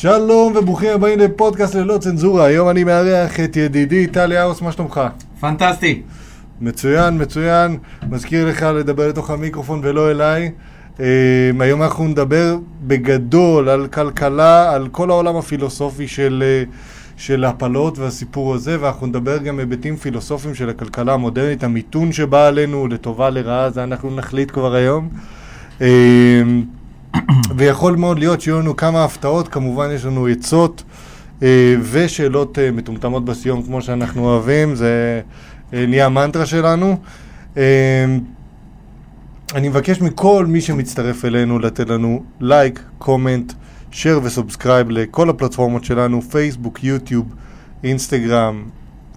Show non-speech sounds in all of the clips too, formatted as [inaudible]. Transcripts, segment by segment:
שלום וברוכים הבאים לפודקאסט ללא צנזורה. היום אני מארח את ידידי טלי האוס, מה שלומך? פנטסטי. מצוין, מצוין. מזכיר לך לדבר לתוך המיקרופון ולא אליי. אה, היום אנחנו נדבר בגדול על כלכלה, על כל העולם הפילוסופי של, אה, של הפלות והסיפור הזה, ואנחנו נדבר גם היבטים פילוסופיים של הכלכלה המודרנית, המיתון שבא עלינו לטובה, לרעה, זה אנחנו נחליט כבר היום. ויכול מאוד להיות שיהיו לנו כמה הפתעות, כמובן יש לנו עצות אה, ושאלות אה, מטומטמות בסיום כמו שאנחנו אוהבים, זה אה, נהיה המנטרה שלנו. אני מבקש מכל מי שמצטרף אלינו לתת לנו לייק, comment, share ו subscribe לכל הפלטפורמות שלנו, פייסבוק, יוטיוב, אינסטגרם,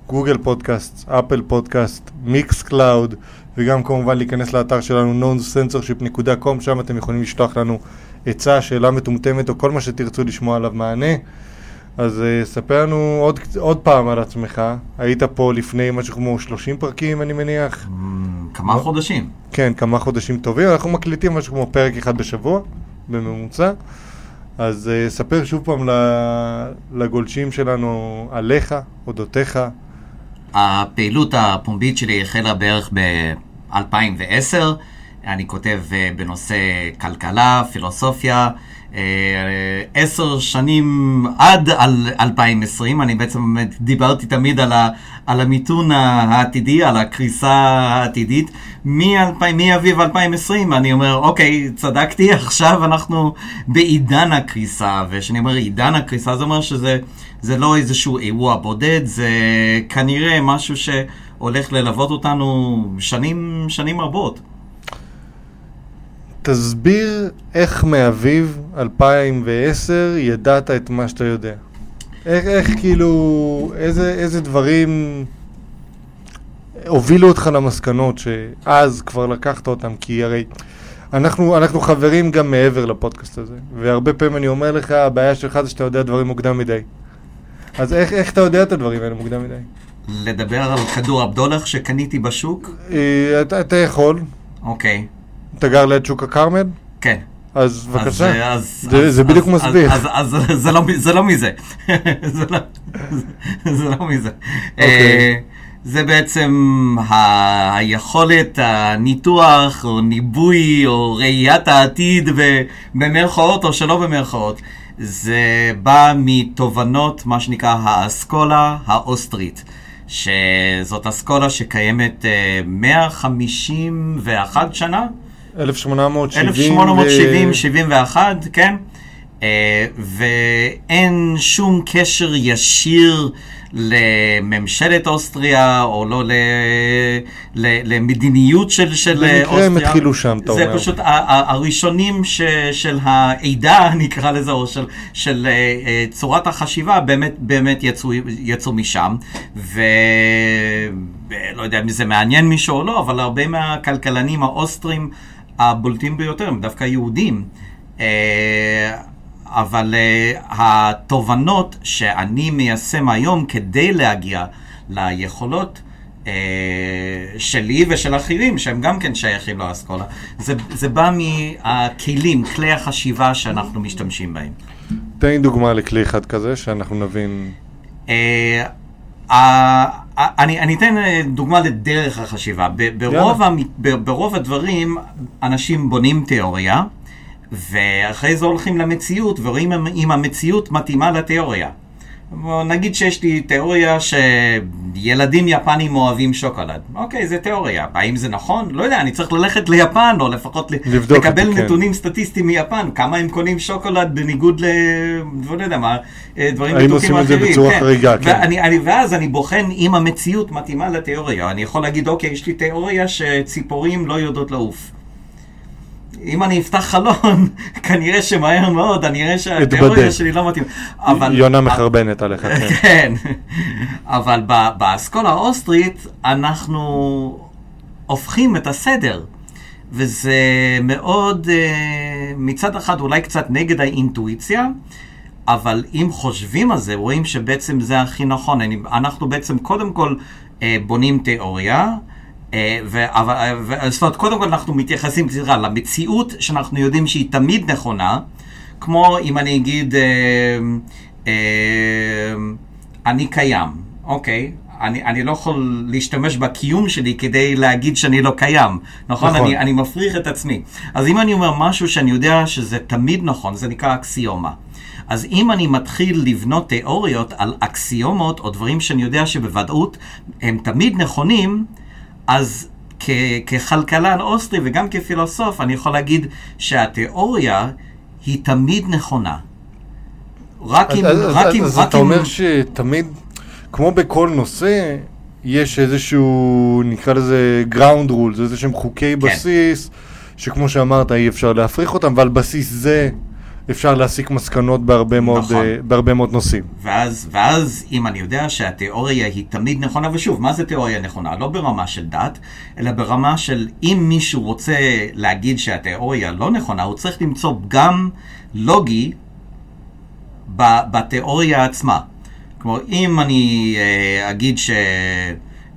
גוגל פודקאסט, אפל פודקאסט, Mixcloud, וגם כמובן להיכנס לאתר שלנו noncensorship.com, שם אתם יכולים לשלוח לנו עצה, שאלה מטומטמת או כל מה שתרצו לשמוע עליו מענה. אז uh, ספר לנו עוד, עוד פעם על עצמך, היית פה לפני משהו כמו 30 פרקים אני מניח? כמה חודשים. כן, כמה חודשים טובים, אנחנו מקליטים משהו כמו פרק אחד בשבוע, בממוצע. אז uh, ספר שוב פעם לגולשים שלנו עליך, אודותיך. הפעילות הפומבית שלי החלה בערך ב-2010. אני כותב אה, בנושא כלכלה, פילוסופיה. אה, עשר שנים עד 2020, אני בעצם דיברתי תמיד על, ה, על המיתון העתידי, על הקריסה העתידית. מאביב 2020 אני אומר, אוקיי, צדקתי, [laughs] עכשיו אנחנו בעידן הקריסה, וכשאני אומר עידן הקריסה זה אומר שזה זה לא איזשהו אירוע בודד, זה כנראה משהו שהולך ללוות אותנו שנים, שנים רבות. תסביר איך מאביב 2010 ידעת את מה שאתה יודע. איך, איך כאילו, איזה, איזה דברים הובילו אותך למסקנות שאז כבר לקחת אותם, כי הרי אנחנו, אנחנו חברים גם מעבר לפודקאסט הזה, והרבה פעמים אני אומר לך, הבעיה שלך זה שאתה יודע דברים מוקדם מדי. אז איך, איך אתה יודע את הדברים האלה מוקדם מדי? לדבר על כדור הבדולח שקניתי בשוק? אה, אתה, אתה יכול. אוקיי. אתה גר ליד שוק הכרמל? כן. אז בבקשה, אז, זה, בדיוק מסביר. אז, [laughs] זה, לא, זה לא מזה. זה, לא, זה לא מזה. אוקיי. אה, זה בעצם היכולת, הניתוח, או ניבוי, או ראיית העתיד, במרכאות או שלא במרכאות. זה בא מתובנות, מה שנקרא האסכולה האוסטרית. שזאת אסכולה שקיימת אה, 151 שנה, 1870 1870-71, כן? אה, ואין שום קשר ישיר לממשלת אוסטריה, או לא ל, ל, למדיניות של, של במקרה אוסטריה. הם התחילו שם, אתה זה אומר. פשוט ה- ה- הראשונים ש, של העדה, [laughs] נקרא לזה, או של, של אה, אה, צורת החשיבה, באמת, באמת יצאו, יצאו משם. ולא יודע אם זה מעניין מישהו או לא, אבל הרבה מהכלכלנים האוסטרים הבולטים ביותר הם דווקא יהודים. אה, אבל uh, התובנות שאני מיישם היום כדי להגיע ליכולות uh, שלי ושל אחרים, שהם גם כן שייכים לאסכולה, זה, זה בא מהכלים, כלי החשיבה שאנחנו משתמשים בהם. תן לי דוגמה לכלי אחד כזה, שאנחנו נבין. אני, אני אתן אה, דוגמה לדרך החשיבה. ברוב, המ, ברוב הדברים אנשים בונים תיאוריה, ואחרי זה הולכים למציאות ורואים אם המציאות מתאימה לתיאוריה. נגיד שיש לי תיאוריה שילדים יפנים אוהבים שוקולד. אוקיי, זה תיאוריה. האם זה נכון? לא יודע, אני צריך ללכת ליפן, או לפחות לקבל זה, כן. נתונים סטטיסטיים מיפן. כמה הם קונים שוקולד בניגוד ל... לא יודע מה, אה, דברים האם מתוקים עושים את זה אחרים. בצורה כן. חריגה, כן. ואני, אני, ואז אני בוחן אם המציאות מתאימה לתיאוריה. אני יכול להגיד, אוקיי, יש לי תיאוריה שציפורים לא יודעות לעוף. אם אני אפתח חלון, [laughs] כנראה שמהר מאוד אני אראה שהתיאוריה. שלי לא מתאימה. אבל... יונה מחרבנת עליך, כן. [laughs] כן, אבל באסכולה האוסטרית אנחנו הופכים את הסדר, וזה מאוד, אה, מצד אחד אולי קצת נגד האינטואיציה, אבל אם חושבים על זה, רואים שבעצם זה הכי נכון. אנחנו בעצם קודם כל אה, בונים תיאוריה, אה, אה, ו- זאת אומרת, קודם כל אנחנו מתייחסים סליחה, למציאות שאנחנו יודעים שהיא תמיד נכונה, כמו אם אני אגיד, אה, אה, אני קיים, אוקיי? אני, אני לא יכול להשתמש בקיום שלי כדי להגיד שאני לא קיים, נכון? נכון. אני, אני מפריך את עצמי. אז אם אני אומר משהו שאני יודע שזה תמיד נכון, זה נקרא אקסיומה. אז אם אני מתחיל לבנות תיאוריות על אקסיומות או דברים שאני יודע שבוודאות הם תמיד נכונים, אז כ- ככלכלן אוסטרי וגם כפילוסוף, אני יכול להגיד שהתיאוריה היא תמיד נכונה. רק אם... אז, רק אז, אם... אז רק אתה אם... אומר שתמיד, כמו בכל נושא, יש איזשהו, נקרא לזה ground rules, איזה שהם חוקי כן. בסיס, שכמו שאמרת, אי אפשר להפריך אותם, ועל בסיס זה אפשר להסיק מסקנות בהרבה מאוד, נכון. אה, בהרבה מאוד נושאים. ואז, ואז אם אני יודע שהתיאוריה היא תמיד נכונה, ושוב, מה זה תיאוריה נכונה? לא ברמה של דת, אלא ברמה של אם מישהו רוצה להגיד שהתיאוריה לא נכונה, הוא צריך למצוא פגם לוגי ב- בתיאוריה עצמה. כלומר, אם אני אה, אגיד ש...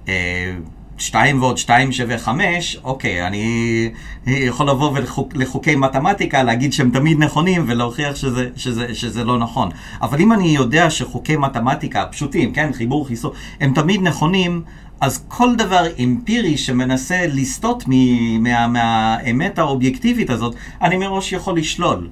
אה, 2 ועוד 2 שווה 5, אוקיי, אני יכול לבוא ולחוק, לחוקי מתמטיקה, להגיד שהם תמיד נכונים ולהוכיח שזה, שזה, שזה לא נכון. אבל אם אני יודע שחוקי מתמטיקה פשוטים, כן, חיבור, חיסור, הם תמיד נכונים, אז כל דבר אמפירי שמנסה לסטות מ- מה, מהאמת האובייקטיבית הזאת, אני מראש יכול לשלול.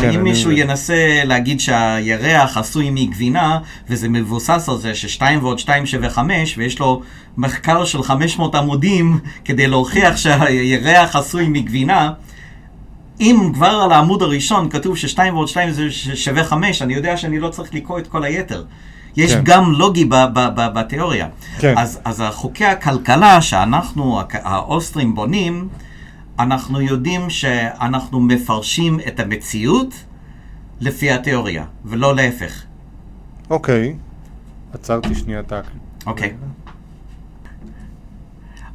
כן, אם מישהו מבין. ינסה להגיד שהירח עשוי מגבינה, וזה מבוסס על זה ששתיים ועוד שתיים שווה חמש, ויש לו מחקר של 500 עמודים כדי להוכיח שהירח עשוי מגבינה, אם כבר על העמוד הראשון כתוב ששתיים ועוד שתיים זה שווה חמש, אני יודע שאני לא צריך לקרוא את כל היתר. יש כן. גם לוגי ב- ב- ב- בתיאוריה. כן. אז, אז חוקי הכלכלה שאנחנו, האוסטרים, בונים, אנחנו יודעים שאנחנו מפרשים את המציאות לפי התיאוריה, ולא להפך. אוקיי, עצרתי שנייה את ההקלטה. אוקיי.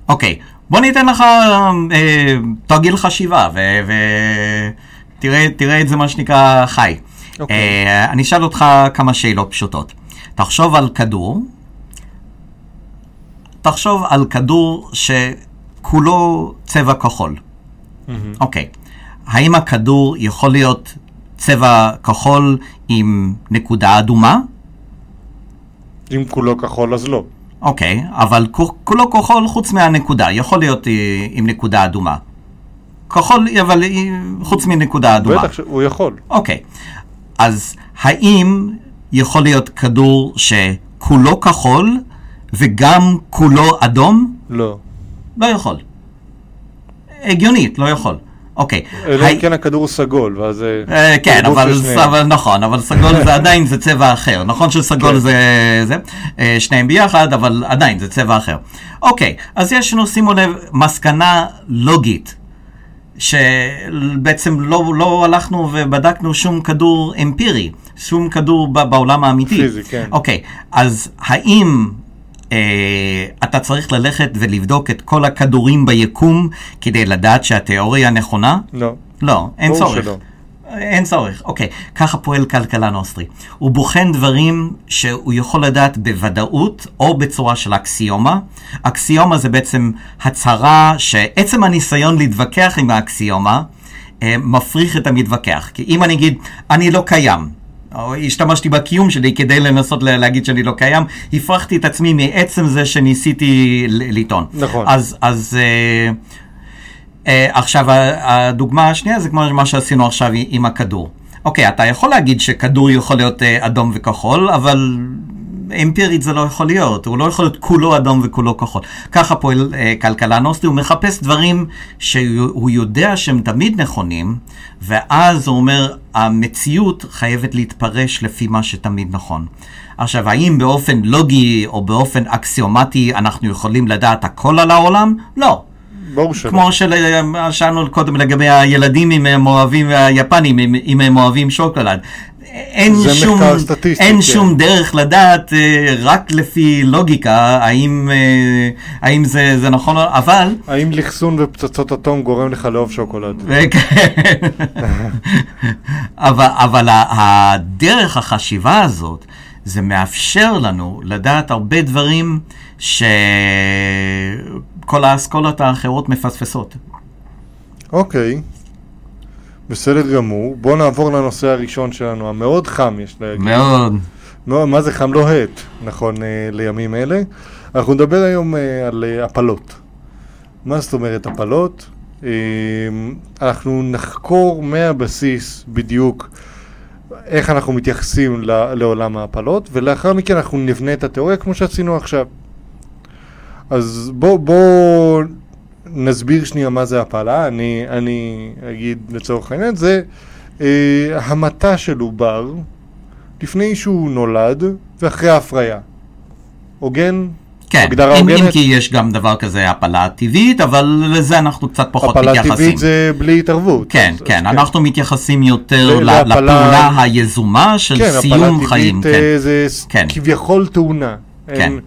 אוקיי, בוא ניתן לך אה, תרגיל חשיבה, ותראה תראה את זה מה שנקרא חי. אוקיי. אה, אני אשאל אותך כמה שאלות פשוטות. תחשוב על כדור, תחשוב על כדור שכולו צבע כחול. אוקיי. האם הכדור יכול להיות צבע כחול עם נקודה אדומה? אם כולו כחול אז לא. אוקיי, אבל כו- כולו כחול חוץ מהנקודה, יכול להיות אה, עם נקודה אדומה. כחול, אבל אה, חוץ מנקודה אדומה. בטח שהוא יכול. אוקיי, אז האם יכול להיות כדור שכולו כחול וגם כולו אדום? לא. לא יכול. הגיונית, לא יכול. אוקיי. אלא אם כן הכדור סגול, ואז... זה אה, כן, אבל, נכון, אבל סגול זה [laughs] עדיין זה צבע אחר. נכון שסגול כן. זה, זה אה, שניהם ביחד, אבל עדיין זה צבע אחר. אוקיי, אז יש לנו, שימו לב, מסקנה לוגית, שבעצם לא, לא הלכנו ובדקנו שום כדור אמפירי, שום כדור בעולם האמיתי. פיזי, כן. אוקיי, אז האם אה, אתה צריך ללכת ולבדוק את כל הכדורים ביקום כדי לדעת שהתיאוריה נכונה? לא. לא, אין צורך. שלא. אין צורך, אוקיי. ככה פועל כלכלן אוסטרי. הוא בוחן דברים שהוא יכול לדעת בוודאות או בצורה של אקסיומה. אקסיומה זה בעצם הצהרה שעצם הניסיון להתווכח עם האקסיומה אה, מפריך את המתווכח. כי אם אני אגיד, אני לא קיים, השתמשתי בקיום שלי כדי לנסות לה- להגיד שאני לא קיים, הפרחתי את עצמי מעצם זה שניסיתי לטעון. נכון. אז, אז אה, אה, עכשיו, הדוגמה השנייה זה כמו מה שעשינו עכשיו עם הכדור. אוקיי, אתה יכול להגיד שכדור יכול להיות אה, אדום וכחול, אבל אמפירית זה לא יכול להיות, הוא לא יכול להיות כולו אדום וכולו כחול. ככה פועל אה, כלכלן אוסטרי, הוא מחפש דברים שהוא יודע שהם תמיד נכונים, ואז הוא אומר, המציאות חייבת להתפרש לפי מה שתמיד נכון. עכשיו, האם באופן לוגי או באופן אקסיומטי אנחנו יכולים לדעת הכל על העולם? לא. ברור שלא. כמו ששאלנו קודם לגבי הילדים אם הם אוהבים, והיפנים אם, אם הם אוהבים שוקולד. אין שום, אין כן. שום דרך לדעת אה, רק לפי לוגיקה האם, אה, האם זה, זה נכון, אבל האם לחסון ופצצות אטום גורם לך לאהוב שוקולד? וכן. אבל, אבל הדרך החשיבה הזאת, זה מאפשר לנו לדעת הרבה דברים שכל האסכולות האחרות מפספסות. אוקיי. בסדר גמור. בואו נעבור לנושא הראשון שלנו, המאוד חם, יש להגיד. מאוד. לא, מה זה חם לוהט, נכון, אה, לימים אלה. אנחנו נדבר היום אה, על אה, הפלות. מה זאת אומרת הפלות? אה, אנחנו נחקור מהבסיס בדיוק איך אנחנו מתייחסים לעולם ההפלות, ולאחר מכן אנחנו נבנה את התיאוריה כמו שעשינו עכשיו. אז בואו בוא נסביר שנייה מה זה הפלה. אני, אני אגיד לצורך העניין, זה אה, המתה של עובר לפני שהוא נולד ואחרי ההפריה. הוגן? כן, הגדרה אם, אם הוגנת? כי יש גם דבר כזה הפלה טבעית, אבל לזה אנחנו קצת פחות הפלה מתייחסים. טבעית זה בלי התערבות. כן, אז- אז כן, אנחנו מתייחסים יותר זה- ל- זה הפלה- לפעולה היזומה של כן, סיום הפלה חיים. טבעית כן. אה, זה ס- כן. כביכול תאונה. כן. אין-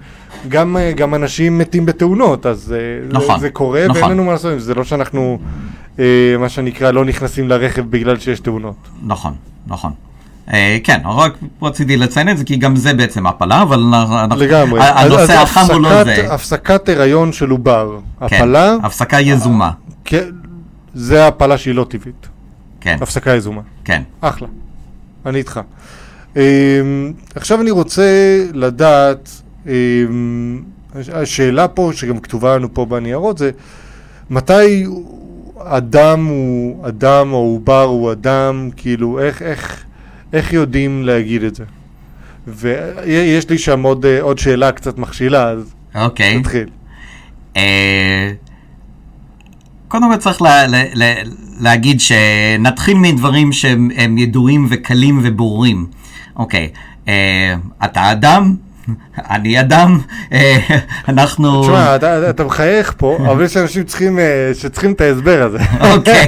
גם, אה, גם אנשים מתים בתאונות, אז אה, נכון, זה, זה קורה נכון. ואין לנו מה לעשות עם זה. זה לא שאנחנו, אה, מה שנקרא, לא נכנסים לרכב בגלל שיש תאונות. נכון, נכון. אה, כן, רק רציתי לציין את זה, כי גם זה בעצם הפלה, אבל אנחנו- לגמרי. הנושא החם הוא לא זה. הפסקת הריון של עובר. כן, הפלה, הפסקה יזומה. כן, זה הפלה שהיא לא טבעית. כן, הפסקה יזומה. כן. אחלה. אני איתך. עכשיו אני רוצה לדעת, השאלה פה, שגם כתובה לנו פה בניירות, זה מתי אדם הוא אדם או עובר הוא אדם, כאילו, איך, איך, איך יודעים להגיד את זה? ויש לי שם עוד, עוד שאלה קצת מכשילה, אז אוקיי. נתחיל. אה, קודם כל צריך לה, לה, לה, להגיד שנתחיל מדברים שהם הם ידועים וקלים וברורים. אוקיי, אה, אתה אדם, אני אדם, אה, אנחנו... תשמע, אתה, אתה מחייך פה, אבל יש אנשים צריכים, אה, שצריכים את ההסבר הזה. אוקיי.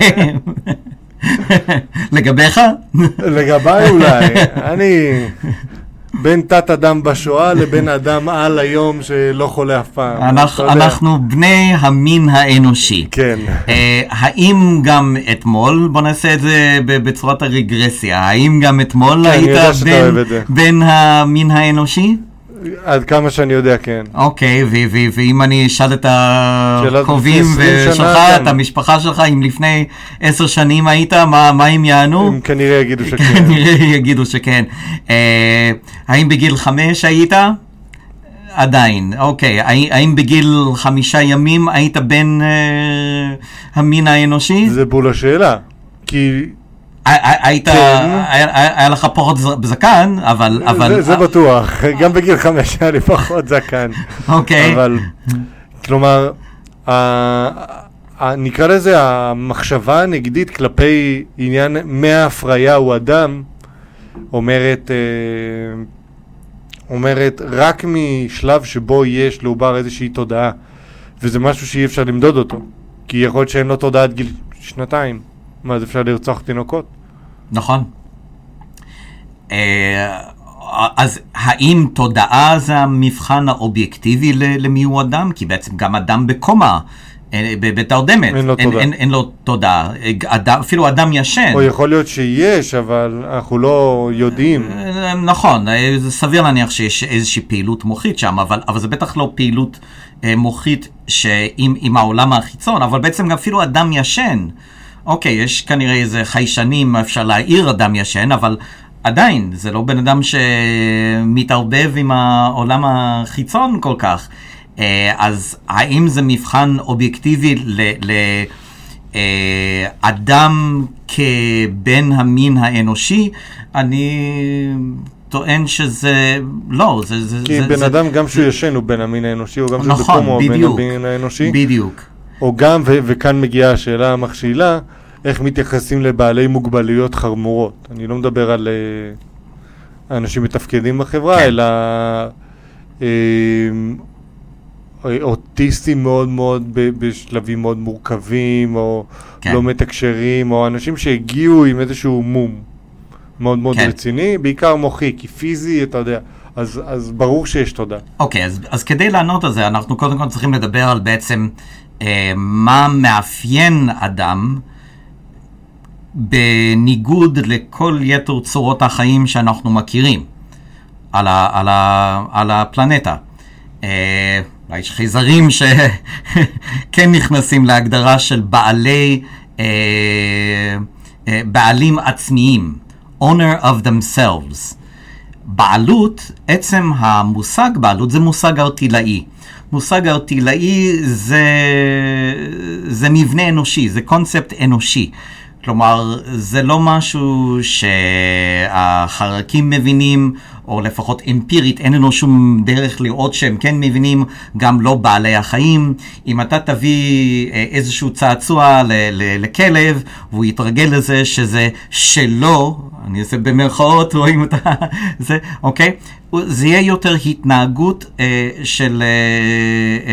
לגביך? לגביי אולי, אני בין תת אדם בשואה לבין אדם על היום שלא חולה אף פעם. אנחנו, בני המין האנושי. כן. אה, האם גם אתמול, בוא נעשה את זה בצורת הרגרסיה, האם גם אתמול כן, היית. בן המין האנושי? עד כמה שאני יודע, כן. אוקיי, ואם אני אשאל את הקרובים 20 שלך, את כן. המשפחה שלך, אם לפני עשר שנים היית, מה, מה הם יענו? הם כנראה יגידו [laughs] שכן. כנראה יגידו שכן. אה, האם בגיל חמש היית? עדיין, אוקיי. הא- האם בגיל חמישה ימים היית בן אה, המין האנושי? זה בול השאלה. כי היית, כן. היה לך פחות זקן, אבל... אבל זה- זה בטוח, גם בגיל חמש היה לי פחות זקן. [laughs] אוקיי. אבל, כלומר, נקרא לזה המחשבה הנגדית כלפי עניין מההפריה הוא אדם, אומרת, אה, אומרת רק משלב שבו יש לעובר איזושהי תודעה, וזה משהו שאי אפשר למדוד אותו, כי יכול להיות שאין לו תודעה עד גיל שנתיים, מה אז אפשר לרצוח תינוקות? נכון. אה, אז האם תודעה זה המבחן האובייקטיבי למי הוא אדם? כי בעצם גם אדם בקומה, אה, בתרדמת, אין אין. אין, אין לו תודעה. אדם, אפילו אדם ישן. או יכול להיות שיש, אבל אנחנו לא יודעים. אה, נכון, זה סביר להניח שיש איזושהי פעילות מוחית שם, אבל, אבל זה בטח לא פעילות מוחית שעם עם העולם החיצון, אבל בעצם גם אפילו אדם ישן. אוקיי, יש כנראה איזה חיישנים, אפשר להעיר אדם ישן, אבל עדיין, זה לא בן אדם שמתערבב עם העולם החיצון כל כך. אה, אז האם זה מבחן אובייקטיבי ל... ל אה, כבן המין האנושי, אני טוען שזה לא, זה... זה כי זה, בן זה, אדם, גם שהוא ישן הוא בן המין האנושי, או גם שהוא נכון, בקומו הוא בן המין האנושי. בדיוק. או גם, וכאן מגיעה השאלה המכשילה, איך מתייחסים לבעלי מוגבלויות חמורות. אני לא מדבר על אה, אנשים מתפקדים בחברה, כן. אלא אה, אה, אוטיסטים מאוד מאוד בשלבים מאוד מורכבים, או כן. לא מתקשרים, או אנשים שהגיעו עם איזשהו מום מאוד מאוד כן. רציני, בעיקר מוחי, כי פיזי, אתה יודע, אז, אז ברור שיש תודה. אוקיי, אז, אז כדי לענות על זה, אנחנו קודם כל צריכים לדבר על בעצם אה, מה מאפיין אדם בניגוד לכל יתר צורות החיים שאנחנו מכירים על, ה, על, ה, על הפלנטה. אה, אולי יש חייזרים שכן [laughs] נכנסים להגדרה של בעלי אה, אה, בעלים עצמיים, owner of themselves. בעלות, עצם המושג בעלות זה מושג ארטילאי. מושג ארטילאי זה, זה מבנה אנושי, זה קונספט אנושי. כלומר, זה לא משהו שהחרקים מבינים, או לפחות אמפירית, אין לנו שום דרך לראות שהם כן מבינים, גם לא בעלי החיים. אם אתה תביא אה, איזשהו צעצוע לכלב, והוא יתרגל לזה שזה שלו, אני אעשה במרכאות, רואים את [laughs] זה, אוקיי? זה יהיה יותר התנהגות אה, של אה,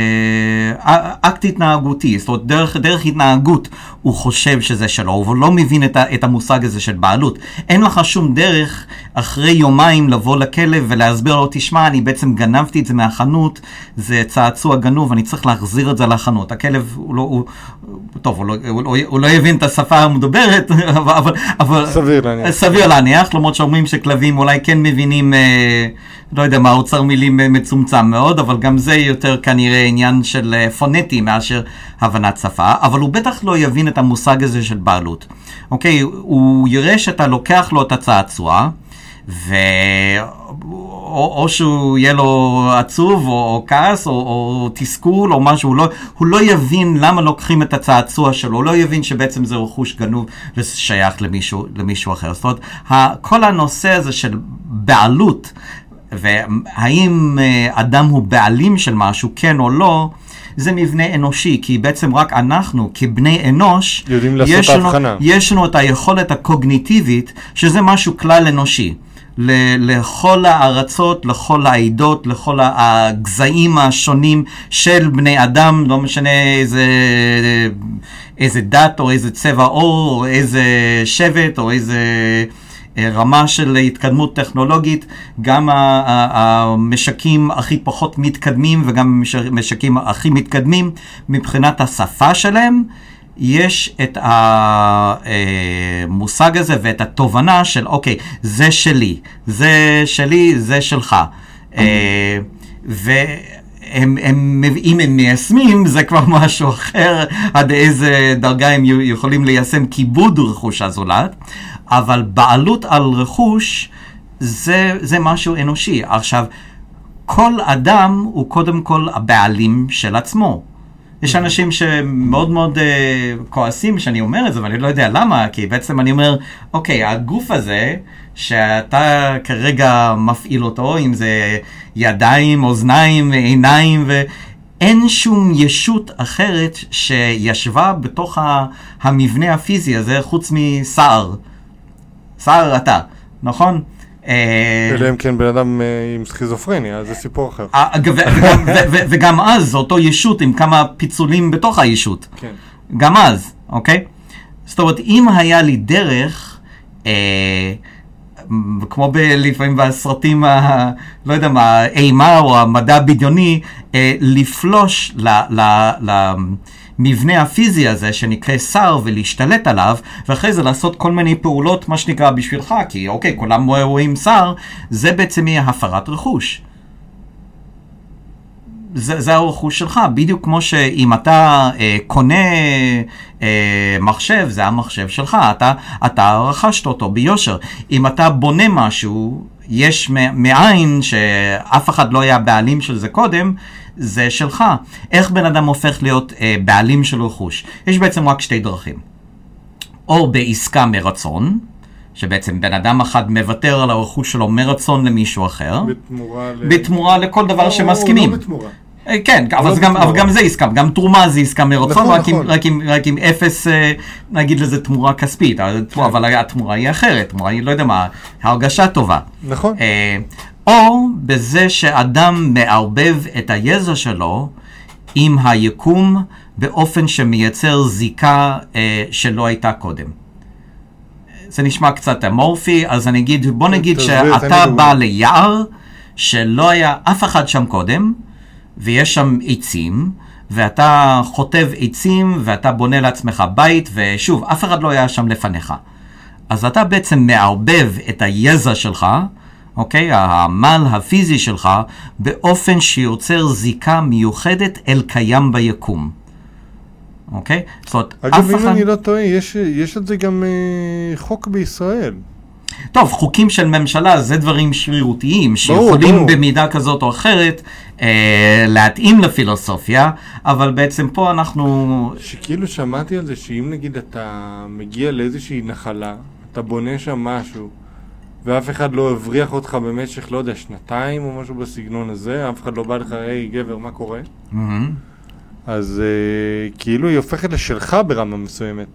אה, אקט התנהגותי, זאת אומרת דרך, דרך התנהגות הוא חושב שזה שלו, הוא לא מבין את, ה, את המושג הזה של בעלות. אין לך שום דרך אחרי יומיים לבוא לכלב ולהסביר לו, תשמע, אני בעצם גנבתי את זה מהחנות, זה צעצוע גנוב, אני צריך להחזיר את זה לחנות. הכלב, הוא לא, הוא, טוב, הוא לא, הוא, לא, הוא לא יבין את השפה המדוברת, [laughs] אבל... אבל סביר להניח. סביר להניח, למרות שאומרים שכלבים אולי כן מבינים... אה, לא יודע מה, אוצר מילים אה, מצומצם מאוד, אבל גם זה יותר כנראה עניין של אה, פונטי מאשר הבנת שפה, אבל הוא בטח לא יבין את המושג הזה של בעלות. אוקיי, הוא יראה שאתה לוקח לו את הצעצוע, ו... או, או שהוא יהיה לו עצוב, או, או כעס, או, או תסכול, או משהו, הוא לא, הוא לא יבין למה לוקחים את הצעצוע שלו, הוא לא יבין שבעצם זה רכוש גנוב וזה שייך למישהו, למישהו אחר. זאת אומרת, כל הנושא הזה של בעלות, והאם אה, אדם הוא בעלים של משהו, כן או לא, זה מבנה אנושי, כי בעצם רק אנחנו, כבני אנוש, יודעים לעשות יש לנו, הבחנה. יש לנו את היכולת הקוגניטיבית, שזה משהו כלל אנושי. לכל הארצות, לכל העדות, לכל הגזעים השונים של בני אדם, לא משנה איזה, איזה דת או איזה צבע עור או איזה שבט או איזה אה, רמה של התקדמות טכנולוגית, גם המשקים הכי פחות מתקדמים וגם המשקים הכי מתקדמים מבחינת השפה שלהם. יש את המושג הזה ואת התובנה של אוקיי, זה שלי, זה שלי, זה שלך. אה, והם, הם, אם הם מיישמים, זה כבר [laughs] משהו אחר, עד איזה דרגה הם יכולים ליישם כיבוד רכוש הזולת, אבל בעלות על רכוש זה, זה משהו אנושי. עכשיו, כל אדם הוא קודם כל הבעלים של עצמו. יש אנשים שמאוד מאוד uh, כועסים שאני אומר את זה, ואני לא יודע למה, כי בעצם אני אומר, אוקיי, הגוף הזה, שאתה כרגע מפעיל אותו, אם זה ידיים, אוזניים, עיניים, ואין שום ישות אחרת שישבה בתוך המבנה הפיזי הזה, חוץ מסער. סער אתה, נכון? אלא אם כן בן אדם אה, עם סכיזופרניה, זה סיפור אחר. אה, וגם אז אותו ישות עם כמה פיצולים בתוך הישות. כן. גם אז, אוקיי? זאת אומרת, אם היה לי דרך, אה, כמו ב- לפעמים בסרטים, ה, לא יודע מה, האימה או המדע הבדיוני, אה, לפלוש ל... ל, ל המבנה הפיזי הזה שנקרא שר ולהשתלט עליו, ואחרי זה לעשות כל מיני פעולות, מה שנקרא, בשבילך, כי אוקיי, כולם רואים שר, זה בעצם יהיה הפרת רכוש. זה, זה הרכוש שלך, בדיוק כמו שאם אתה אה, קונה אה, מחשב, זה המחשב שלך, אתה, אתה רכשת אותו ביושר. אם אתה בונה משהו, יש מאין שאף אחד לא היה בעלים של זה קודם, זה שלך. איך בן אדם הופך להיות אה, בעלים של רכוש? יש בעצם רק שתי דרכים. או בעסקה מרצון, שבעצם בן אדם אחד מוותר על הרכוש שלו מרצון למישהו אחר. בתמורה ל... בתמורה לכל דבר שמסכימים. לא בתמורה. אה, כן, אבל, לא גם, בתמורה. אבל גם זה עסקה, גם תרומה זה עסקה מרצון, נכון, רק, עם, נכון. רק, עם, רק עם אפס, אה, נגיד לזה תמורה כספית, אבל, כן. אבל התמורה היא אחרת, תמורה היא, לא יודע מה, הרגשה טובה. נכון. או בזה שאדם מערבב את היזע שלו עם היקום באופן שמייצר זיקה אה, שלא הייתה קודם. זה נשמע קצת אמורפי, אז אני אגיד, בוא נגיד שאתה. בא ליער שלא היה אף אחד שם קודם, ויש שם עצים, ואתה חוטב עצים, ואתה בונה לעצמך בית, ושוב, אף אחד לא היה שם לפניך. אז אתה בעצם מערבב את היזע שלך, אוקיי? העמל הפיזי שלך, באופן שיוצר זיקה מיוחדת אל קיים ביקום. אוקיי? זאת אומרת, אגב, אף אם אחד... אני לא טועה, יש, יש על זה גם אה, חוק בישראל. טוב, חוקים של ממשלה זה דברים שרירותיים, שיכולים ברור. במידה כזאת או אחרת אה, להתאים לפילוסופיה, אבל בעצם פה אנחנו... שכאילו שמעתי על זה שאם נגיד אתה מגיע לאיזושהי נחלה, אתה בונה שם משהו, ואף אחד לא הבריח אותך במשך, לא יודע, שנתיים או משהו בסגנון הזה, אף אחד לא בא לך, היי גבר, מה קורה? מהמם. אז אה, כאילו היא הופכת לשלך ברמה מסוימת.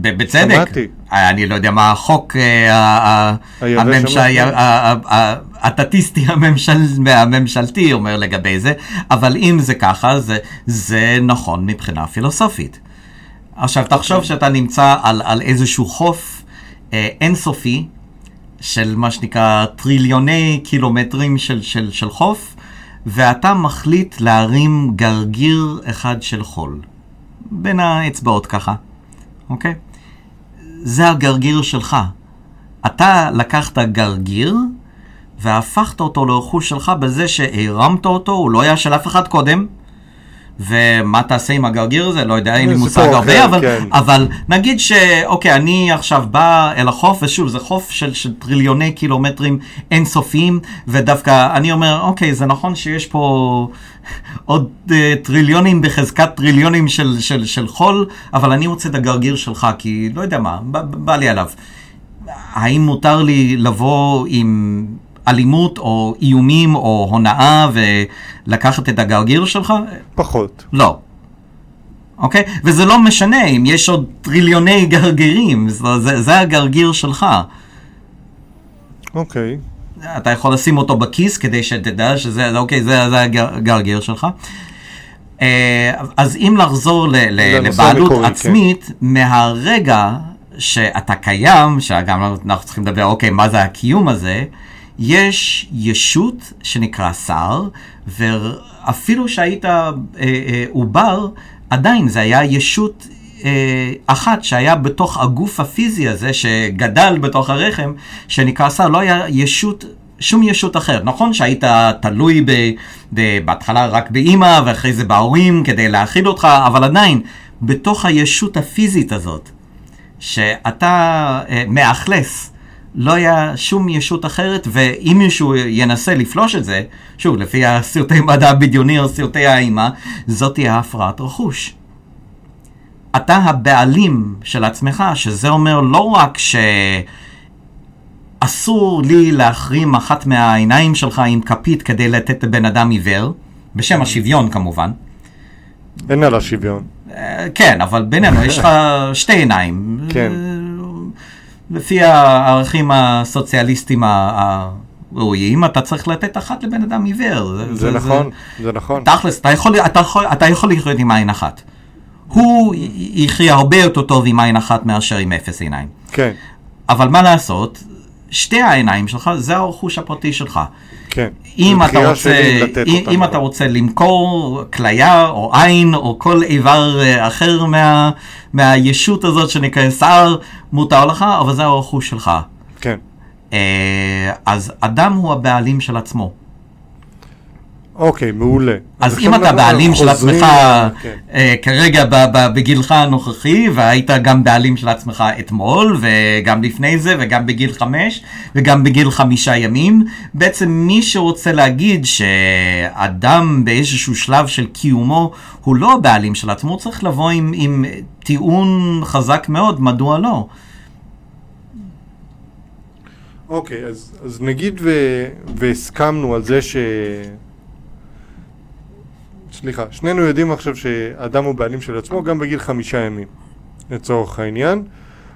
בצדק. שמעתי. אני לא יודע מה החוק אה, ה- ה- היבש הממשל- הטטיסטי [laughs] הממשלתי אומר לגבי זה, אבל אם זה ככה, זה- זה נכון מבחינה פילוסופית. עכשיו, תחשוב שאתה נמצא על, על איזשהו חוף אה, אינסופי, של מה שנקרא טריליוני קילומטרים של, של, של חוף, ואתה מחליט להרים גרגיר אחד של חול. בין האצבעות ככה, אוקיי? זה הגרגיר שלך. אתה לקחת גרגיר והפכת אותו לרכוש שלך בזה שהרמת אותו, הוא לא היה של אף אחד קודם. ומה תעשה עם הגרגיר הזה? לא יודע, אין לי מושג הרבה, אחר, אבל, כן. אבל נגיד שאוקיי, אני עכשיו בא אל החוף, ושוב, זה חוף של, של טריליוני קילומטרים אינסופיים, ודווקא אני אומר, אוקיי, זה נכון שיש פה עוד uh, טריליונים בחזקת טריליונים של, של, של חול, אבל אני רוצה את הגרגיר שלך, כי לא יודע מה, בא, בא לי עליו. האם מותר לי לבוא עם אלימות או איומים או הונאה ולקחת את הגרגיר שלך? פחות. לא. אוקיי? וזה לא משנה אם יש עוד טריליוני גרגירים, זה, זה, זה הגרגיר שלך. אוקיי. אתה יכול לשים אותו בכיס כדי שתדע שזה, אוקיי, זה, זה הגרגיר שלך. אה, אז אם לחזור ל, ל, לבעלות המקורי, עצמית, מהרגע שאתה קיים, שגם אנחנו צריכים לדבר, אוקיי, מה זה הקיום הזה, יש ישות שנקרא שר, ואפילו שהיית אה, אה, עובר, עדיין זה היה ישות אה, אחת שהיה בתוך הגוף הפיזי הזה, שגדל בתוך הרחם, שנקרא שר, לא היה ישות, שום ישות אחרת. נכון שהיית תלוי ב, ב, בהתחלה רק באימא, ואחרי זה בהורים כדי להאכיל אותך, אבל עדיין, בתוך הישות הפיזית הזאת, שאתה אה, מאכלס, לא היה שום ישות אחרת, ואם מישהו ינסה לפלוש את זה, שוב, לפי הסרטי [laughs] מדע הבדיוני או סרטי האימה, זאת תהיה הפרעת רכוש. אתה הבעלים של עצמך, שזה אומר לא רק שאסור לי להחרים אחת מהעיניים שלך עם כפית כדי לתת לבן אדם עיוור, בשם השוויון כמובן. אין עליו שוויון. אה, כן, אבל בינינו יש לך שתי עיניים. כן. לפי הערכים הסוציאליסטיים הראויים, אתה צריך לתת אחת לבן אדם עיוור. זה נכון, זה נכון. תכלס, אתה יכול, אתה, יכול, אתה יכול לחיות עם עין אחת. הוא יחיה הרבה יותר טוב עם עין אחת מאשר עם אפס עיניים. כן, אבל מה לעשות, שתי העיניים שלך זה הרכוש הפרטי שלך. כן. אם אתה רוצה, אם, אם. אתה רוצה למכור כליה או עין או כל איבר אה, אחר מה, מהישות הזאת שנקרא שר, מותר לך, אבל זה הרכוש שלך. כן. אה, אז אדם הוא הבעלים של עצמו. אוקיי, מעולה. אז אם אתה בעלים של עצמך כן. אה, כרגע בגילך הנוכחי, והיית גם בעלים של עצמך אתמול, וגם לפני זה, וגם בגיל חמש, וגם בגיל חמישה ימים, בעצם מי שרוצה להגיד שאדם באיזשהו שלב של קיומו הוא לא הבעלים של עצמו, הוא צריך לבוא עם, עם טיעון חזק מאוד, מדוע לא. אוקיי, אז, אז נגיד ו, והסכמנו על זה ש... סליחה, שנינו יודעים עכשיו שאדם הוא בעלים של עצמו גם בגיל חמישה ימים, לצורך העניין.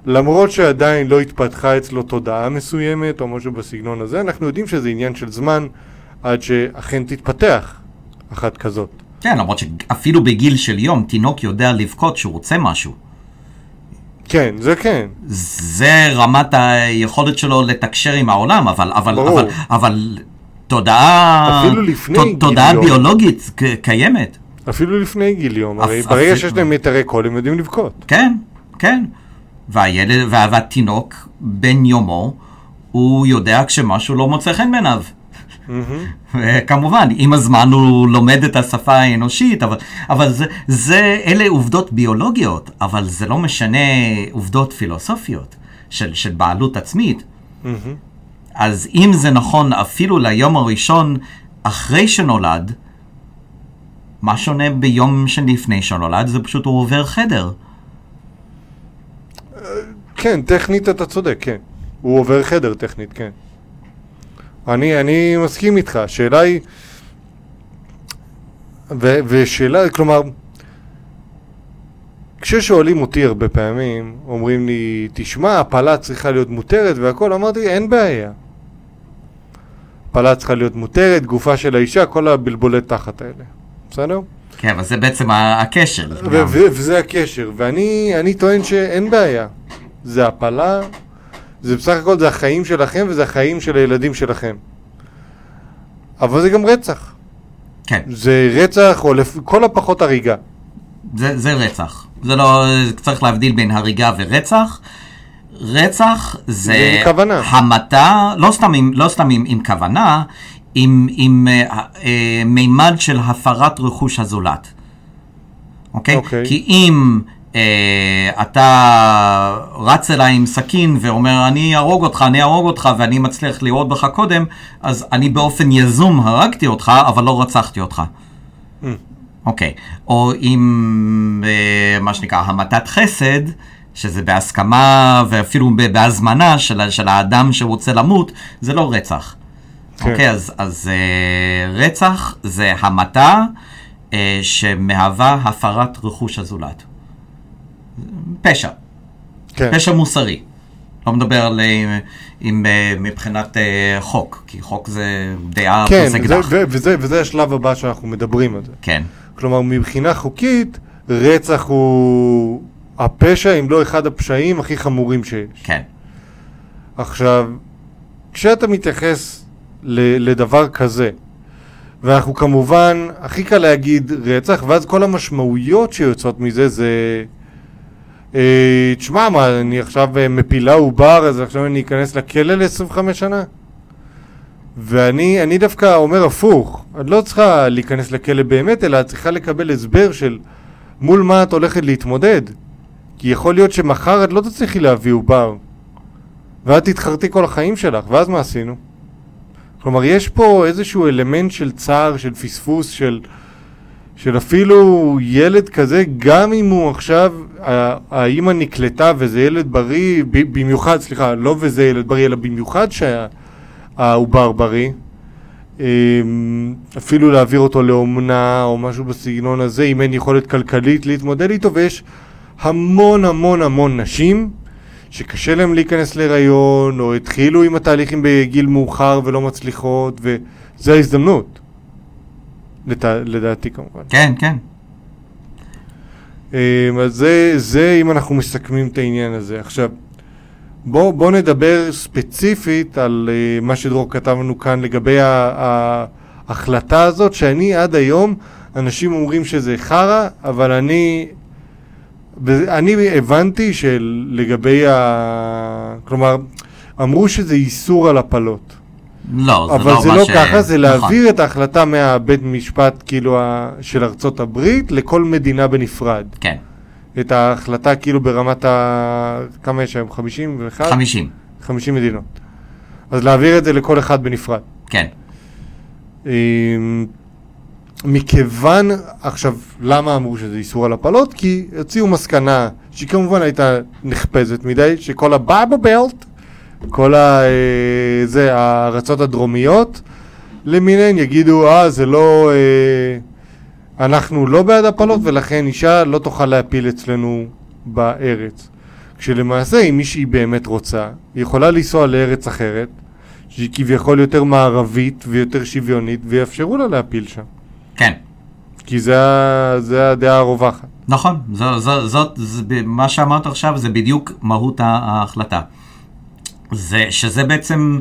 למרות שעדיין לא התפתחה אצלו תודעה מסוימת או משהו בסגנון הזה, אנחנו יודעים שזה עניין של זמן עד שאכן תתפתח אחת כזאת. כן, למרות שאפילו בגיל של יום, תינוק יודע לבכות שהוא רוצה משהו. כן, זה כן. זה רמת היכולת שלו לתקשר עם העולם, אבל, אבל, ברור. אבל, אבל תודעה, אפילו לפני תוד- גיל תודעה יום. ביולוגית קיימת. אפילו לפני גיל יום, הרי ברגע שיש להם מיתרי קול הם יודעים לבכות. כן, כן. והילד, וה- והתינוק, בן יומו, הוא יודע כשמשהו לא מוצא חן בעיניו. [laughs] כמובן, עם הזמן הוא לומד את השפה האנושית, אבל, אבל זה, זה, אלה עובדות ביולוגיות, אבל זה לא משנה עובדות פילוסופיות של, של בעלות עצמית. אז אם זה נכון אפילו ליום הראשון אחרי שנולד, מה שונה ביום שלפני שנולד? זה פשוט הוא עובר חדר. כן, טכנית אתה צודק, כן. הוא עובר חדר טכנית, כן. אני, אני מסכים איתך, השאלה היא... ו, ושאלה, כלומר, כששואלים אותי הרבה פעמים, אומרים לי, תשמע, הפלה צריכה להיות מותרת והכל, אמרתי, אין בעיה. הפלה צריכה להיות מותרת, גופה של האישה, כל הבלבולי תחת האלה. בסדר? כן, אבל זה בעצם הקשר. וזה הקשר, ואני טוען שאין בעיה. זה הפלה, זה בסך הכל זה החיים שלכם וזה החיים של הילדים שלכם. אבל זה גם רצח. כן. זה רצח או לכל הפחות הריגה. זה, זה רצח. זה לא, צריך להבדיל בין הריגה ורצח. רצח זה... המתה, לא סתם עם, לא סתם עם, עם כוונה, עם, עם uh, uh, מימד של הפרת רכוש הזולת. אוקיי? Okay? אוקיי. Okay. כי אם uh, אתה רץ אליי עם סכין ואומר, אני אהרוג אותך, אני אהרוג אותך, ואני מצליח לראות בך קודם, אז אני באופן יזום הרגתי אותך, אבל לא רצחתי אותך. Mm. אוקיי. Okay. או עם uh, מה שנקרא המתת חסד, שזה בהסכמה ואפילו בהזמנה של, של האדם שרוצה למות, זה לא רצח. כן. אוקיי, אז, אז uh, רצח זה המתה uh, שמהווה הפרת רכוש הזולת. פשע. כן. פשע מוסרי. לא מדבר על אה, אם אה, מבחינת אה, חוק, כי חוק זה דעה כן, וזה, אקדח. ו- וזה, וזה השלב הבא שאנחנו מדברים על זה. כן, כלומר, מבחינה חוקית, רצח הוא הפשע, אם לא אחד הפשעים הכי חמורים שיש. כן, עכשיו, כשאתה מתייחס ל- לדבר כזה, ואנחנו כמובן, הכי קל להגיד רצח, ואז כל המשמעויות שיוצאות מזה זה... אה, תשמע, מה, אני עכשיו אה, מפילה עובר, אז עכשיו אני אכנס לכלא ל-25 שנה? ואני אני דווקא אומר הפוך, את לא צריכה להיכנס לכלא באמת, אלא את צריכה לקבל הסבר של מול מה את הולכת להתמודד. כי יכול להיות שמחר את לא תצליחי להביא עובר, ואת תתחרטי כל החיים שלך, ואז מה עשינו? כלומר, יש פה איזשהו אלמנט של צער, של פספוס, של, של אפילו ילד כזה, גם אם הוא עכשיו, האימא נקלטה וזה ילד בריא, במיוחד, סליחה, לא וזה ילד בריא, אלא במיוחד שהעובר בריא, אמ, אפילו להעביר אותו לאומנה או משהו בסגנון הזה, אם אין יכולת כלכלית להתמודד איתו, ויש המון המון המון נשים שקשה להם להיכנס להיריון, או התחילו עם התהליכים בגיל מאוחר ולא מצליחות, וזו ההזדמנות. לת... לדעתי כמובן. כן, כן. אמ, אז זה, זה אם אנחנו מסכמים את העניין הזה. עכשיו, בואו בוא נדבר ספציפית על uh, מה שדרור כתב לנו כאן לגבי ההחלטה הזאת, שאני עד היום, אנשים אומרים שזה חרא, אבל אני, אני הבנתי שלגבי ה... כלומר, אמרו שזה איסור על הפלות. לא, זה אבל לא זה מה לא ש... ככה, זה נכון. להעביר את ההחלטה מהבית משפט כאילו ה... של ארצות הברית לכל מדינה בנפרד. כן, את ההחלטה כאילו ברמת ה... כמה יש היום? 51? 50, 50 מדינות. אז להעביר את זה לכל אחד בנפרד. כן. אמ, מכיוון, עכשיו, למה אמרו שזה איסור על הפלות? כי הוציאו מסקנה, שהיא כמובן הייתה נחפזת מדי, שכל הבאבו בלט, כל ה... אה, זה, הארצות הדרומיות למיניהן יגידו, אה, זה לא... אה, אנחנו לא בעד הפלות, ולכן אישה לא תוכל להפיל אצלנו בארץ. כשלמעשה, אם מישהי באמת רוצה, היא יכולה לנסוע לארץ אחרת, שהיא כביכול יותר מערבית ויותר שוויונית, ויאפשרו לה להפיל שם. כן, כי זה, זה הדעה הרווחת. נכון, זו, זו, זאת, זה, מה שאמרת עכשיו זה בדיוק מהות ההחלטה. זה, שזה בעצם,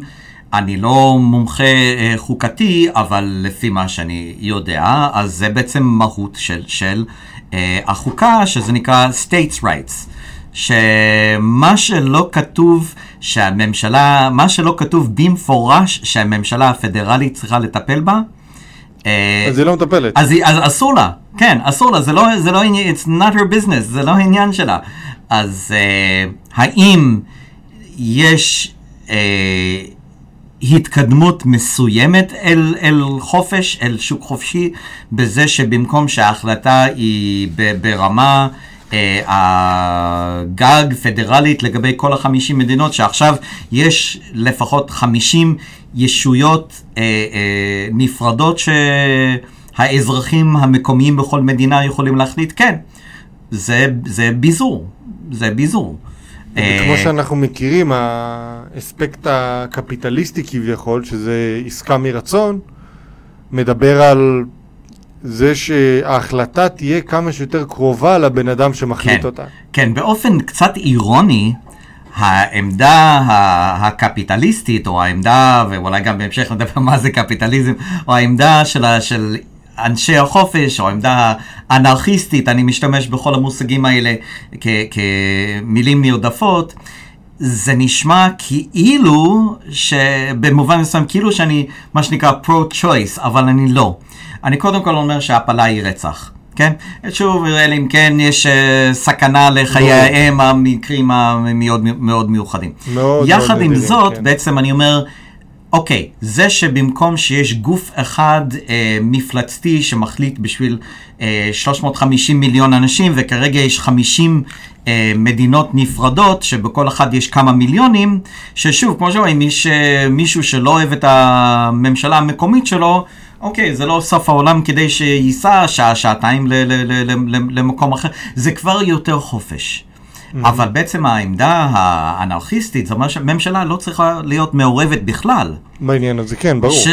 אני לא מומחה אה, חוקתי, אבל לפי מה שאני יודע, אז זה בעצם מהות של, של אה, החוקה, שזה נקרא states rights, שמה שלא כתוב שהממשלה, מה שלא כתוב במפורש שהממשלה הפדרלית צריכה לטפל בה, אז היא לא מטפלת. אז, היא- אז אסור לה, כן, אסור לה, זה לא, זה לא עניין, it's not her business, זה לא העניין שלה. אז uh, האם יש uh, התקדמות מסוימת אל, אל חופש, אל שוק חופשי, בזה שבמקום שההחלטה היא ברמה הגג פדרלית לגבי כל החמישים מדינות, שעכשיו יש לפחות חמישים ישויות uh, uh, נפרדות שהאזרחים המקומיים בכל מדינה יכולים להחליט, כן, זה, זה ביזור, זה ביזור. וכמו אה, שאנחנו מכירים, האספקט הקפיטליסטי כביכול, שזה עסקה מרצון, מדבר על זה שההחלטה תהיה כמה שיותר קרובה לבן אדם שמחליט כן. אותה. כן, באופן קצת אירוני, העמדה הקפיטליסטית, או העמדה, ואולי גם בהמשך נדבר מה זה קפיטליזם, או העמדה של, של אנשי החופש, או העמדה האנרכיסטית, אני משתמש בכל המושגים האלה כ- כמילים נרדפות, זה נשמע כאילו, שבמובן מסוים, כאילו שאני, מה שנקרא pro-choice, אבל אני לא. אני קודם כל אומר שההפלה היא רצח. כן? שוב, אלא אם כן יש uh, סכנה לחיי ברור. האם, המקרים המאוד מאוד מיוחדים. מאוד יחד מאוד עם נדירים, זאת, כן. בעצם אני אומר, אוקיי, זה שבמקום שיש גוף אחד אה, מפלצתי שמחליט בשביל אה, 350 מיליון אנשים, וכרגע יש 50 אה, מדינות נפרדות, שבכל אחד יש כמה מיליונים, ששוב, כמו שאומרים, יש אה, מישהו שלא אוהב את הממשלה המקומית שלו, אוקיי, זה לא סוף העולם כדי שייסע שעה, שעתיים ל- ל- ל- ל- ל- למקום אחר, זה כבר יותר חופש. אבל בעצם העמדה האנרכיסטית, זאת אומרת שהממשלה לא צריכה להיות מעורבת בכלל. בעניין הזה, כן, ברור. ש,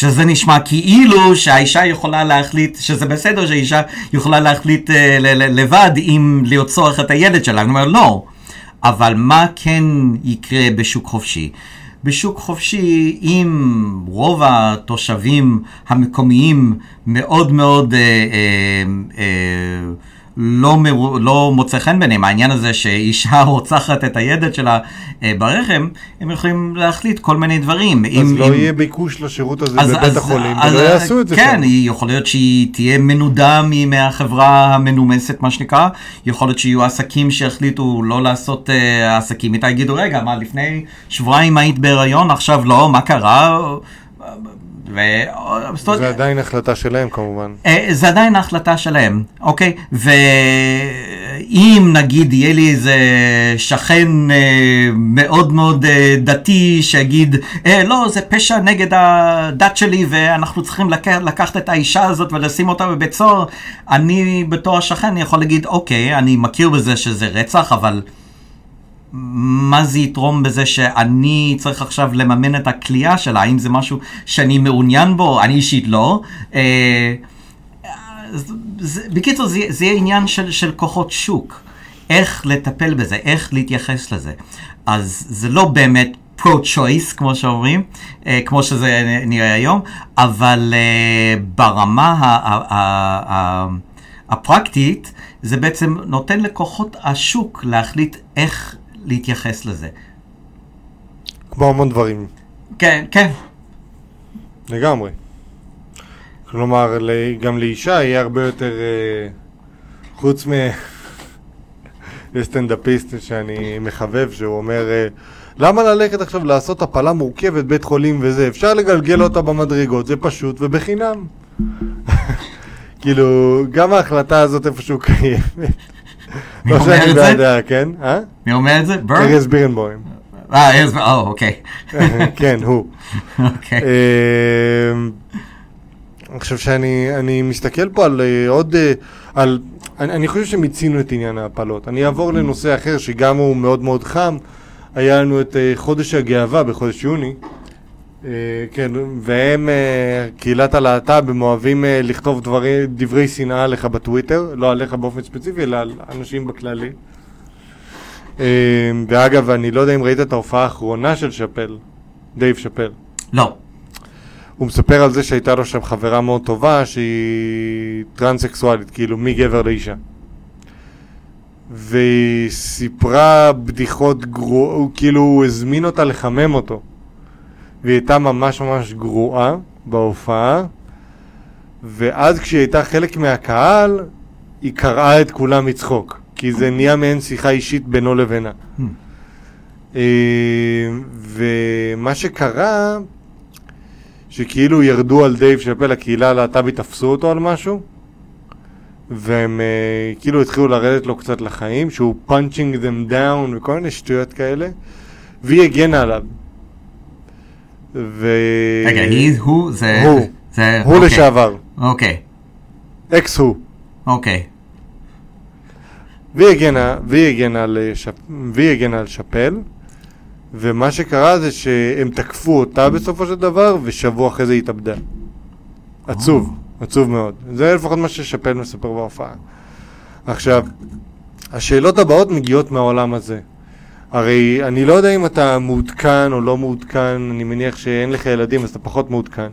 שזה נשמע כאילו שהאישה יכולה להחליט, שזה בסדר שהאישה יכולה להחליט אה, ל, ל, לבד אם לרצוח את הילד שלה. אני אומר, לא. אבל מה כן יקרה בשוק חופשי? בשוק חופשי, אם רוב התושבים המקומיים מאוד מאוד אה, אה, אה, לא, מרו- לא מוצא חן בעיניהם, העניין הזה שאישה [laughs] רוצחת את הילד שלה אה, ברחם, הם יכולים להחליט כל מיני דברים. אז אם- לא אם- יהיה ביקוש לשירות הזה אז- בבית אז- החולים, אז- ולא יעשו את זה כן, שם. היא- יכול להיות שהיא תהיה מנודה מהחברה המנומסת, מה שנקרא. יכול להיות שיהיו עסקים שיחליטו לא לעשות אה, עסקים איתה, יגידו, רגע, מה, לפני שבועיים היית בהיריון, עכשיו לא, מה קרה? ו... זאת אומרת, זה עדיין החלטה שלהם כמובן. אה, זה עדיין ההחלטה שלהם, אוקיי? ואם נגיד יהיה לי איזה שכן אה, מאוד מאוד אה, דתי שיגיד, אה, לא, זה פשע נגד הדת שלי ואנחנו צריכים לק... לקחת את האישה הזאת ולשים אותה בבית סוהר, אני בתור השכן יכול להגיד, אוקיי, אני מכיר בזה שזה רצח, אבל... מה זה יתרום בזה שאני צריך עכשיו לממן את הכלייה שלה? האם זה משהו שאני מעוניין בו? אני אישית לא. אה, זה, בקיצור, זה, זה יהיה עניין של, של כוחות שוק. איך לטפל בזה, איך להתייחס לזה. אז זה לא באמת pro-choice, כמו שאומרים, אה, כמו שזה נראה היום, אבל אה, ברמה ה- ה- ה- הפרקטית, זה בעצם נותן לכוחות השוק להחליט איך להתייחס לזה. כמו המון דברים, כן, כן, לגמרי. כלומר, גם לאישה יהיה הרבה יותר, אה, חוץ מ... [laughs] יש סטנדאפיסט שאני מחבב, שהוא אומר, אה, למה ללכת עכשיו לעשות הפלה מורכבת, בית חולים וזה? אפשר לגלגל אותה במדרגות, זה פשוט ובחינם. [laughs] כאילו, גם ההחלטה הזאת איפשהו קיימת. מי אומר את זה? כן? אה? מי אומר את זה? ברן? ארז בירנבוים. אה, ארז, או, אוקיי. [laughs] כן, הוא. אוקיי. אמ, אני חושב שאני אני מסתכל פה על אה, עוד, אה, על, אני, אני חושב שמיצינו את עניין ההפלות. אני אעבור לנושא אחר שגם הוא מאוד מאוד חם. היה לנו את אה, חודש הגאווה בחודש יוני. אה, כן, והם, אה, קהילת הלהט"ב, הם אוהבים אה, לכתוב דברי, דברי שנאה עליך בטוויטר, לא עליך באופן ספציפי, אלא על אנשים בכללי. ואגב, אני לא יודע אם ראית את ההופעה האחרונה של שאפל, דייב שאפל. לא. הוא מספר על זה שהייתה לו שם חברה מאוד טובה שהיא טרנסקסואלית, כאילו מגבר לאישה. והיא סיפרה בדיחות גרועות, כאילו הוא הזמין אותה לחמם אותו. והיא הייתה ממש ממש גרועה בהופעה, ואז כשהיא הייתה חלק מהקהל, היא קרעה את כולם מצחוק, כי זה נהיה מעין שיחה אישית בינו לבינה. Hmm. אה, ומה שקרה, שכאילו ירדו על דייב שאפל, הקהילה הלהט"בית תפסו אותו על משהו, והם uh, כאילו התחילו לרדת לו קצת לחיים, שהוא punching them down וכל מיני שטויות כאלה, והיא הגנה עליו. ו... רגע, היא, הוא, זה... הוא. זה... הוא אוקיי. לשעבר, אוקיי, אקס הוא. אוקיי. והיא הגנה, והיא הגנה, על, אה, שפ... והיא הגנה על שאפל, ומה שקרה זה שהם תקפו אותה בסופו של דבר, ושבוע אחרי זה היא התאבדה. עצוב, עצוב מאוד. זה לפחות מה ששאפל מספר בהופעה. עכשיו, השאלות הבאות מגיעות מהעולם הזה. הרי אני לא יודע אם אתה מעודכן או לא מעודכן, אני מניח שאין לך ילדים אז אתה פחות מעודכן.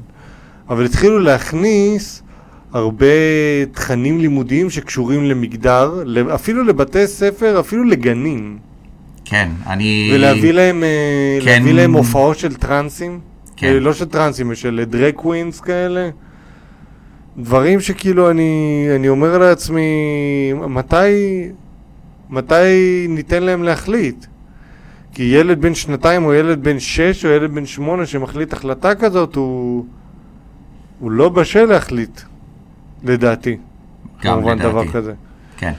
אבל התחילו להכניס הרבה תכנים לימודיים שקשורים למגדר, אפילו לבתי ספר, אפילו לגנים. כן, אני... ולהביא להם, אה, כן. להם הופעות של טרנסים. כן. אה, לא של טרנסים, של drag queens כאלה. דברים שכאילו אני, אני אומר לעצמי, מתי, מתי ניתן להם להחליט? כי ילד בן שנתיים או ילד בן שש או ילד בן שמונה שמחליט החלטה כזאת הוא, הוא לא בשל להחליט, לדעתי. גם כמובן דבר לדעתי. כזה. כן.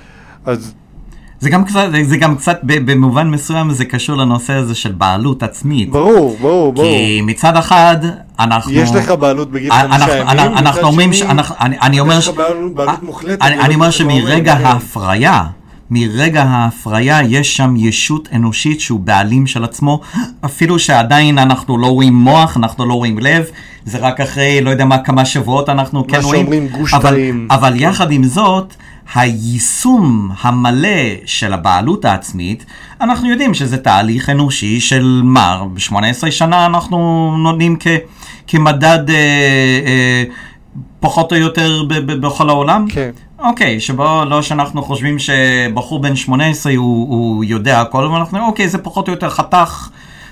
אז זה גם קצת, זה גם קצת, במובן מסוים זה קשור לנושא הזה של בעלות עצמית. ברור, ברור, ברור. כי מצד אחד, אנחנו... יש לך בעלות בגיל אנחנו- חמישה ימים, אנחנו- מצד אומרים, שני, אני- אומר, יש לך בעלות- בעלות מוחלטת. אני, אומר שמרגע כן. ההפריה, מרגע ההפריה יש שם ישות אנושית שהוא בעלים של עצמו, אפילו שעדיין אנחנו לא רואים מוח, אנחנו לא רואים לב, זה רק אחרי לא יודע מה כמה שבועות אנחנו כן רואים, שאומרים גוש אבל, תאים. אבל יחד עם זאת, היישום המלא של הבעלות העצמית, אנחנו יודעים שזה תהליך אנושי של מה, ב-18 שנה אנחנו נותנים כ, כמדד אה, אה, פחות או יותר ב- ב- בכל העולם? כן. אוקיי, שבו לא שאנחנו חושבים שבחור בן 18 הוא, הוא יודע הכל, אבל אנחנו, אוקיי, זה פחות או יותר חתך.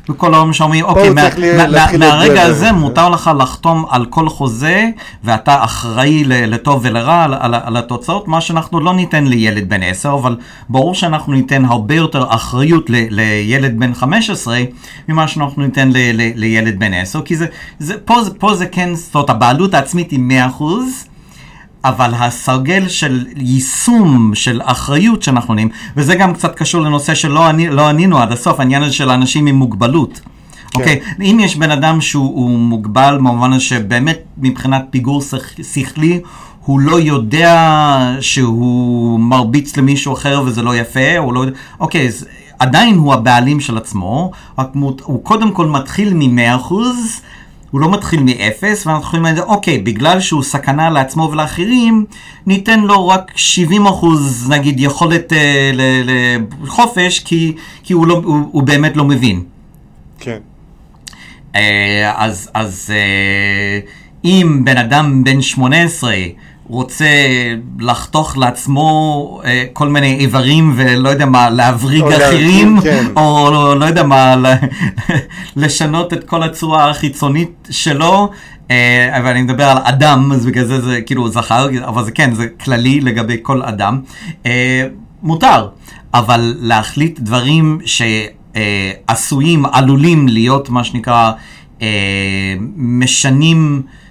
וכל היום שאומרים, אוקיי, מה, מה, מה, מהרגע. הזה מותר לך לחתום על כל חוזה, ואתה אחראי לטוב ולרע על, על, על התוצאות, מה שאנחנו לא ניתן לילד בן 10, אבל ברור שאנחנו ניתן הרבה יותר אחריות ל, לילד בן 15, ממה שאנחנו ניתן ל, ל, לילד בן 10, כי זה, זה, פה, זה- פה זה כן, זאת אומרת, הבעלות העצמית היא 100%, אבל הסרגל של יישום, של אחריות שאנחנו עונים, וזה גם קצת קשור לנושא שלא לא ענינו עד הסוף, העניין הזה של אנשים עם מוגבלות. אוקיי, אם יש בן אדם שהוא הוא מוגבל במובן הזה שבאמת מבחינת פיגור שכ- שכלי, הוא לא יודע שהוא מרביץ למישהו אחר וזה לא יפה, הוא לא יודע, אוקיי, אז עדיין הוא הבעלים של עצמו, רק הוא קודם כל מתחיל מ-100%, הוא לא מתחיל מאפס, ואנחנו יכולים להגיד, אוקיי, בגלל שהוא סכנה לעצמו ולאחרים, ניתן לו רק 70 אחוז, נגיד, יכולת אה, לחופש, כי, כי הוא, לא, הוא, הוא באמת לא מבין. כן. אה, אז, אז אה, אם בן אדם בן 18 רוצה לחתוך לעצמו אה, כל מיני איברים ולא יודע מה, להבריג אחרים, כן. או לא, לא יודע מה, [laughs] לשנות את כל הצורה החיצונית שלו. אה, אבל אני מדבר על אדם, אז בגלל זה זה כאילו זכר, אבל זה כן, זה כללי לגבי כל אדם. אה, מותר, אבל להחליט דברים שעשויים, עלולים להיות מה שנקרא אה, משנים אה,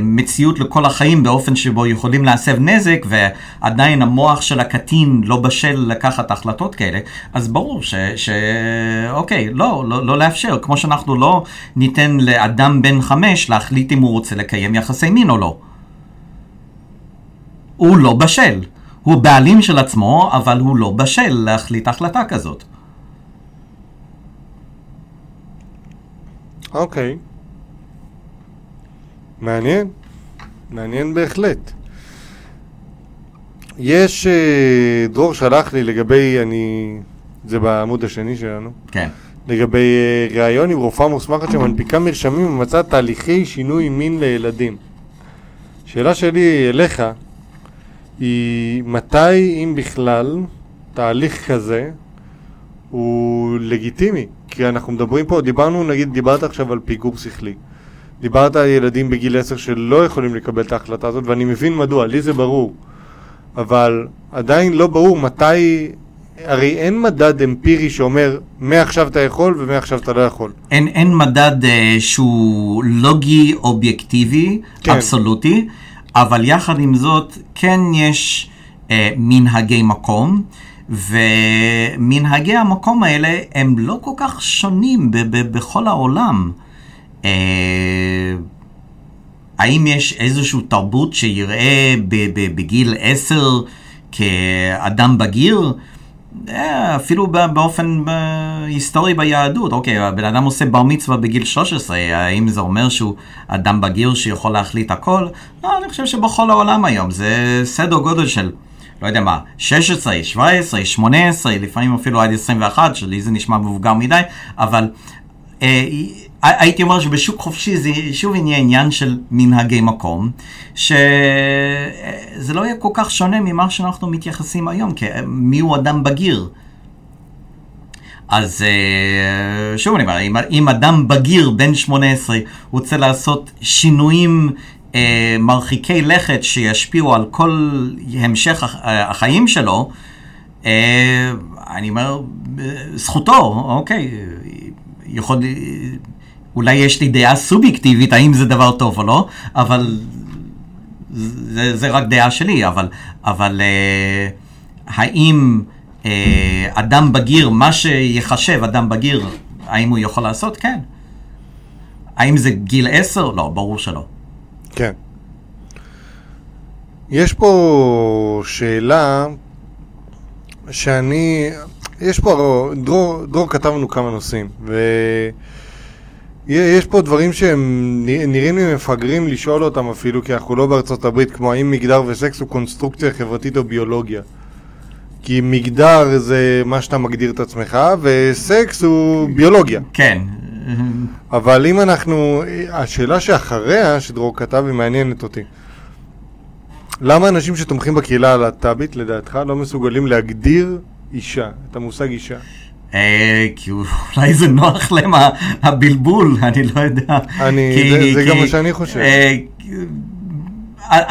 מציאות לכל החיים באופן שבו יכולים להסב נזק ועדיין המוח של הקטין לא בשל לקחת החלטות כאלה, אז ברור ש... ש... אוקיי, לא, לא, לא לאפשר, כמו שאנחנו לא ניתן לאדם בן חמש להחליט אם הוא רוצה לקיים יחסי מין או לא. הוא לא בשל. הוא בעלים של עצמו, אבל הוא לא בשל להחליט החלטה כזאת. אוקיי. מעניין. מעניין בהחלט. יש, אה, דרור שלח לי לגבי, אני, זה בעמוד השני שלנו, כן. לגבי אה, ראיון עם רופאה מוסמכת שמנפיקה מרשמים ומצאה תהליכי שינוי מין לילדים. שאלה שלי אליך היא מתי, אם בכלל, תהליך כזה הוא לגיטימי, כי אנחנו מדברים פה, דיברנו, נגיד, דיברת עכשיו על פיגור שכלי. דיברת על ילדים בגיל 10 שלא יכולים לקבל את ההחלטה הזאת, ואני מבין מדוע, לי זה ברור. אבל עדיין לא ברור מתי, הרי אין מדד אמפירי שאומר מעכשיו אתה יכול ומעכשיו אתה לא יכול. אין, אין מדד אה, שהוא לוגי אובייקטיבי, כן. אבסולוטי, אבל יחד עם זאת כן יש אה, מנהגי מקום, ומנהגי המקום האלה הם לא כל כך שונים ב- ב- בכל העולם. אה, האם יש איזושהי תרבות שיראה בגיל עשר כאדם בגיר? אה, אפילו באופן ב- היסטורי ביהדות, אוקיי, הבן אדם עושה בר מצווה בגיל 13, האם זה אומר שהוא אדם בגיר שיכול להחליט הכל? לא, אני חושב שבכל העולם היום זה סדר גודל של, לא יודע מה, 16, 17, 18, לפעמים אפילו עד 21, שלי זה נשמע מבוגר מדי, אבל אה, הייתי אומר שבשוק חופשי זה שוב יהיה עניין של מנהגי מקום, שזה לא יהיה כל כך שונה ממה שאנחנו מתייחסים היום, כי מי הוא אדם בגיר? אז אה, שוב אני אומר, אם, אם אדם בגיר בן 18 רוצה לעשות שינויים אה, מרחיקי לכת שישפיעו על כל המשך הח- החיים שלו, אה, אני אומר, אה, זכותו, אוקיי, יכול, אולי יש לי דעה סובייקטיבית האם זה דבר טוב או לא, אבל זה, זה רק דעה שלי, אבל, אבל אה, האם אה, אדם בגיר, מה שיחשב אדם בגיר, האם הוא יכול לעשות? כן. האם זה גיל עשר? לא, ברור שלא. כן. יש פה שאלה שאני, יש פה, דרור, דרור כתב לנו כמה נושאים, ויש פה דברים שהם נראים לי מפגרים לשאול אותם אפילו, כי אנחנו לא בארצות הברית, כמו האם מגדר וסקס הוא קונסטרוקציה חברתית או ביולוגיה. כי מגדר זה מה שאתה מגדיר את עצמך, וסקס הוא ביולוגיה. כן. אבל אם אנחנו, השאלה שאחריה, שדרור כתב, היא מעניינת אותי. למה אנשים שתומכים בקהילה הלהט"בית, לדעתך, לא מסוגלים להגדיר אישה, את המושג אישה? אה, כי אולי זה נוח להם הבלבול, אני לא יודע. אני- כי- זה- זה גם מה שאני חושב. אה,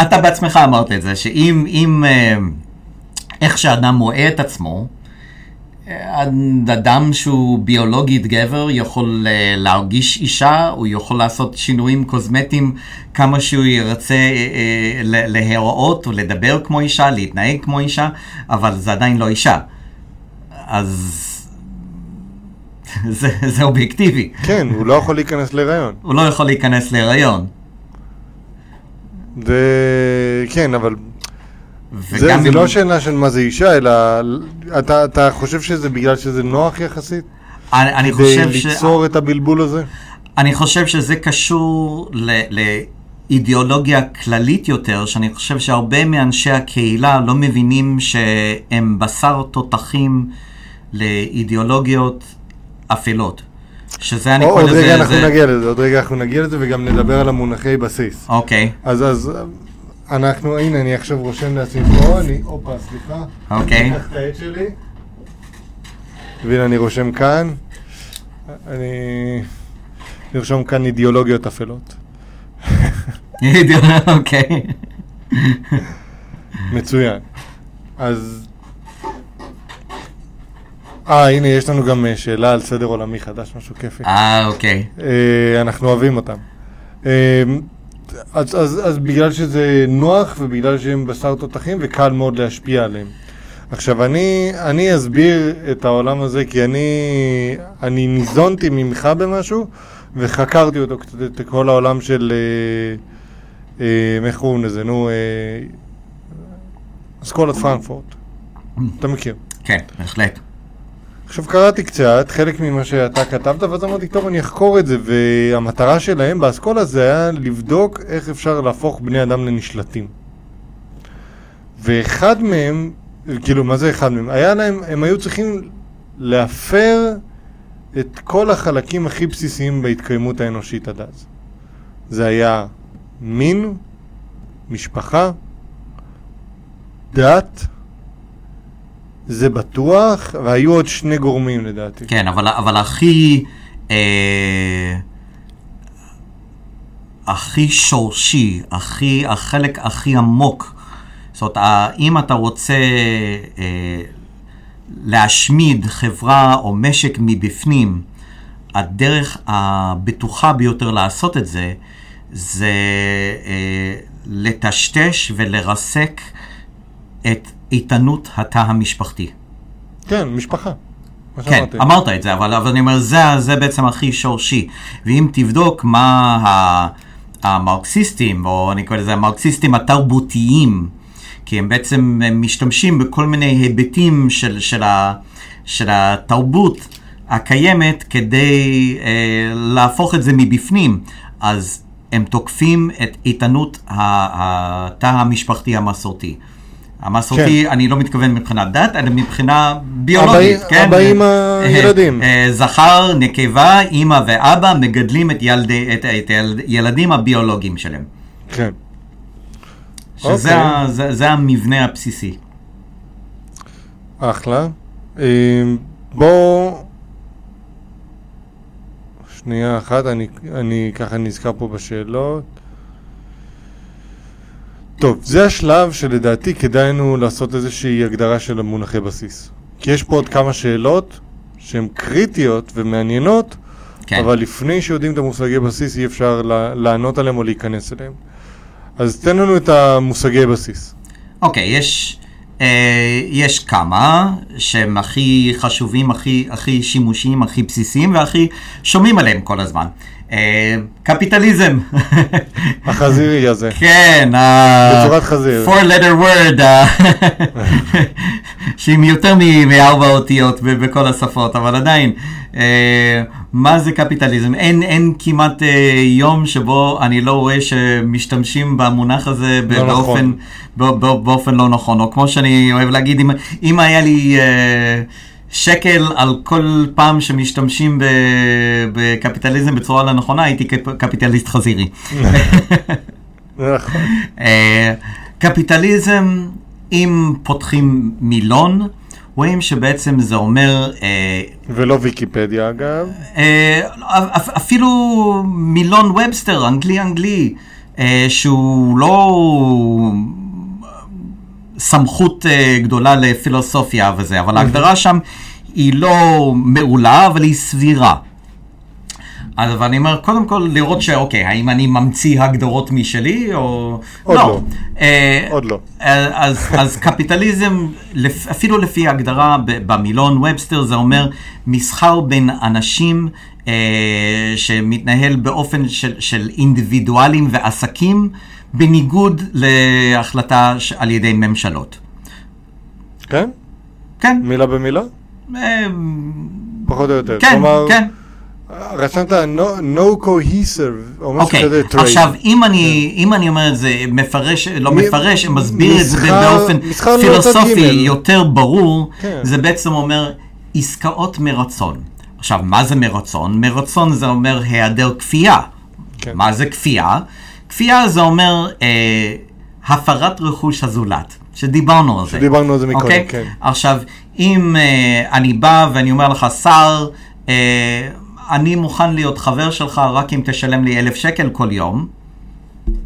אתה בעצמך אמרת את זה, שאם אם, אה, איך שאדם רואה את עצמו, אה, אדם שהוא ביולוגית גבר יכול אה, להרגיש אישה, הוא יכול לעשות שינויים קוסמטיים כמה שהוא ירצה אה, אה, להיראות או לדבר כמו אישה, להתנהג כמו אישה, אבל זה עדיין לא אישה. אז זה, זה אובייקטיבי. כן, הוא לא יכול להיכנס להיריון. הוא לא יכול להיכנס להיריון. זה... כן, אבל זה, אם- לא שאלה של מה זה אישה, אלא אתה, אתה חושב שזה בגלל שזה נוח יחסית? אני, אני כדי חושב ש... ליצור את הבלבול הזה? אני חושב שזה קשור ל... לאידיאולוגיה כללית יותר, שאני חושב שהרבה מאנשי הקהילה לא מבינים שהם בשר תותחים לאידיאולוגיות אפלות. שזה אני קורא עוד לזה... רגע אנחנו זה- נגיע לזה, עוד רגע אנחנו נגיע לזה וגם נדבר על המונחי בסיס. אוקיי, אז, אז אנחנו, הנה, אני עכשיו רושם לעצמי פה, אני, הופה, סליחה. אוקיי. אני אקח את העט שלי. והנה, אני רושם כאן. אני... נרשום כאן אידיאולוגיות אפלות. [laughs] אוקיי. מצוין. אז... אה, הנה, יש לנו גם אה, שאלה על סדר עולמי חדש, משהו כיפי. אה, אוקיי. אה, אנחנו אוהבים אותם. אה, אז, אז, אז בגלל שזה נוח ובגלל שהם בשר תותחים וקל מאוד להשפיע עליהם. עכשיו, אני, אני אסביר את העולם הזה כי אני, אני ניזונתי ממך במשהו וחקרתי אותו קצת, את כל העולם של... אה, אה, איך קוראים לזה? נו, אה, אסכולת פרנקפורט. אתה מכיר. כן, בהחלט. עכשיו קראתי קצת, חלק ממה שאתה כתבת, ואז אמרתי, טוב, אני אחקור את זה, והמטרה שלהם באסכולה זה היה לבדוק איך אפשר להפוך בני אדם לנשלטים. ואחד מהם, כאילו, מה זה אחד מהם? היה להם, הם היו צריכים להפר את כל החלקים הכי בסיסיים בהתקיימות האנושית עד אז. זה היה מין, משפחה, דת, זה בטוח, והיו עוד שני גורמים לדעתי. כן, אבל, אבל הכי... אה, הכי שורשי, הכי, החלק הכי עמוק. זאת אומרת, אם אתה רוצה אה, להשמיד חברה או משק מבפנים, הדרך הבטוחה ביותר לעשות את זה, זה אה, לטשטש ולרסק את איתנות התא המשפחתי. כן, משפחה. כן. אמרת את זה, אבל, אבל אני אומר, זה, זה בעצם הכי שורשי. ואם תבדוק מה ה, המרקסיסטים, או אני קורא לזה המרקסיסטים התרבותיים, כי הם בעצם הם משתמשים בכל מיני היבטים של, של, ה, של התרבות הקיימת כדי אה, להפוך את זה מבפנים. אז הם תוקפים את איתנות התא המשפחתי המסורתי. המסורתי, כן. אני לא מתכוון מבחינת דת, אלא מבחינה ביולוגית, אבא- כן? אבא, אמא, אה. אה, זכר, נקבה, אימא ואבא מגדלים את, ילדי, את, את הילדים הביולוגיים שלהם. כן. שזה אוקיי. ה, זה, זה המבנה הבסיסי. אחלה. אה, בוא... שנייה אחת, אני, אני ככה נזכר פה בשאלות. טוב, זה השלב שלדעתי כדאי לנו לעשות איזושהי הגדרה של המונחי בסיס. כי יש פה עוד כמה שאלות שהן קריטיות ומעניינות, כן. אבל לפני שיודעים את המושגי בסיס אי אפשר לענות עליהם או להיכנס אליהם. אז תן לנו את המושגי בסיס. אוקיי, יש, אה, יש כמה שהם הכי חשובים, הכי, הכי שימושיים, הכי בסיסיים והכי שומעים עליהם כל הזמן. אה, קפיטליזם. החזירי הזה. כן, בצורת חזיר. four letter word, שעם יותר מארבע אותיות בכל השפות, אבל עדיין, אה, מה זה קפיטליזם? אין, אין כמעט אה, יום שבו אני לא רואה שמשתמשים במונח הזה לא נכון. באופן, ב- באופן לא נכון, או כמו שאני אוהב להגיד, אם, אם היה לי... אה, שקל על כל פעם שמשתמשים בקפיטליזם בצורה לא נכונה, הייתי קפ- קפיטליסט חזירי. [laughs] נכון. אה, קפיטליזם, אם פותחים מילון, רואים שבעצם זה אומר, אה, ולא ויקיפדיה אגב. אה, אפ- אפילו מילון ובסטר, אנגלי-אנגלי, אה, שהוא לא סמכות אה, גדולה לפילוסופיה וזה, אבל ההגדרה שם היא לא מעולה, אבל היא סבירה. אז אבל אני אומר, קודם כל לראות שאוקיי, האם אני ממציא הגדרות משלי או... עוד לא. אה, עוד לא. אז, אז קפיטליזם, אפילו לפי ההגדרה במילון ובסטר, זה אומר מסחר בין אנשים אה, שמתנהל באופן של, של אינדיבידואלים ועסקים, בניגוד להחלטה על ידי ממשלות. כן? כן, מילה במילה? אה, פחות או יותר. כן, כלומר, כן. רשמת no, no cohesive, או משהו אוקיי, כזה, trade. עכשיו אם אני, אם אני אומר את זה, מפרש, לא מ- מפרש, מסביר את זה מסחר- באופן מסחר לא פילוסופי. יותר ברור, כן. זה בעצם אומר עסקאות מרצון. עכשיו, מה זה מרצון? מרצון זה אומר היעדר כפייה. כן. מה זה כפייה? כפייה זה אומר אה, הפרת רכוש הזולת, שדיברנו על זה. שדיברנו על זה מקודם, אוקיי? כן. עכשיו, אם אה, אני בא ואני אומר לך, שר, אה, אני מוכן להיות חבר שלך רק אם תשלם לי אלף שקל כל יום,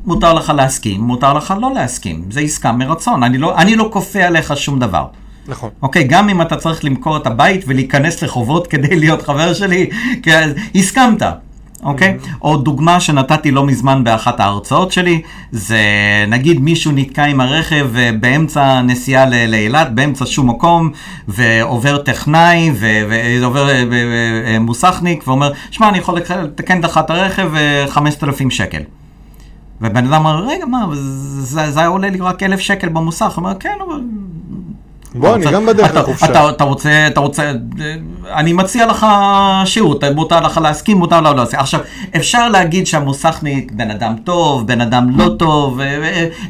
מותר לך להסכים, מותר לך לא להסכים. זה עסקה מרצון, אני לא, אני לא כופה עליך שום דבר. נכון. אוקיי, גם אם אתה צריך למכור את הבית ולהיכנס לחובות כדי להיות חבר שלי, כי הסכמת. אוקיי? Mm-hmm. או דוגמה שנתתי לא מזמן באחת ההרצאות שלי, זה נגיד מישהו נתקע עם הרכב אה, באמצע נסיעה לאילת, באמצע שום מקום, ועובר טכנאי, ועובר אה, אה, מוסכניק, ואומר, שמע, אני יכול לתקן את הרכב אה, 5,000 שקל. ובן אדם אמר, רגע, מה, זה, זה היה עולה לי רק אלף שקל במוסך. הוא אומר, כן, אבל... בוא, אני גם בדרך לחופשה. אתה, רוצה, אתה רוצה, אני מציע לך שירות, מותר לך להסכים, מותר לך לא להסכים. עכשיו, אפשר להגיד שהמוסכניק בן אדם טוב, בן אדם לא טוב,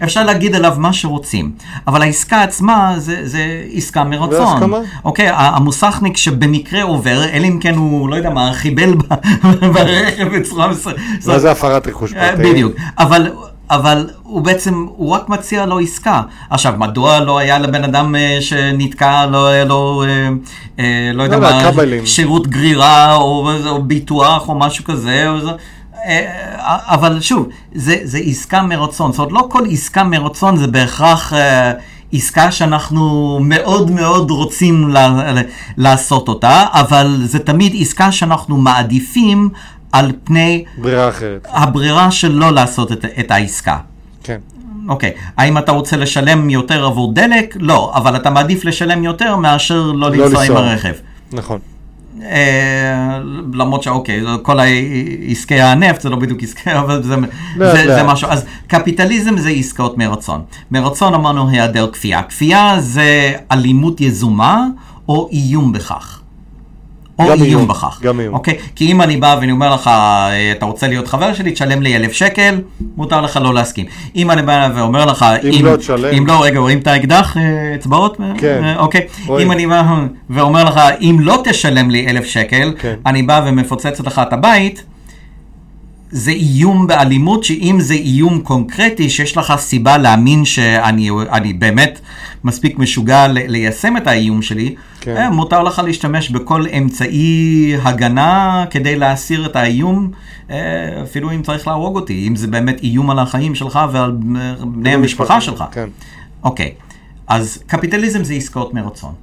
אפשר להגיד עליו מה שרוצים, אבל העסקה עצמה זה, זה עסקה מרצון. הסכמה. אוקיי, המוסכניק שבמקרה עובר, אלא אם כן הוא, לא יודע מה, חיבל [laughs] ברכב בצורה מסוימת. מה זה הפרת רכוש אה, פרטי? בדיוק, אבל אבל הוא בעצם, הוא רק מציע לו עסקה. עכשיו, מדוע לא היה לבן אדם אה, שנתקע, לא היה לו, אה, אה, לא יודע לא יודע, מה. שירות גרירה או, או ביטוח או משהו כזה. או זה, אה, אבל שוב, זה, זה עסקה מרצון. זאת אומרת, לא כל עסקה מרצון זה בהכרח אה, עסקה שאנחנו מאוד מאוד רוצים ל, ל, לעשות אותה, אבל זה תמיד עסקה שאנחנו מעדיפים על פני ברירה אחרת. הברירה של לא לעשות את, את העסקה. כן. אוקיי, האם אתה רוצה לשלם יותר עבור דלק? לא, אבל אתה מעדיף לשלם יותר מאשר לא לנסוע עם. הרכב. נכון. אה, למרות שאוקיי, כל עסקי הנפט זה לא בדיוק עסקי, [laughs] אבל זה, לאט, זה, זה לאט. משהו. אז קפיטליזם זה עסקאות מרצון. מרצון אמרנו היעדר כפייה. כפייה זה אלימות יזומה או איום בכך. או גם איום, בכך. גם איום. אוקיי? כי אם אני בא ואני אומר לך, אה, אתה רוצה להיות חבר שלי, תשלם לי אלף שקל, מותר לך לא להסכים. אם אני בא ואומר לך, אם לא תשלם. אם לא, רגע, רואים את האקדח, אה, אצבעות? כן. אה, אוקיי. רואים. אם אני בא ואומר לך, אם לא תשלם לי אלף שקל, כן. אני בא ומפוצץ לך את הבית, זה איום באלימות, שאם זה איום קונקרטי, שיש לך סיבה להאמין שאני אני באמת מספיק משוגע ליישם את האיום שלי, כן. אה, מותר לך להשתמש בכל אמצעי הגנה כדי להסיר את האיום, אה, אפילו אם צריך להרוג אותי, אם זה באמת איום על החיים שלך ועל בני המשפחה שלך. כן. אוקיי, אז קפיטליזם זה עסקאות מרצון.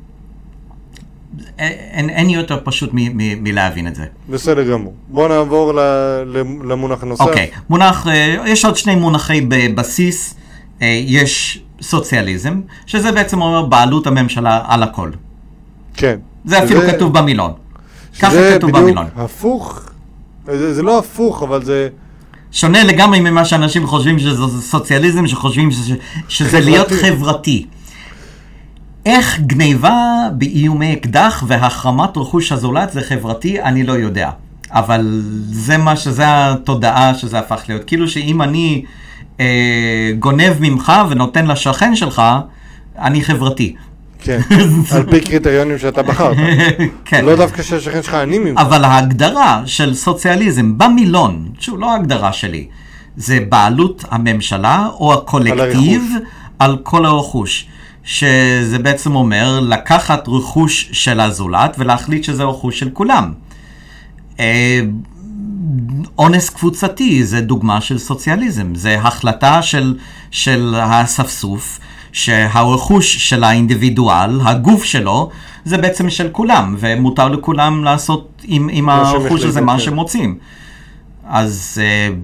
אין, אין יותר פשוט מ- מ- מלהבין את זה. בסדר גמור. בוא נעבור ל- למונח הנוסף. אוקיי, מונח, אה, יש עוד שני מונחי בבסיס, אה, יש סוציאליזם, שזה בעצם אומר בעלות הממשלה על הכל. כן. זה אפילו שזה- כתוב במילון. ככה כתוב בדיוק במילון. הפוך. זה, זה לא הפוך, אבל זה... שונה לגמרי ממה שאנשים חושבים שזה סוציאליזם, שחושבים שזה, שזה חברתי. להיות חברתי. איך גניבה באיומי אקדח והחרמת רכוש הזולת זה חברתי, אני לא יודע. אבל זה מה שזה התודעה שזה הפך להיות. כאילו שאם אני אה, גונב ממך ונותן לשכן שלך, אני חברתי. כן. [laughs] על פי קריטריונים שאתה בחרת. [laughs] כן. לא דווקא שהשכן שלך עני ממך. אבל ההגדרה של סוציאליזם במילון, שוב, לא ההגדרה שלי, זה בעלות הממשלה או הקולקטיב על על, כל הרכוש. שזה בעצם אומר לקחת רכוש של הזולת ולהחליט שזה רכוש של כולם. אה, אונס קבוצתי זה דוגמה של סוציאליזם, זה החלטה של, של האספסוף שהרכוש של האינדיבידואל, הגוף שלו, זה בעצם של כולם, ומותר לכולם לעשות עם, עם הרכוש הזה מה כן. שהם רוצים. אז אה,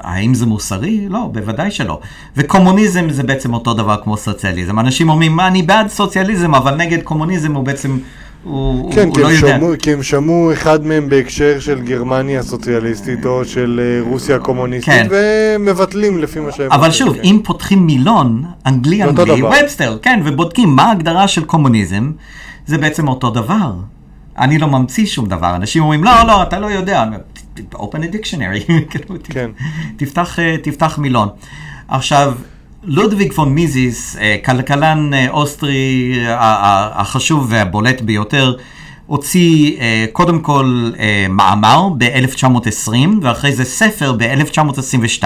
האם זה מוסרי? לא, בוודאי שלא. וקומוניזם זה בעצם אותו דבר כמו סוציאליזם. אנשים אומרים, מה, אני בעד סוציאליזם, אבל נגד קומוניזם הוא בעצם, הוא, כן, הוא כי לא הם, יודע. שמעו, כי הם שמעו אחד מהם בהקשר של גרמניה הסוציאליסטית או של אה, רוסיה הקומוניסטית, כן. ומבטלים לפי מה שהם אבל שוב, כן. אם פותחים מילון, אנגלי אנגלי. ובסטר, כן, ובודקים מה ההגדרה של קומוניזם, זה בעצם אותו דבר. אני לא ממציא שום דבר. אנשים אומרים, לא, לא, אתה לא יודע. Open a dictionary. [laughs] כן. תפתח, אה, תפתח מילון. עכשיו, לודוויג פון מיזיס, אה, כלכלן אה, אוסטרי החשוב והבולט ביותר, הוציא קודם כל מאמר ב-1920, ואחרי זה ספר ב-1922,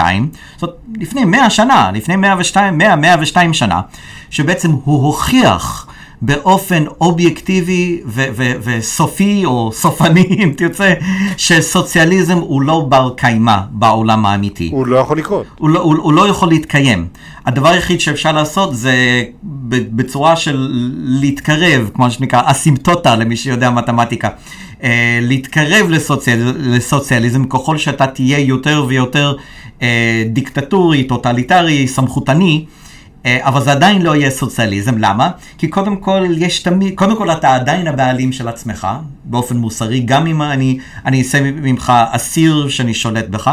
זאת אומרת, לפני 100 שנה, לפני 102, 100, 102 שנה, שבעצם הוא הוכיח באופן אובייקטיבי ו- ו- וסופי או סופני, [laughs] אם תרצה, שסוציאליזם הוא לא בר קיימא בעולם האמיתי. הוא לא יכול לקרות. הוא לא, הוא, הוא לא יכול להתקיים. הדבר היחיד שאפשר לעשות זה בצורה של להתקרב, כמו שנקרא אסימפטוטה למי שיודע מתמטיקה. אה, להתקרב לסוציאל, לסוציאליזם ככל שאתה תהיה יותר ויותר אה, דיקטטורי, טוטליטרי, סמכותני. אה, אבל זה עדיין לא יהיה סוציאליזם, למה? כי קודם כל יש תמיד, קודם כל אתה עדיין הבעלים של עצמך, באופן מוסרי, גם אם אני, אני אעשה ממך אסיר שאני שולט בך,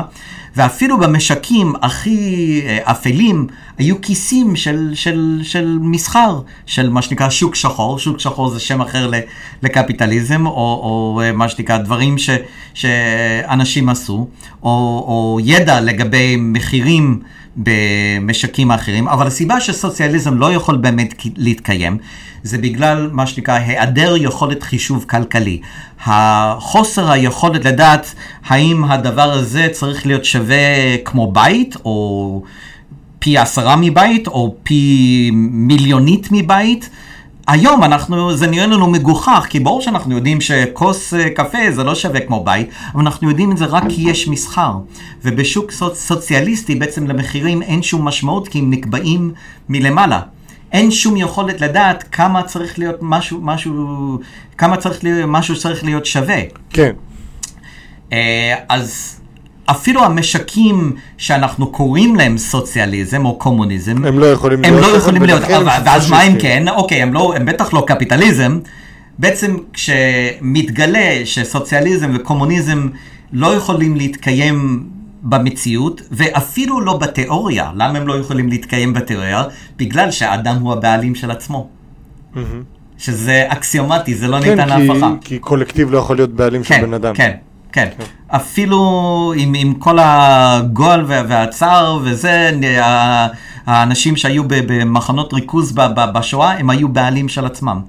ואפילו במשטרים הכי אה, אפלים, היו כיסים של, של, של מסחר, של מה שנקרא שוק שחור, שוק שחור זה שם אחר לקפיטליזם, או, או אה, מה שנקרא דברים ש, שאנשים עשו, או, או ידע לגבי מחירים במשקים האחרים, אבל הסיבה שסוציאליזם לא יכול באמת להתקיים, זה בגלל מה שנקרא היעדר יכולת חישוב כלכלי. החוסר היכולת לדעת האם הדבר הזה צריך להיות שווה כמו בית, או פי עשרה מבית, או פי מיליונית מבית. היום אנחנו, זה נראה לנו מגוחך, כי ברור שאנחנו יודעים שכוס אה, קפה זה לא שווה כמו בית, אבל אנחנו יודעים את זה רק כי יש מסחר. ובשוק סוצ... סוציאליסטי בעצם למחירים אין שום משמעות, כי הם נקבעים מלמעלה. אין שום יכולת לדעת כמה צריך להיות משהו, משהו, כמה צריך להיות, משהו צריך להיות שווה. כן. אה, אז אפילו המשקים שאנחנו קוראים להם סוציאליזם או קומוניזם, הם לא יכולים הם להיות לא יכולים להיות, אבל- ואז מה פשיסטים. כן? אוקיי, הם, לא, הם בטח לא קפיטליזם. בעצם כשמתגלה שסוציאליזם וקומוניזם לא יכולים להתקיים במציאות, ואפילו לא בתיאוריה. למה הם לא יכולים להתקיים בתיאוריה? בגלל שהאדם הוא הבעלים של עצמו. שזה אקסיומטי, זה לא כן, ניתן להפכה. כי קולקטיב לא יכול להיות בעלים של כן, בן אדם. כן, כן. אפילו עם, עם כל הגועל וה- והצער וזה, האנשים שהיו במחנות ריכוז בשואה, הם היו בעלים של עצמם.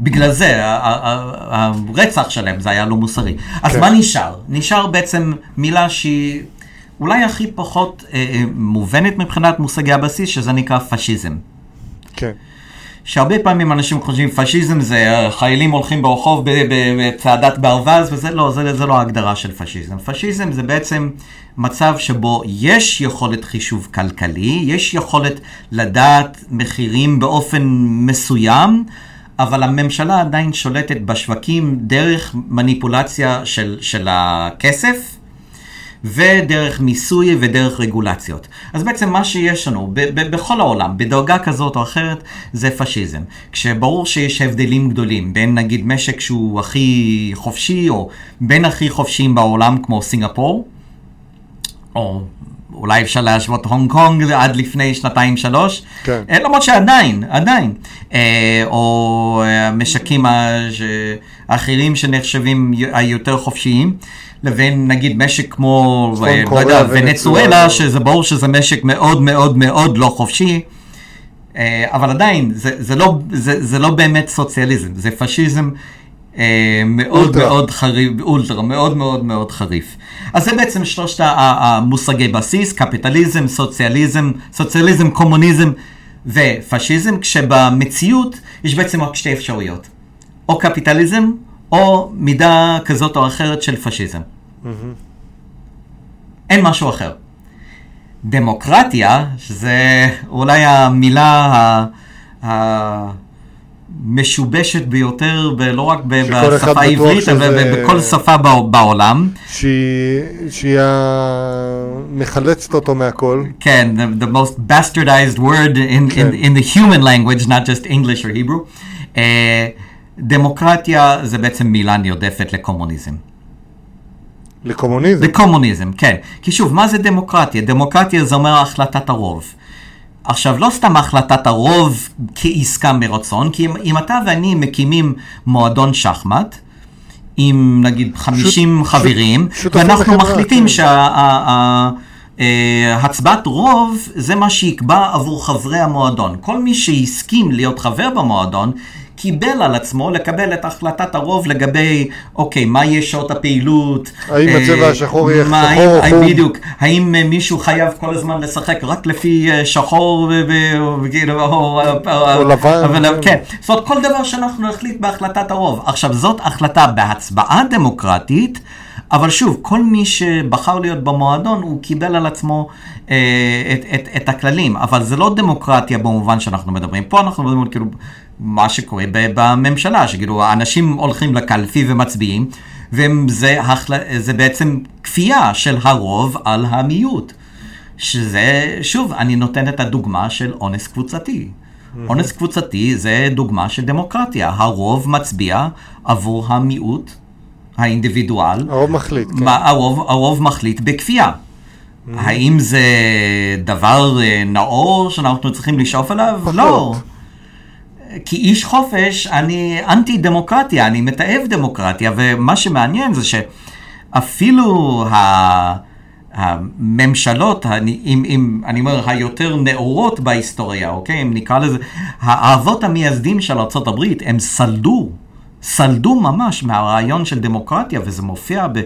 בגלל זה, הרצח שלהם זה היה לא מוסרי. אז כן. מה נשאר? נשאר בעצם מילה שהיא אולי הכי פחות אה, אה, מובנת מבחינת מושגי הבסיס, שזה נקרא פשיזם. כן. שהרבה פעמים אנשים חושבים פשיזם זה אה, חיילים הולכים ברחוב בצעדת ברווז וזה לא, זה, זה לא ההגדרה של פשיזם. פשיזם זה בעצם מצב שבו יש יכולת חישוב כלכלי, יש יכולת לדעת מחירים באופן מסוים, אבל הממשלה עדיין שולטת בשווקים דרך מניפולציה של, של הכסף. ודרך מיסוי ודרך רגולציות. אז בעצם מה שיש לנו ב- ב- בכל העולם, בדרגה כזאת או אחרת, זה פשיזם. כשברור שיש הבדלים גדולים בין נגיד משק שהוא הכי חופשי, או בין הכי חופשיים בעולם כמו סינגפור, או אולי אפשר להשוות הונג קונג עד לפני שנתיים שלוש, כן. אה, למרות שעדיין, עדיין, אה, או אה, משקים ה- ש- האחרים שנחשבים היותר חופשיים, לבין נגיד משק כמו, לא יודע, ונצואלה. שזה ברור שזה משק מאוד מאוד מאוד לא חופשי, אבל עדיין, זה, זה, לא, זה, זה לא באמת סוציאליזם, זה פשיזם מאוד אולטרה. מאוד חריף, אולטרה, מאוד מאוד מאוד חריף. אז זה בעצם שלושת ה- ה- המושגי בסיס, קפיטליזם, סוציאליזם, סוציאליזם, קומוניזם ופשיזם, כשבמציאות יש בעצם רק שתי אפשרויות, או קפיטליזם, או מידה כזאת או אחרת של פשיזם. אין משהו אחר. דמוקרטיה, שזה אולי המילה ה- המשובשת ביותר, לא רק בשפה העברית, אבל שזה- בכל שפה בע- בעולם. שהיא, שהיא מחלצת אותו מהכל. כן, the, the most bastardized word in, in, כן. in the human language, not just English or Hebrew. Uh, דמוקרטיה זה בעצם מילה נרדפת לקומוניזם. לקומוניזם. לקומוניזם, כן. כי שוב, מה זה דמוקרטיה? דמוקרטיה זה אומר החלטת הרוב. עכשיו, לא סתם החלטת הרוב כעסקה מרצון, כי אם, אם אתה ואני מקימים מועדון שחמט, עם נגיד 50 שות- חברים, שותפים ואנחנו מחליטים. שהצבעת רוב זה מה שיקבע עבור חברי המועדון. כל מי שהסכים להיות חבר במועדון, קיבל על עצמו לקבל את החלטת הרוב לגבי, אוקיי, מה יהיה שעות הפעילות? האם אה, הצבע השחור יהיה מה- שחור או חום? בדיוק. האם אה, מישהו חייב כל הזמן לשחק רק לפי אה, שחור וכאילו, או או לבן. אבל, כן. זאת אומרת, כל דבר שאנחנו נחליט בהחלטת הרוב. עכשיו, זאת החלטה בהצבעה דמוקרטית, אבל שוב, כל מי שבחר להיות במועדון, הוא קיבל על עצמו אה, את, את, את הכללים. אבל זה לא דמוקרטיה במובן שאנחנו מדברים. פה אנחנו מדברים כאילו מה שקורה בממשלה, שכאילו האנשים הולכים לקלפי ומצביעים, וזה החל... זה בעצם כפייה של הרוב על המיעוט. שזה, שוב, אני נותן את הדוגמה של אונס קבוצתי. אונס קבוצתי זה דוגמה של דמוקרטיה. הרוב מצביע עבור המיעוט, האינדיבידואל, הרוב מחליט, כן. מה, הרוב, הרוב מחליט בכפייה. האם זה דבר אה, נאור שאנחנו צריכים לשאוף אליו? פחות. לא. כי איש חופש, אני אנטי דמוקרטיה, אני מתעב דמוקרטיה, ומה שמעניין זה שאפילו ה... הממשלות, אני, אם, אם, אני אומר, היותר נאורות בהיסטוריה, אוקיי? אם נקרא לזה, האבות המייסדים של ארה"ב, הם סלדו, סלדו ממש מהרעיון של דמוקרטיה, וזה מופיע ב,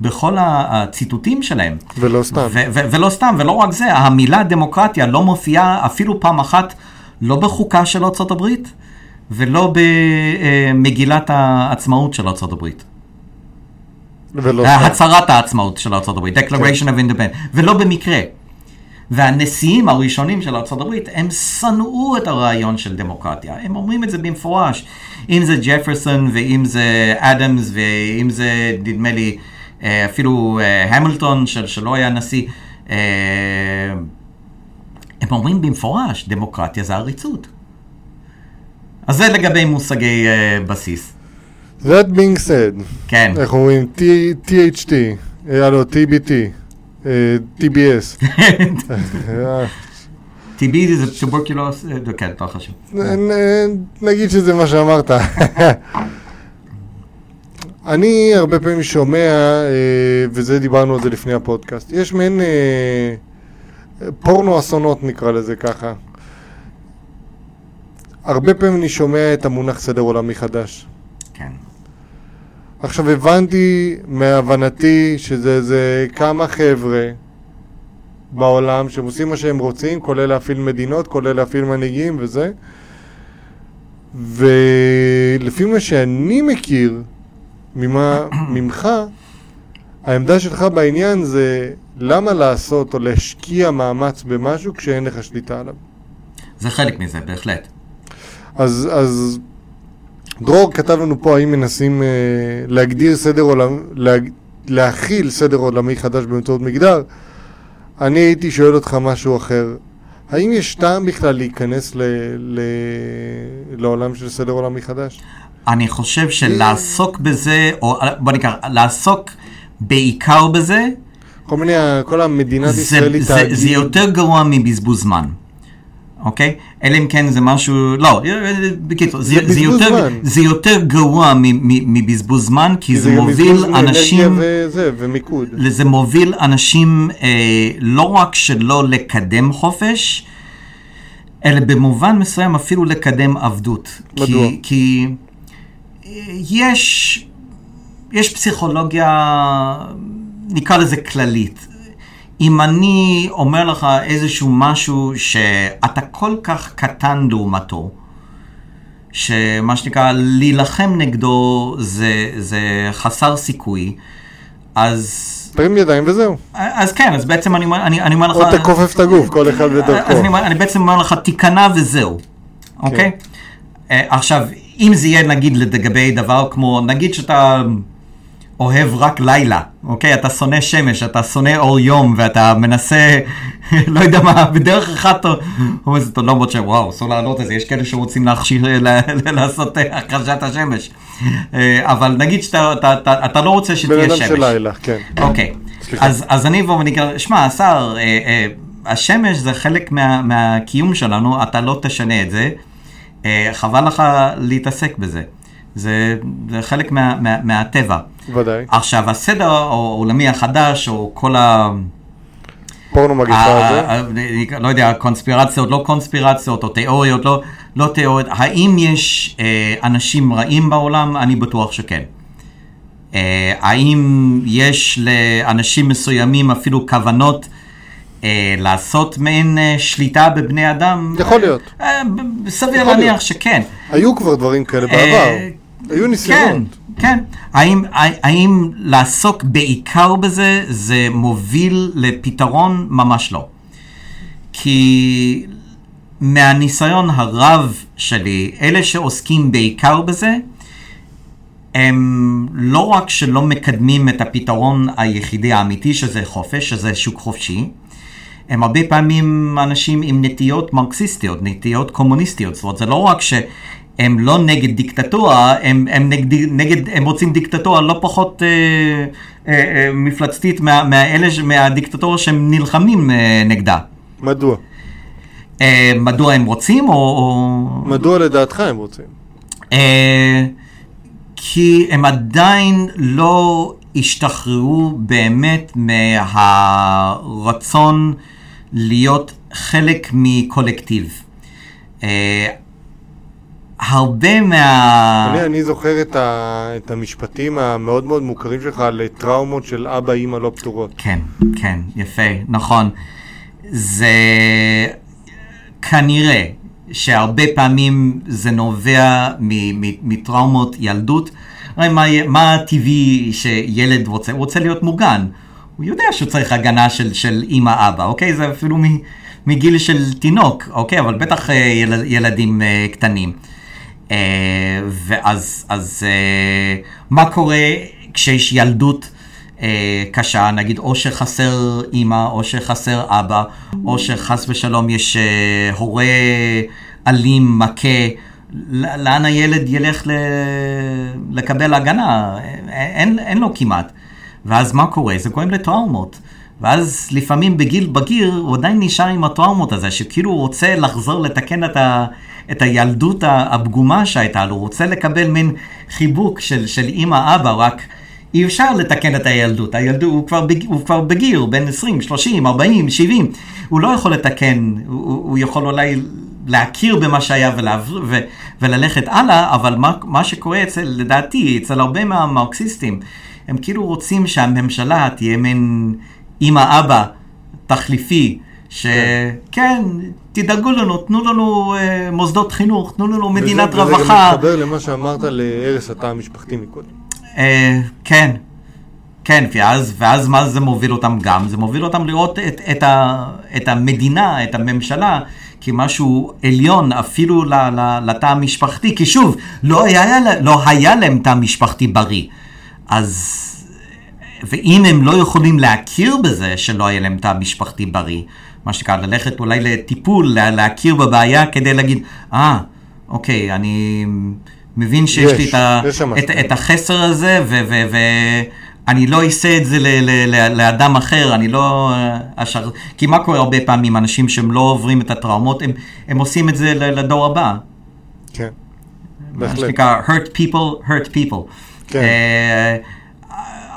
בכל הציטוטים שלהם. ולא סתם. ו- ו- ולא סתם, ולא רק זה, המילה דמוקרטיה לא מופיעה אפילו פעם אחת, לא בחוקה של ארה"ב, ולא במגילת העצמאות של ארה"ב. ולא סתם. הצהרת העצמאות של ארה"ב, Declaration of Independence, ולא במקרה. והנשיאים הראשונים של ארה"ב, הם שנאו את הרעיון של דמוקרטיה. הם אומרים את זה במפורש. אם זה ג'פרסון, ואם זה אדמס, ואם זה, נדמה לי, אה, אפילו אה, המילטון, של, שלא היה נשיא. אה, הם אומרים במפורש, דמוקרטיה זה עריצות. אז זה לגבי מושגי uh, בסיס. That being said, כן. איך אומרים? THT, היה לו TBT, אה, TBS. אה, TB זה טוברקולוס, אה, כן, לא חשוב. נ- נגיד שזה מה שאמרת. [laughs] אני הרבה פעמים שומע, אה, וזה דיברנו על זה לפני הפודקאסט, יש מעין אה, פורנו אסונות נקרא לזה ככה. הרבה פעמים אני שומע את המונח סדר עולמי חדש. כן. עכשיו הבנתי מהבנתי שזה איזה כמה חבר'ה בעולם שהם עושים מה שהם רוצים, כולל להפעיל מדינות, כולל להפעיל מנהיגים וזה. ולפי מה שאני מכיר ממה, [coughs] ממך, העמדה שלך בעניין זה למה לעשות או להשקיע מאמץ במשהו כשאין לך שליטה עליו. זה חלק מזה, בהחלט. אז, אז דרור כתב לנו פה האם מנסים אה, להגדיר סדר עולם, להג, להכיל סדר עולמי חדש באמצעות מגדר. אני הייתי שואל אותך משהו אחר. האם יש טעם בכלל להיכנס ל, ל, לעולם של סדר עולמי חדש? אני חושב שלעסוק בזה, או בוא נקרא, לעסוק בעיקר בזה, כל מיני, כל המדינת זה, ישראל היא זה, תאגיד. זה יותר גרוע מבזבוז זמן. אוקיי? אלא אם כן זה משהו, לא, בקיצור, זה, זה זה, יותר. זה יותר גרוע מבזבוז זמן, כי זה גם מוביל אנשים, וזה, ומיקוד. זה מוביל אנשים אה, לא רק שלא לקדם חופש, אלא במובן מסוים אפילו לקדם עבדות. מדוע? כי, כי יש, יש פסיכולוגיה, נקרא לזה כללית. אם אני אומר לך איזשהו משהו שאתה כל כך קטן לעומתו, שמה שנקרא להילחם נגדו זה, זה חסר סיכוי, אז... תרים ידיים וזהו. אז כן, אז בעצם אני, אני, אני אומר לך... או תכופף את הגוף, כל אחד בדרכו. אז אני, אני בעצם אומר לך, תיכנע וזהו, אוקיי? אה, עכשיו, אם זה יהיה נגיד לגבי דבר כמו, נגיד שאתה אוהב רק לילה, אוקיי? אתה שונא שמש, אתה שונא אור יום, ואתה מנסה, [laughs] לא יודע מה, בדרך אחת אתה אומר, זה לא מאוד שוואו, אסור לעלות את זה, יש כאלה שרוצים להכשיר, [laughs] לעשות הכחשת השמש. אה, אבל נגיד שאתה אתה, אתה, אתה לא רוצה בן שתהיה אדם שמש. של לילה, כן. אוקיי. אז, אני אבוא ואני אגיד, שמע, השר, אה, אה, השמש זה חלק מה, מהקיום שלנו, אתה לא תשנה את זה, חבל לך להתעסק בזה. זה, חלק מה, מה, מהטבע. ודאי. עכשיו, הסדר העולמי החדש, או כל ה... פורנו מגפה הזה. לא יודע, קונספירציות, לא קונספירציות, או תיאוריות, לא, לא תיאוריות. האם יש אה, אנשים רעים בעולם? אני בטוח שכן. אה, האם יש לאנשים מסוימים אפילו כוונות אה, לעשות מעין אה, שליטה בבני אדם? יכול להיות. אה, סביר להניח. שכן. היו כבר דברים כאלה אה, בעבר. היו כן, ניסיונות. כן. האם, האם לעסוק בעיקר בזה, זה מוביל לפתרון? ממש לא. כי מהניסיון הרב שלי, אלה שעוסקים בעיקר בזה, הם לא רק שלא מקדמים את הפתרון היחידי האמיתי, שזה חופש, שזה שוק חופשי, הם הרבה פעמים אנשים עם נטיות מרקסיסטיות, נטיות קומוניסטיות. זאת אומרת, זה לא רק שהם לא נגד דיקטטורה, הם, הם, נגד, נגד, הם רוצים דיקטטורה לא פחות אה, אה, אה, מפלצתית מה, מהאלה, מהדיקטטורה שהם נלחמים אה, נגדה. מדוע? אה, מדוע הם רוצים, או... או... מדוע לדעתך הם רוצים? אה, כי הם עדיין לא השתחררו באמת מהרצון להיות חלק מקולקטיב. אה, הרבה מה... אני, אני זוכר את, ה, את המשפטים המאוד מאוד מוכרים שלך על טראומות של אבא אימא לא פתורות. כן, כן, יפה, נכון. זה כנראה שהרבה פעמים זה נובע מטראומות ילדות. הרי מה, מה טבעי שילד רוצה? הוא רוצה להיות מוגן. הוא יודע שהוא צריך הגנה של, של אימא אבא, אוקיי? זה אפילו מגיל של תינוק, אוקיי? אבל בטח אה, ילד, ילדים אה, קטנים. אה, ואז אז, מה קורה כשיש ילדות קשה, נגיד או שחסר אימא, או שחסר אבא, או שחס ושלום יש הורה אלים, מכה, לאן הילד ילך לקבל הגנה? אין, אין לו כמעט. ואז מה קורה? זה גורם לטראומות. ואז לפעמים בגיל בגיר הוא עדיין נשאר עם הטראומות הזה, שכאילו הוא רוצה לחזור לתקן את, ה, את הילדות הפגומה שהייתה לו, הוא רוצה לקבל מין חיבוק של, של אימא אבא, רק אי אפשר לתקן את הילדות, הילדות הוא כבר, בג, הוא כבר בגיר, הוא בן 20, 30, 40, 70, הוא לא יכול לתקן, הוא, הוא יכול אולי להכיר במה שהיה ולעבר, ו, וללכת הלאה, אבל מה, מה שקורה אצל, לדעתי, אצל הרבה מהמרקסיסטים, הם כאילו רוצים שהממשלה תהיה מין אימא אבא תחליפי, שכן, כן, תדאגו לנו, תנו לנו אה, מוסדות חינוך, תנו לנו מדינת וזה, רווחה. וזה גם מתחבר למה שאמרת להרס התא המשפחתי מקודם. אה, כן, כן, ואז, ואז מה זה מוביל אותם גם? זה מוביל אותם לראות את, את, ה, את המדינה, את הממשלה, כמשהו עליון אפילו לתא המשפחתי, כי שוב, לא היה, לא היה להם תא משפחתי בריא. אז, ואם הם לא יכולים להכיר בזה שלא היה להם תא משפחתי בריא, מה שנקרא ללכת אולי לטיפול, להכיר בבעיה כדי להגיד, אה, ah, אוקיי, אני מבין שיש יש, לי את, ה, את, את החסר הזה, ואני לא אעשה את זה ל, ל, ל, לאדם אחר, אני לא... אשר... כי מה קורה הרבה פעמים, אנשים שהם לא עוברים את הטראומות, הם, הם עושים את זה לדור הבא. כן, בהחלט. מה שנקרא, hurt people, hurt people. כן. אה,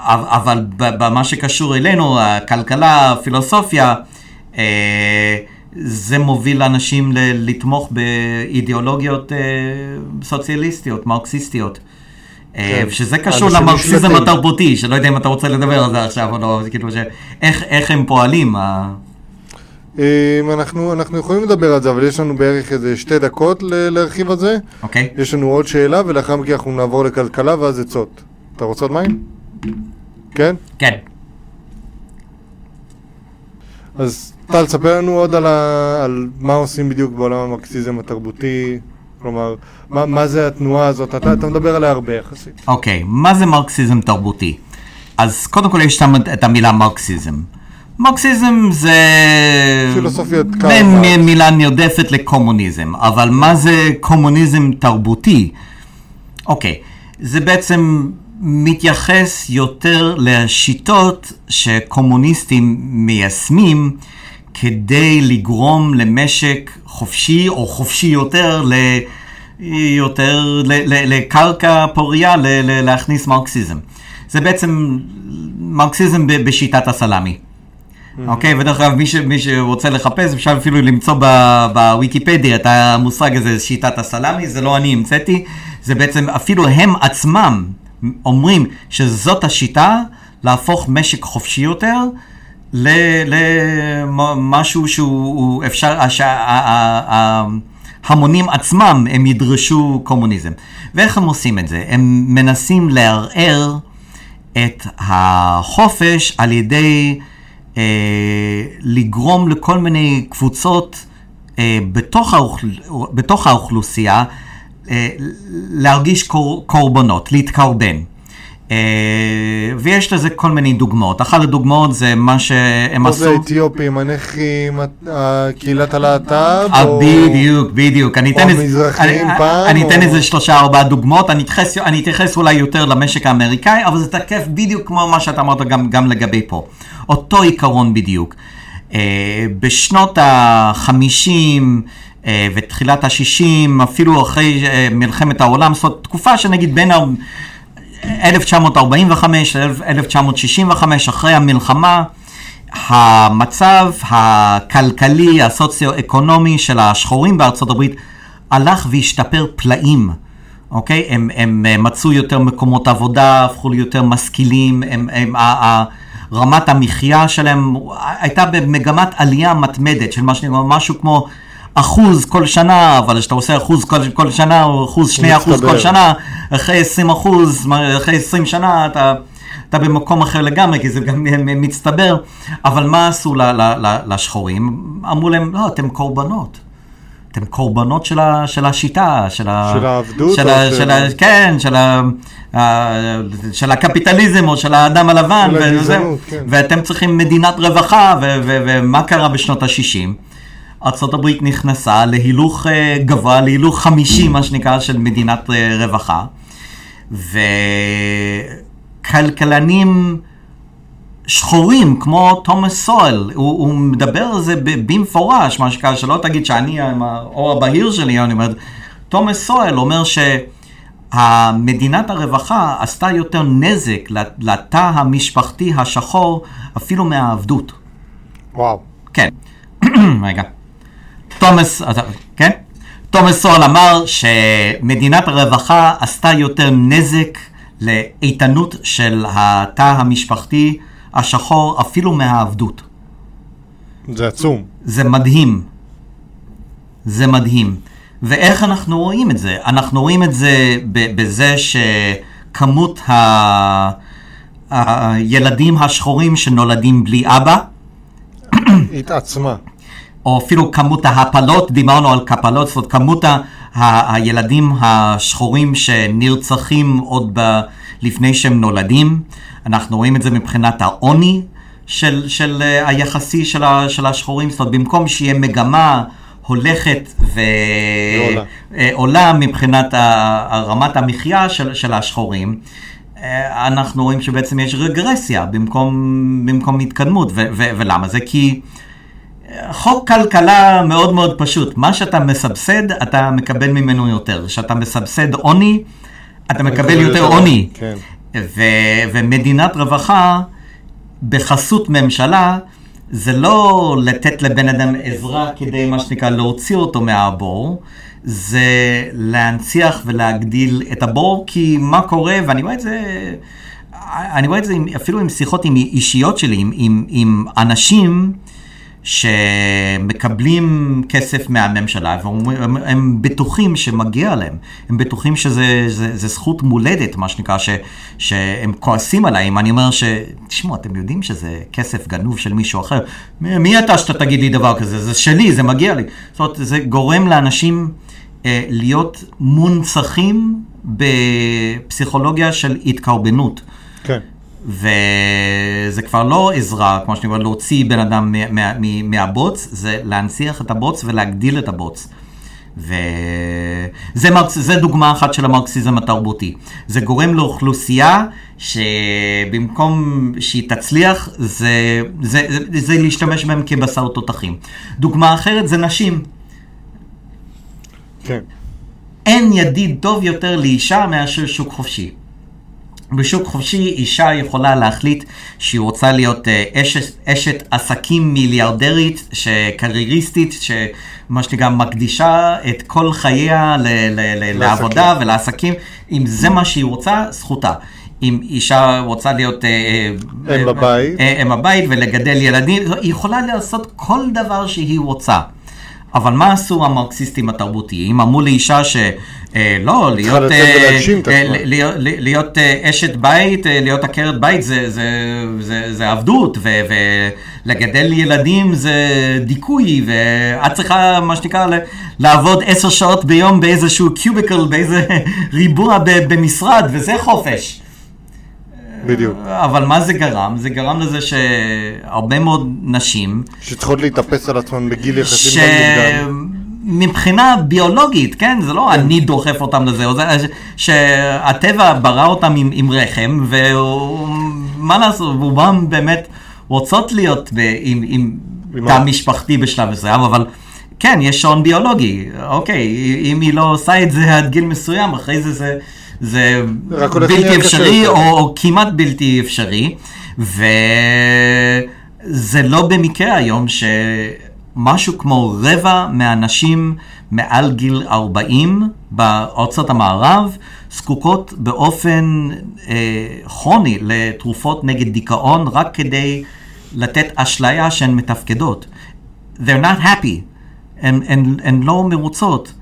אבל במה שקשור אלינו, הכלכלה, הפילוסופיה, אה, זה מוביל אנשים לתמוך באידיאולוגיות אה, סוציאליסטיות, מרקסיסטיות. כן. שזה קשור למרקסיזם התרבותי, שלא יודע אם אתה רוצה לדבר על זה עכשיו או לא, כאילו שאיך איך הם פועלים. אנחנו, אנחנו יכולים לדבר על זה, אבל יש לנו בערך איזה שתי דקות להרחיב על זה. אוקיי. יש לנו עוד שאלה, ולאחר מכן אנחנו נעבור לכלכלה ואז עצות. אתה רוצה עוד מים? כן? כן. אז טל, ספר לנו עוד על, ה... על מה עושים בדיוק בעולם המרקסיזם התרבותי. כלומר, מה, מה זה התנועה הזאת? אתה, אתה מדבר עליה הרבה יחסית. אוקיי, okay, מה זה מרקסיזם תרבותי? אז קודם כל יש את המילה מרקסיזם. מרקסיזם זה... פילוסופיות קרמה. מילה נרדפת לקומוניזם, אבל מה זה קומוניזם תרבותי? אוקיי, זה בעצם מתייחס יותר לשיטות שקומוניסטים מיישמים כדי לגרום למשק חופשי או חופשי יותר ל... יותר לקרקע פוריה להכניס מרקסיזם. זה בעצם מרקסיזם בשיטת הסלאמי. אוקיי, mm-hmm. ודרך אגב, מי, ש, מי שרוצה לחפש, אפשר אפילו למצוא בוויקיפדיה את המושג הזה, שיטת הסלאמי, זה לא אני המצאתי, זה בעצם, אפילו הם עצמם אומרים שזאת השיטה להפוך משק חופשי יותר למשהו שהוא אפשר, ההמונים עצמם הם ידרשו קומוניזם. ואיך הם עושים את זה? הם מנסים לערער את החופש על ידי אה, לגרום לכל מיני קבוצות אה, בתוך, האוכל, בתוך האוכלוסייה להרגיש קור, קורבנות, להתקרבן. אה, ויש לזה כל מיני דוגמאות. אחת הדוגמאות זה מה שהם עשו... זה האתיופים, הנכים, קהילת הלהט"ב, אה, או... בדיוק, בדיוק. או המזרחים פעם, אני אתן איזה שלושה ארבעה דוגמאות. אני אתייחס, אני אתייחס אולי יותר למשק האמריקאי, אבל זה תקף בדיוק כמו מה שאתה אמרת גם, גם לגבי פה. אותו עיקרון בדיוק. בשנות החמישים, אה, ותחילת ה-60, אפילו אחרי אה, מלחמת העולם, זאת תקופה שנגיד בין 1945 ל-1965, אחרי המלחמה, המצב הכלכלי, הסוציו-אקונומי של השחורים בארצות הברית הלך והשתפר פלאים. אוקיי? הם, הם אה, מצאו יותר מקומות עבודה, הפכו ליותר משכילים, הם, הם, הם, רמת המחיה שלהם הייתה במגמת עלייה מתמדת של שנקרא, משהו כמו אחוז כל שנה, אבל כשאתה עושה אחוז כל, כל שנה, או אחוז, שני אחוז כל שנה, אחרי 20 אחוז, אחרי 20 שנה אתה... אתה במקום אחר לגמרי, כי זה גם מצטבר, אבל מה עשו לשחורים? אמרו להם, לא, אתם קורבנות. אתם קורבנות של, ה, של השיטה, של, ה, של העבדות? של, ה, של... של ה, כן, של, ה, של הקפיטליזם או של האדם הלבן, של הגזענות, כן. ואתם צריכים מדינת רווחה, ו, ו, ומה קרה בשנות ה-60? ארה"ב נכנסה להילוך אה, גבוה, להילוך חמישי, מה שנקרא, של מדינת אה, רווחה, וכלכלנים... שחורים כמו תומאס סואל, הוא, הוא מדבר על זה במפורש, מה שקרה, שלא תגיד שאני עם האור הבהיר שלי, אני אומר, תומאס סואל אומר שהמדינת הרווחה עשתה יותר נזק לתא המשפחתי השחור אפילו מהעבדות. וואו. כן. [clears throat] רגע. תומאס, כן? תומאס סואל אמר שמדינת הרווחה עשתה יותר נזק לאיתנות של התא המשפחתי השחור אפילו מהעבדות. זה עצום. זה מדהים. זה מדהים. ואיך אנחנו רואים את זה? אנחנו רואים את זה בזה שכמות ה... הילדים השחורים שנולדים בלי אבא התעצמה. או אפילו כמות ההפלות, דיברנו על קפלות, זאת אומרת כמות ה... ה... הילדים השחורים שנרצחים עוד ב... לפני שהם נולדים. אנחנו רואים את זה מבחינת העוני של, של uh, היחסי של, ה, של השחורים, זאת אומרת, במקום שיהיה מגמה הולכת ועולה uh, מבחינת רמת המחיה של, של השחורים, uh, אנחנו רואים שבעצם יש רגרסיה במקום, במקום התקדמות. ו, ו, ולמה זה? כי... חוק כלכלה מאוד מאוד פשוט, מה שאתה מסבסד, אתה מקבל ממנו יותר. כשאתה מסבסד עוני, אתה מקבל יותר עוני. כן. ו- ומדינת רווחה בחסות ממשלה, זה לא לתת לבן אדם עזרה כדי, מה שנקרא, להוציא אותו מהבור, זה להנציח ולהגדיל את הבור, כי מה קורה, ואני רואה את זה, אני רואה את זה אפילו עם שיחות עם אישיות שלי, עם, עם, עם אנשים, שמקבלים כסף מהממשלה והם הם בטוחים שמגיע להם, הם בטוחים שזה זכות מולדת, מה שנקרא, ש, שהם כועסים עליי, אם אני אומר ש... תשמעו, אתם יודעים שזה כסף גנוב של מישהו אחר, מי, מי אתה שאתה תגיד לי דבר כזה? זה שלי, זה מגיע לי. זאת אומרת, זה גורם לאנשים אה, להיות מונצחים בפסיכולוגיה של התקרבנות. כן. וזה כבר לא עזרה, כמו שאני אומר, להוציא בן אדם מהבוץ, זה להנציח את הבוץ ולהגדיל את הבוץ. וזה מרקס, דוגמה אחת של המרקסיזם התרבותי. זה גורם לאוכלוסייה שבמקום שהיא תצליח, זה, זה, זה, זה להשתמש בהם כבשר תותחים. דוגמה אחרת זה נשים. כן. אין ידיד טוב יותר לאישה מאשר שוק חופשי. בשוק חופשי אישה יכולה להחליט שהיא רוצה להיות אה, אשת, אשת עסקים מיליארדרית, קרייריסטית, שמה שנקרא מקדישה את כל חייה ל, ל, ל, לעבודה ולעסקים. אם זה מה שהיא רוצה, זכותה. אם אישה רוצה להיות אה, אה, אם הבית, אם הבית ולגדל ילדים, היא יכולה לעשות כל דבר שהיא רוצה. אבל מה עשו המרקסיסטים התרבותיים? אמרו לאישה ש... אה, לא, להיות, אה, אה, להיות, להיות אשת בית, להיות עקרת בית זה, זה, זה, זה עבדות, ו, ולגדל ילדים זה דיכוי, ואת צריכה, מה שנקרא, לעבוד עשר שעות ביום באיזשהו קיוביקל, באיזה [laughs] ריבוע במשרד, וזה חופש. בדיוק. אבל מה זה גרם? זה גרם לזה שהרבה מאוד נשים... שצריכות להתאפס על עצמן בגיל יחסים ש... מבחינה ביולוגית, כן? זה לא כן. אני דוחף אותם לזה, זה שהטבע ברא אותם עם, עם רחם, ומה לעשות, רובם באמת רוצות להיות ב, עם, עם תא משפחתי בשלב מסוים, אבל כן, יש שעון ביולוגי, אוקיי, אם היא לא עושה את זה עד גיל מסוים, אחרי זה זה... זה בלתי אפשרי או, או כמעט בלתי אפשרי, וזה לא במקרה היום ש... משהו כמו רבע מהנשים מעל גיל 40 בארצות המערב זקוקות באופן אה, כרוני לתרופות נגד דיכאון רק כדי לתת אשליה שהן מתפקדות. They're not happy, הן לא מרוצות.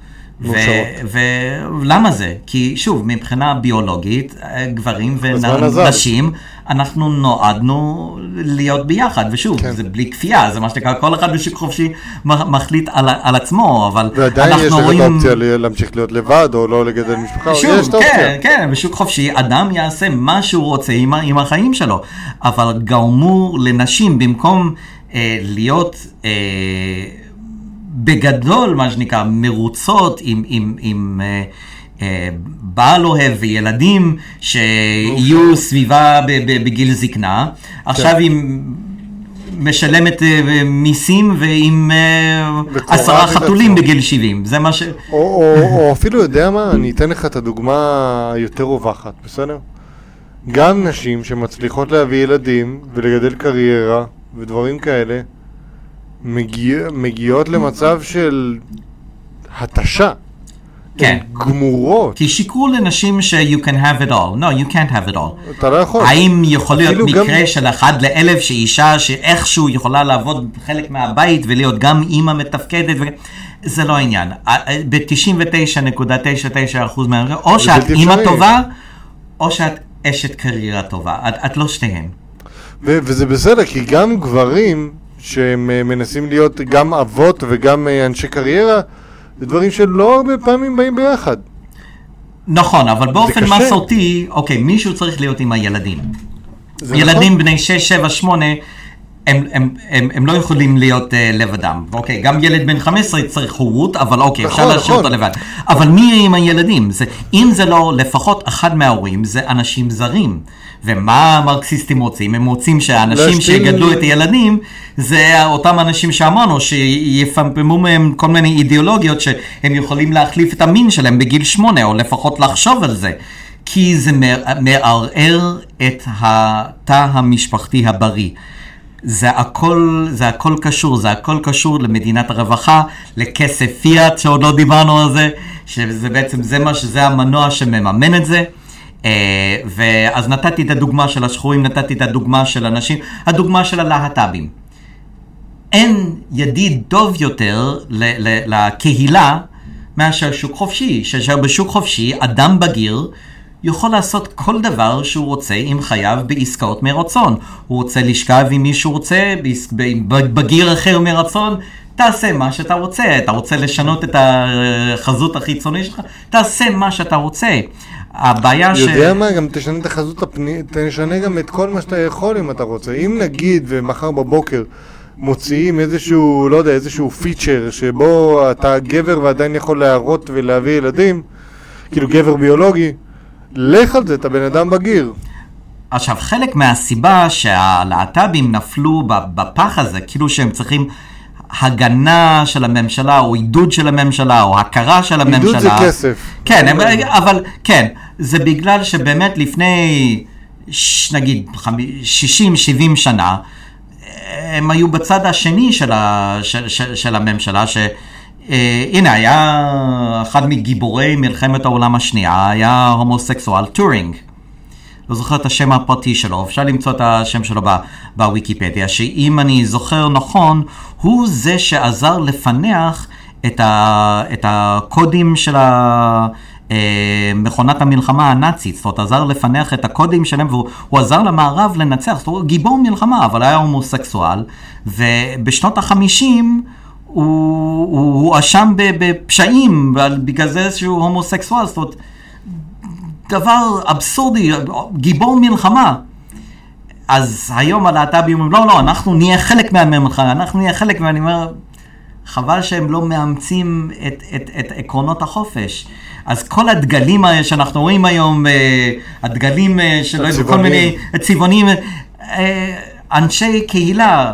ולמה זה? כי שוב, מבחינה ביולוגית, גברים ונשים, אנחנו נועדנו להיות ביחד, ושוב, כן. זה בלי כפייה, זה מה שנקרא, כל אחד בשוק חופשי מחליט על, על עצמו, אבל ועדיין יש לך רואים... את האופציה להמשיך להיות לבד, או לא לגדל משפחה, שוב, יש את האופציה. כן, כן, בשוק חופשי אדם יעשה מה שהוא רוצה עם, עם החיים שלו, אבל גרמו לנשים, במקום אה, להיות... אה, בגדול, מה שנקרא, מרוצות עם, עם, עם אה, אה, בעל אוהב וילדים שיהיו סביבה בגיל זקנה. עכשיו היא משלמת אה, מיסים ועם אה, עשרה חתולים בגיל 70, זה מה ש... או, או, או אפילו יודע מה, אני אתן לך את הדוגמה היותר רווחת, בסדר? גם נשים שמצליחות להביא ילדים ולגדל קריירה ודברים כאלה, מגיע, מגיעות למצב של התשה. כן. גמורות. כי שיקרו לנשים ש- you can have it all. No, you can't have it all. אתה לא יכול. האם יכול להיות מקרה גם... של אחד לאלף שאישה שאיכשהו יכולה לעבוד חלק מהבית ולהיות גם אימא מתפקדת? ו... זה לא העניין. ב-99.99% מהמקרים, או שאת אימא טובה, או שאת אשת קריירה טובה. את, את לא שתיהן. ו- וזה בסדר, כי גם גברים שהם אה, מנסים להיות גם אבות וגם אה, אנשי קריירה, זה דברים שלא הרבה פעמים באים ביחד. נכון, אבל באופן מסורתי, אוקיי, מישהו צריך להיות עם הילדים. ילדים נכון? בני 6, 7, 8, הם, הם, הם, הם לא יכולים להיות uh, לבדם. אוקיי, גם ילד בן 15 צריך הורות, אבל אוקיי, נכון, אפשר להשאיר נכון. אותו לבד. אבל מי יהיה עם הילדים? זה, אם זה לא לפחות אחד מההורים, זה אנשים זרים. ומה המרקסיסטים רוצים? הם רוצים שהאנשים שיגדלו את הילדים, זה אותם אנשים שאמרנו, שיפמפמו מהם כל מיני אידיאולוגיות שהם יכולים להחליף את המין שלהם בגיל שמונה, או לפחות לחשוב על זה. כי זה מערער את התא המשפחתי הבריא. זה הכל, זה הכל קשור, זה הכל קשור למדינת הרווחה, לכסף פיאט, שעוד לא דיברנו על זה, שזה בעצם, זה מה שזה המנוע שמממן את זה. Uh, ואז נתתי את הדוגמה של השחורים, נתתי את הדוגמה של אנשים, הדוגמה של הלהט"בים. אין ידיד טוב יותר ל- ל- לקהילה מאשר שוק חופשי, שבשוק חופשי אדם בגיר יכול לעשות כל דבר שהוא רוצה עם חייו בעסקאות מרצון. הוא רוצה לשכב עם מי שהוא רוצה, בגיר אחר מרצון, תעשה מה שאתה רוצה. אתה רוצה לשנות את החזות החיצוני שלך, תעשה מה שאתה רוצה. הבעיה ש... יודע מה, גם תשנה את החזות הפנימית, תשנה גם את כל מה שאתה יכול אם אתה רוצה. אם נגיד ומחר בבוקר מוציאים איזשהו, לא יודע, איזשהו פיצ'ר שבו אתה גבר ועדיין יכול להראות ולהביא ילדים, כאילו גבר ביולוגי, לך על זה, אתה בן אדם בגיר. עכשיו, חלק מהסיבה שהלהט"בים נפלו בפח הזה, כאילו שהם צריכים הגנה של הממשלה, או עידוד של הממשלה, או הכרה של הממשלה. עידוד זה כסף. כן, הם, אבל כן, זה בגלל שבאמת לפני, ש, נגיד, 60-70 שנה, הם היו בצד השני של, ה, של, של, של הממשלה, ש... אה, הנה, היה אחד מגיבורי מלחמת העולם השנייה, היה הומוסקסואל טורינג. לא זוכר את השם הפרטי שלו, אפשר למצוא את השם שלו בוויקיפדיה, שאם אני זוכר נכון, הוא זה שעזר לפנח את, ה, את הקודים של ה... אה, מכונת המלחמה הנאצית, זאת אומרת, עזר לפנח את הקודים שלהם, והוא עזר למערב לנצח, זאת אומרת, גיבור מלחמה, אבל היה הומוסקסואל, ובשנות החמישים הוא הואשם בפשעים, בגלל זה שהוא הומוסקסואל, זאת אומרת, דבר אבסורדי, גיבור מלחמה. אז היום הלהט"בים אומרים, לא, לא, אנחנו נהיה חלק מהמלחמה, אנחנו נהיה חלק, ואני אומר, חבל שהם לא מאמצים את, את, את עקרונות החופש. אז כל הדגלים שאנחנו רואים היום, אה, הדגלים אה, של כל מיני צבעונים, אה, אנשי קהילה,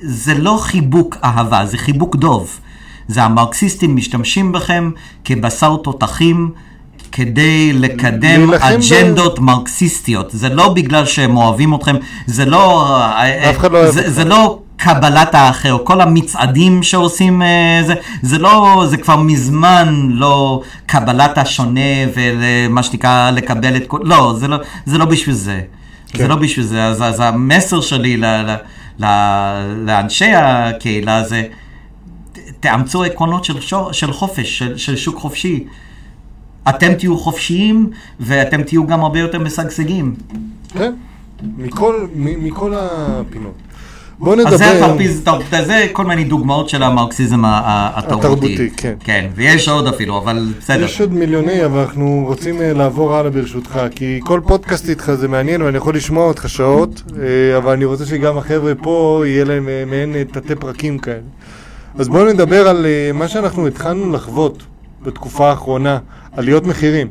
זה לא חיבוק אהבה, זה חיבוק דוב. זה המרקסיסטים משתמשים בכם כבשר תותחים. כדי לקדם אג'נדות ב... מרקסיסטיות. זה לא בגלל שהם אוהבים אתכם, זה לא... אף אחד לא אוהב זה, זה לא קבלת האחר, כל המצעדים שעושים, אה, זה, זה לא, זה כבר מזמן לא קבלת השונה ומה שנקרא לקבל את כל, לא, זה לא, זה לא בשביל זה. כן. זה לא בשביל זה, אז, אז המסר שלי ל, ל, ל, לאנשי הקהילה זה, תאמצו עקרונות של, של חופש, של, של שוק חופשי. אתם תהיו חופשיים ואתם תהיו גם הרבה יותר משגשגים. כן, מכל, מכל הפינות. בוא נדבר... אז זה התרפיז, זה כל מיני דוגמאות של המרקסיזם התרבותי. התרבותי, כן. כן, ויש עוד אפילו, אבל בסדר. יש עוד מיליוני, אבל אנחנו רוצים אה, לעבור הלאה ברשותך, כי כל פודקאסט איתך זה מעניין ואני יכול לשמוע אותך שעות, אה, אבל אני רוצה שגם החבר'ה פה יהיה להם אה, מעין תתי פרקים כאלה. אז בואו נדבר על מה שאנחנו התחלנו לחוות בתקופה האחרונה, עליות מחירים.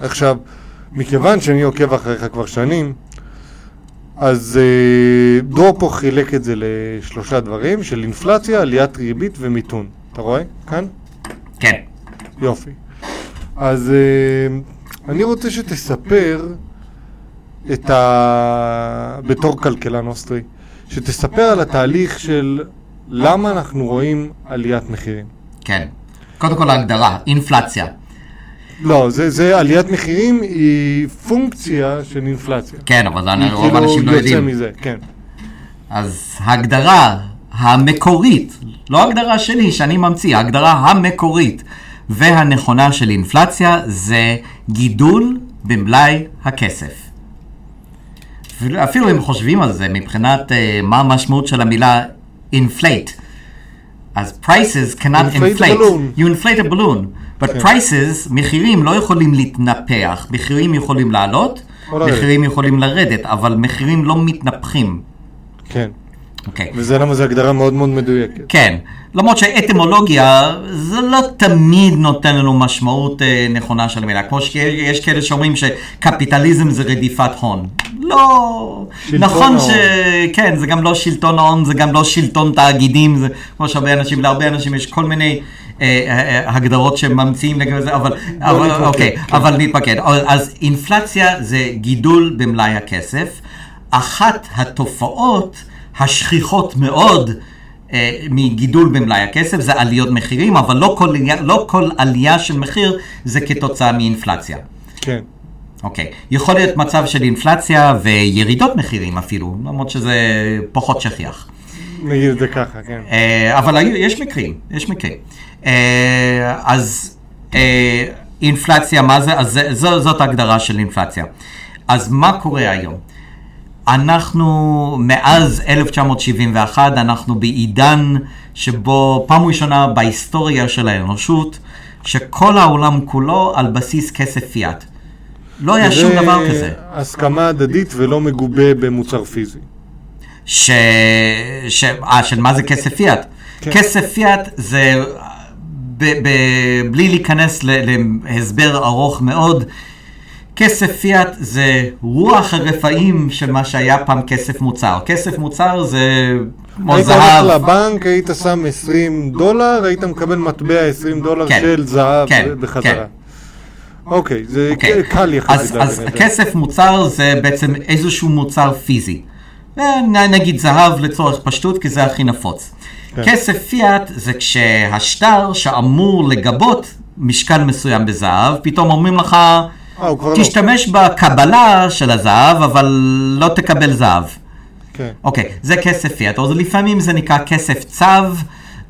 עכשיו, מכיוון שאני עוקב אחריך כבר שנים, אז אה, דרור פה חילק את זה לשלושה דברים, של אינפלציה, עליית ריבית ומיתון. אתה רואה? כאן? כן. יופי. אז אה, אני רוצה שתספר את ה... בתור כלכלן אוסטרי, שתספר על התהליך של למה אנחנו רואים עליית מחירים. כן. קודם כל ההגדרה, אינפלציה. לא, זה, זה עליית מחירים היא פונקציה של אינפלציה. כן, אבל רוב כאילו האנשים לא יודעים. מזה, כן. אז ההגדרה המקורית, לא הגדרה שלי שאני ממציא, ההגדרה המקורית והנכונה של אינפלציה זה גידול במלאי הכסף. אפילו אם חושבים על זה מבחינת uh, מה המשמעות של המילה inflate. אז prices cannot inflate. inflate. You inflate a balloon. But כן. prices, מחירים לא יכולים להתנפח, מחירים יכולים לעלות, מחירים יכולים לרדת, אבל מחירים לא מתנפחים. כן. אוקיי. Okay. וזה למה זו הגדרה מאוד מאוד מדויקת. כן. למרות שאטימולוגיה, זה לא תמיד נותן לנו משמעות אה, נכונה של המילה. כמו שיש כאלה שאומרים שקפיטליזם זה רדיפת הון. לא... נכון ש... כן, זה גם לא שלטון ההון, זה גם לא שלטון תאגידים, זה כמו שהרבה אנשים, להרבה אנשים יש כל מיני... אה, אה, אה, הגדרות שממציאים לגבי זה, אבל, אבל אוקיי, כן. אבל נתמקד. אז אינפלציה זה גידול במלאי הכסף. אחת התופעות השכיחות מאוד מגידול במלאי הכסף זה עליות מחירים, אבל לא כל, לא כל עלייה של מחיר זה כתוצאה מאינפלציה. כן. אוקיי. Okay. יכול להיות מצב של אינפלציה וירידות מחירים אפילו, למרות שזה פחות שכיח. נגיד את זה ככה, כן. אבל יש מקרים, יש מקרים. אה, אז אה, אינפלציה, מה זה? אז זאת הגדרה של אינפלציה. אז מה קורה היום? אנחנו, מאז 1971, אנחנו בעידן שבו פעם ראשונה בהיסטוריה של האנושות, שכל העולם כולו על בסיס כסף פיאט. לא היה שום דבר כזה. הסכמה הדדית ולא מגובה במוצר פיזי. ש... ש... אה, של מה זה כסף פיאט? כן. כסף פיאט זה בלי להיכנס להסבר ארוך מאוד, כסף פיאט זה רוח הרפאים של מה שהיה פעם כסף מוצר. כסף מוצר זה כמו זהב. היית הולך לבנק, היית שם 20 דולר, היית מקבל מטבע 20 דולר כן, של זהב כן, בחזרה. כן. אוקיי, זה okay. אוקיי. קל יחסית. אז, אז כסף מוצר זה בעצם איזשהו מוצר פיזי. נגיד זהב לצורך פשטות, כי זה הכי נפוץ. כן. כסף פיאט זה כשהשטר שאמור לגבות משקל מסוים בזהב, פתאום אומרים לך, אה, לא. תשתמש לא. בקבלה של הזהב, אבל לא תקבל זהב. כן. אוקיי, זה כסף פיאט, או לפעמים זה נקרא כסף צו,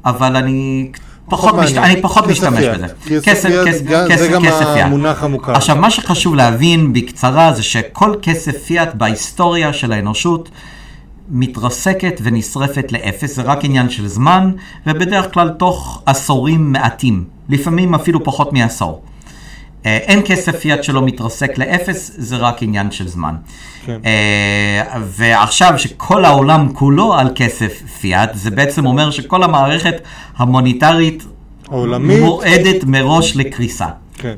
אבל אני פחות, משת... אני פחות משתמש בזה. כסף פיאט, זה גם המונח המוכר. עכשיו, מה שחשוב להבין בקצרה זה שכל כסף פיאט בהיסטוריה של האנושות, מתרסקת ונשרפת לאפס, זה רק עניין של זמן, ובדרך כלל תוך עשורים מעטים, לפעמים אפילו פחות מעשור. אה, אין כסף יד שלא מתרסק לאפס, זה רק עניין של זמן. כן. Uh, ועכשיו שכל העולם כולו על כסף פיאט, זה בעצם אומר שכל המערכת המוניטרית העולמית מועדת מראש לקריסה. כן.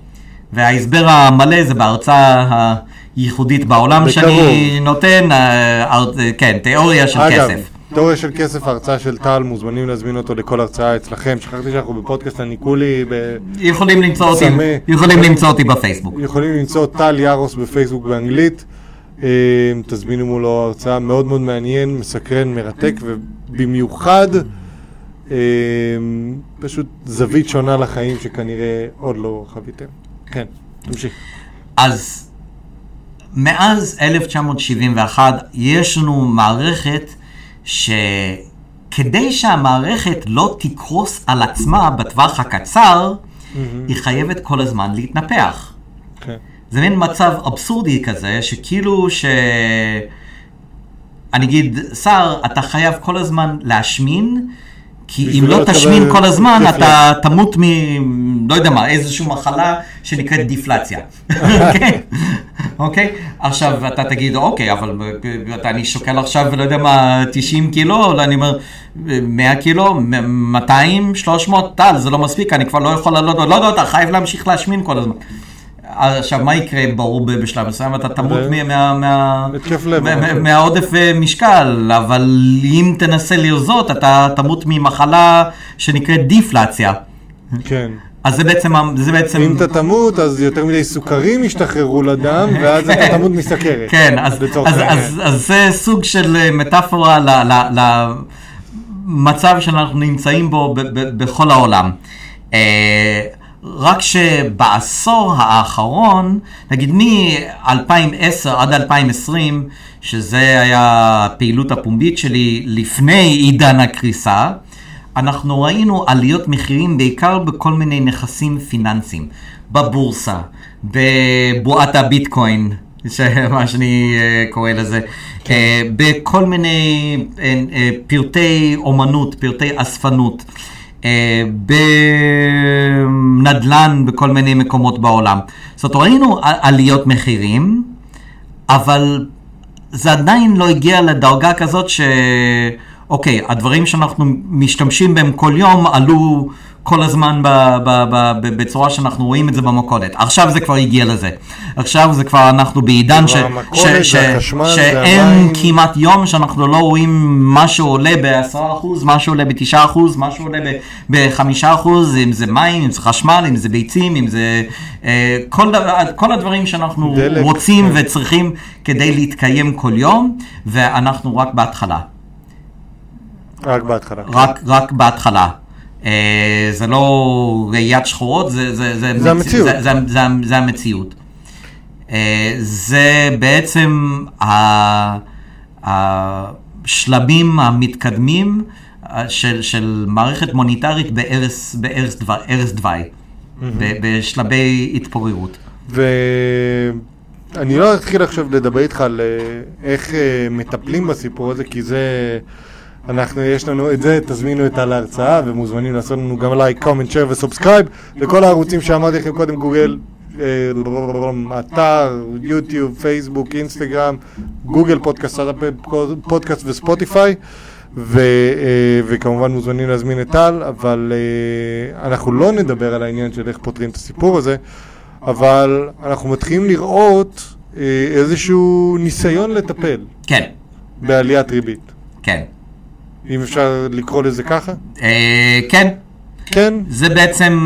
וההסבר המלא זה בהרצאה ייחודית בעולם בקרוב. שאני נותן, אה, אה, כן, תיאוריה של אגב, כסף. תיאוריה של כסף, הרצאה של טל, מוזמנים להזמין אותו לכל הרצאה אצלכם. שכחתי שאנחנו בפודקאסט הניקולי ב... יכולים למצוא אותי, יכולים למצוא אותי בפייסבוק. יכולים למצוא טל יארוס בפייסבוק באנגלית. אה, תזמינו מולו הרצאה מאוד מאוד מעניין, מסקרן, מרתק, ובמיוחד אה, פשוט זווית שונה לחיים שכנראה עוד לא חוויתם. כן, תמשיך. אז מאז 1971 יש לנו מערכת שכדי שהמערכת לא תקרוס על עצמה בטווח הקצר, היא חייבת כל הזמן להתנפח. כן. זה מין מצב אבסורדי כזה, שכאילו ש... אני אגיד, שר, אתה חייב כל הזמן להשמין, כי אם לא לא תשמין כל הזמן. אתה תמות מ... לא יודע מה, איזושהי מחלה שנקראת דיפלציה. אוקיי? [laughs] אוקיי? עכשיו אתה תגיד, אוקיי, אבל אתה- אני שוקל עכשיו, לא יודע מה, 90 קילו, לא, אני אומר, 100 קילו, 200, 300, טל, זה לא מספיק, אני כבר לא יכול לעלות, לא יודע, אתה חייב להמשיך להשמין כל הזמן. עכשיו, מה יקרה ברור בשלב מסוים? אתה תמות. מה- מה- מהעודף אה, משקל, אבל אם תנסה לרזות, אתה תמות ממחלה שנקראת דיפלציה. כן. אז זה בעצם, זה בעצם... אם אתה תמות, אז יותר מדי סוכרים ישתחררו לדם, [laughs] ואז אתה תמות מסכרת. כן, אז, לצורך אז, העניין. אז, אז זה סוג של אה, מטאפורה ל- ל- למצב שאנחנו נמצאים בו ב- ב- בכל העולם. אה, רק שבעשור האחרון, נגיד מ-2010 עד 2020, שזה היה הפעילות הפומבית שלי לפני עידן הקריסה, אנחנו ראינו עליות מחירים בעיקר בכל מיני נכסים פיננסיים, בבורסה, בבועת הביטקוין, [laughs] מה שאני אה, קורא לזה, אה, בכל מיני אה, פרטי אומנות, פרטי אספנות, בנדל"ן בכל מיני מקומות בעולם. זאת אומרת, ראינו עליות מחירים, אבל זה עדיין לא הגיע לדרגה כזאת ש... אוקיי, הדברים שאנחנו משתמשים בהם כל יום עלו כל הזמן ב- ב- ב- ב- בצורה שאנחנו רואים את זה במכולת. עכשיו זה כבר הגיע לזה. עכשיו זה כבר אנחנו בעידן ש... ש- זה החשמל, שאין המים. כמעט יום שאנחנו לא רואים משהו עולה ב-10%, משהו עולה ב-9%, משהו עולה ב-5%, אם זה מים, אם זה חשמל, אם זה ביצים, אם זה... אה, כל, דבר, כל הדברים שאנחנו דלק, רוצים כן. וצריכים כדי להתקיים כל יום, ואנחנו רק בהתחלה. רק בהתחלה. רק, רק בהתחלה. אה, זה לא ראיית שחורות, זה, זה, זה, זה המציאות. זה, זה, זה, זה המציאות. זה בעצם השלבים המתקדמים אה, של, של מערכת מוניטרית בערש, בערש דווי, ערש דווי, ב- בשלבי התפוררות. ואני לא אתחיל עכשיו לדבר איתך על אה, איך מטפלים בסיפור הזה, כי זה... אנחנו, יש לנו את זה, תזמינו את טל להרצאה, ומוזמנים לעשות לנו גם לייק, comment, share ו subscribe לכל הערוצים שאמרתי לכם קודם, גוגל, אה, אתר, יוטיוב, פייסבוק, אינסטגרם, גוגל פודקאסט, פודקאסט וספוטיפיי. ו, אה, וכמובן מוזמנים להזמין את טל, אבל אה, אנחנו לא נדבר על העניין של איך פותרים את הסיפור הזה, אבל אנחנו מתחילים לראות איזשהו ניסיון לטפל כן, בעליית ריבית. כן. אם אפשר לקרוא לזה ככה? אה, כן, כן? זה בעצם...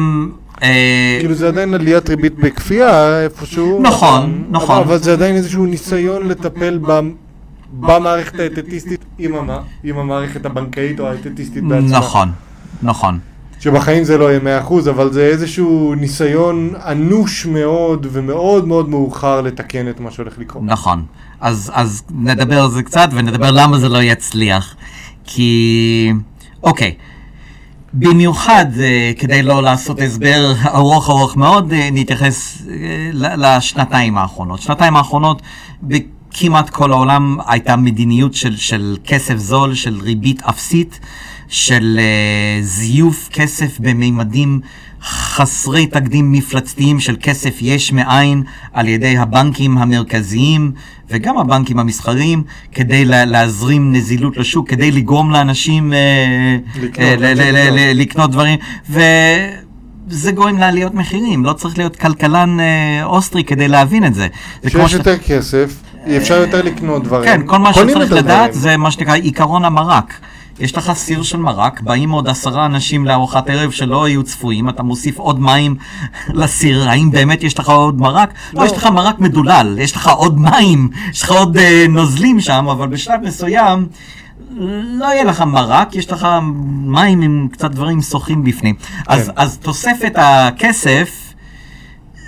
אה, כאילו זה עדיין עליית ריבית בכפייה איפשהו. נכון, נכון. אבל זה עדיין איזשהו ניסיון לטפל ב... במערכת האתטיסטית. עם המערכת הבנקאית או האתטיסטית בעצמה. נכון, נכון. שבחיים זה לא יהיה 100%, אבל זה איזשהו ניסיון אנוש מאוד ומאוד מאוד מאוחר לתקן את מה שהולך לקרות. נכון. אז, אז נדבר על זה קצת ונדבר למה זה לא יצליח. כי, אוקיי, במיוחד אה, כדי לא לעשות הסבר ארוך ארוך מאוד, אה, נתייחס אה, לשנתיים האחרונות. שנתיים האחרונות בכמעט כל העולם הייתה מדיניות של, של כסף זול, של ריבית אפסית, של אה, זיוף כסף בממדים חסרי תקדים מפלצתיים של כסף יש מאין על ידי הבנקים המרכזיים וגם הבנקים המסחריים כדי לה, להזרים נזילות לשוק, כדי לגרום לאנשים אה, לקנות, אה, ל- ל- לקנות. ל- ל- לקנות דברים. וזה גורם לעליות מחירים, לא צריך להיות כלכלן אה, אוסטרי כדי להבין את זה. זה כשיש ש- יותר כסף, אפשר יותר לקנות דברים. כן, כל מה שצריך לדעת. זה מה שנקרא עיקרון המרק. יש לך סיר של מרק, באים עוד עשרה אנשים לארוחת ערב שלא היו צפויים, אתה מוסיף עוד מים לסיר, האם באמת יש לך עוד מרק? לא, לא יש לך מרק מדולל, יש לך עוד מים, יש לך עוד אה, נוזלים שם, אבל בשלב מסוים... לא יהיה לך מרק, יש לך מים עם קצת דברים שוחים בפנים. אז, כן. אז תוספת הכסף,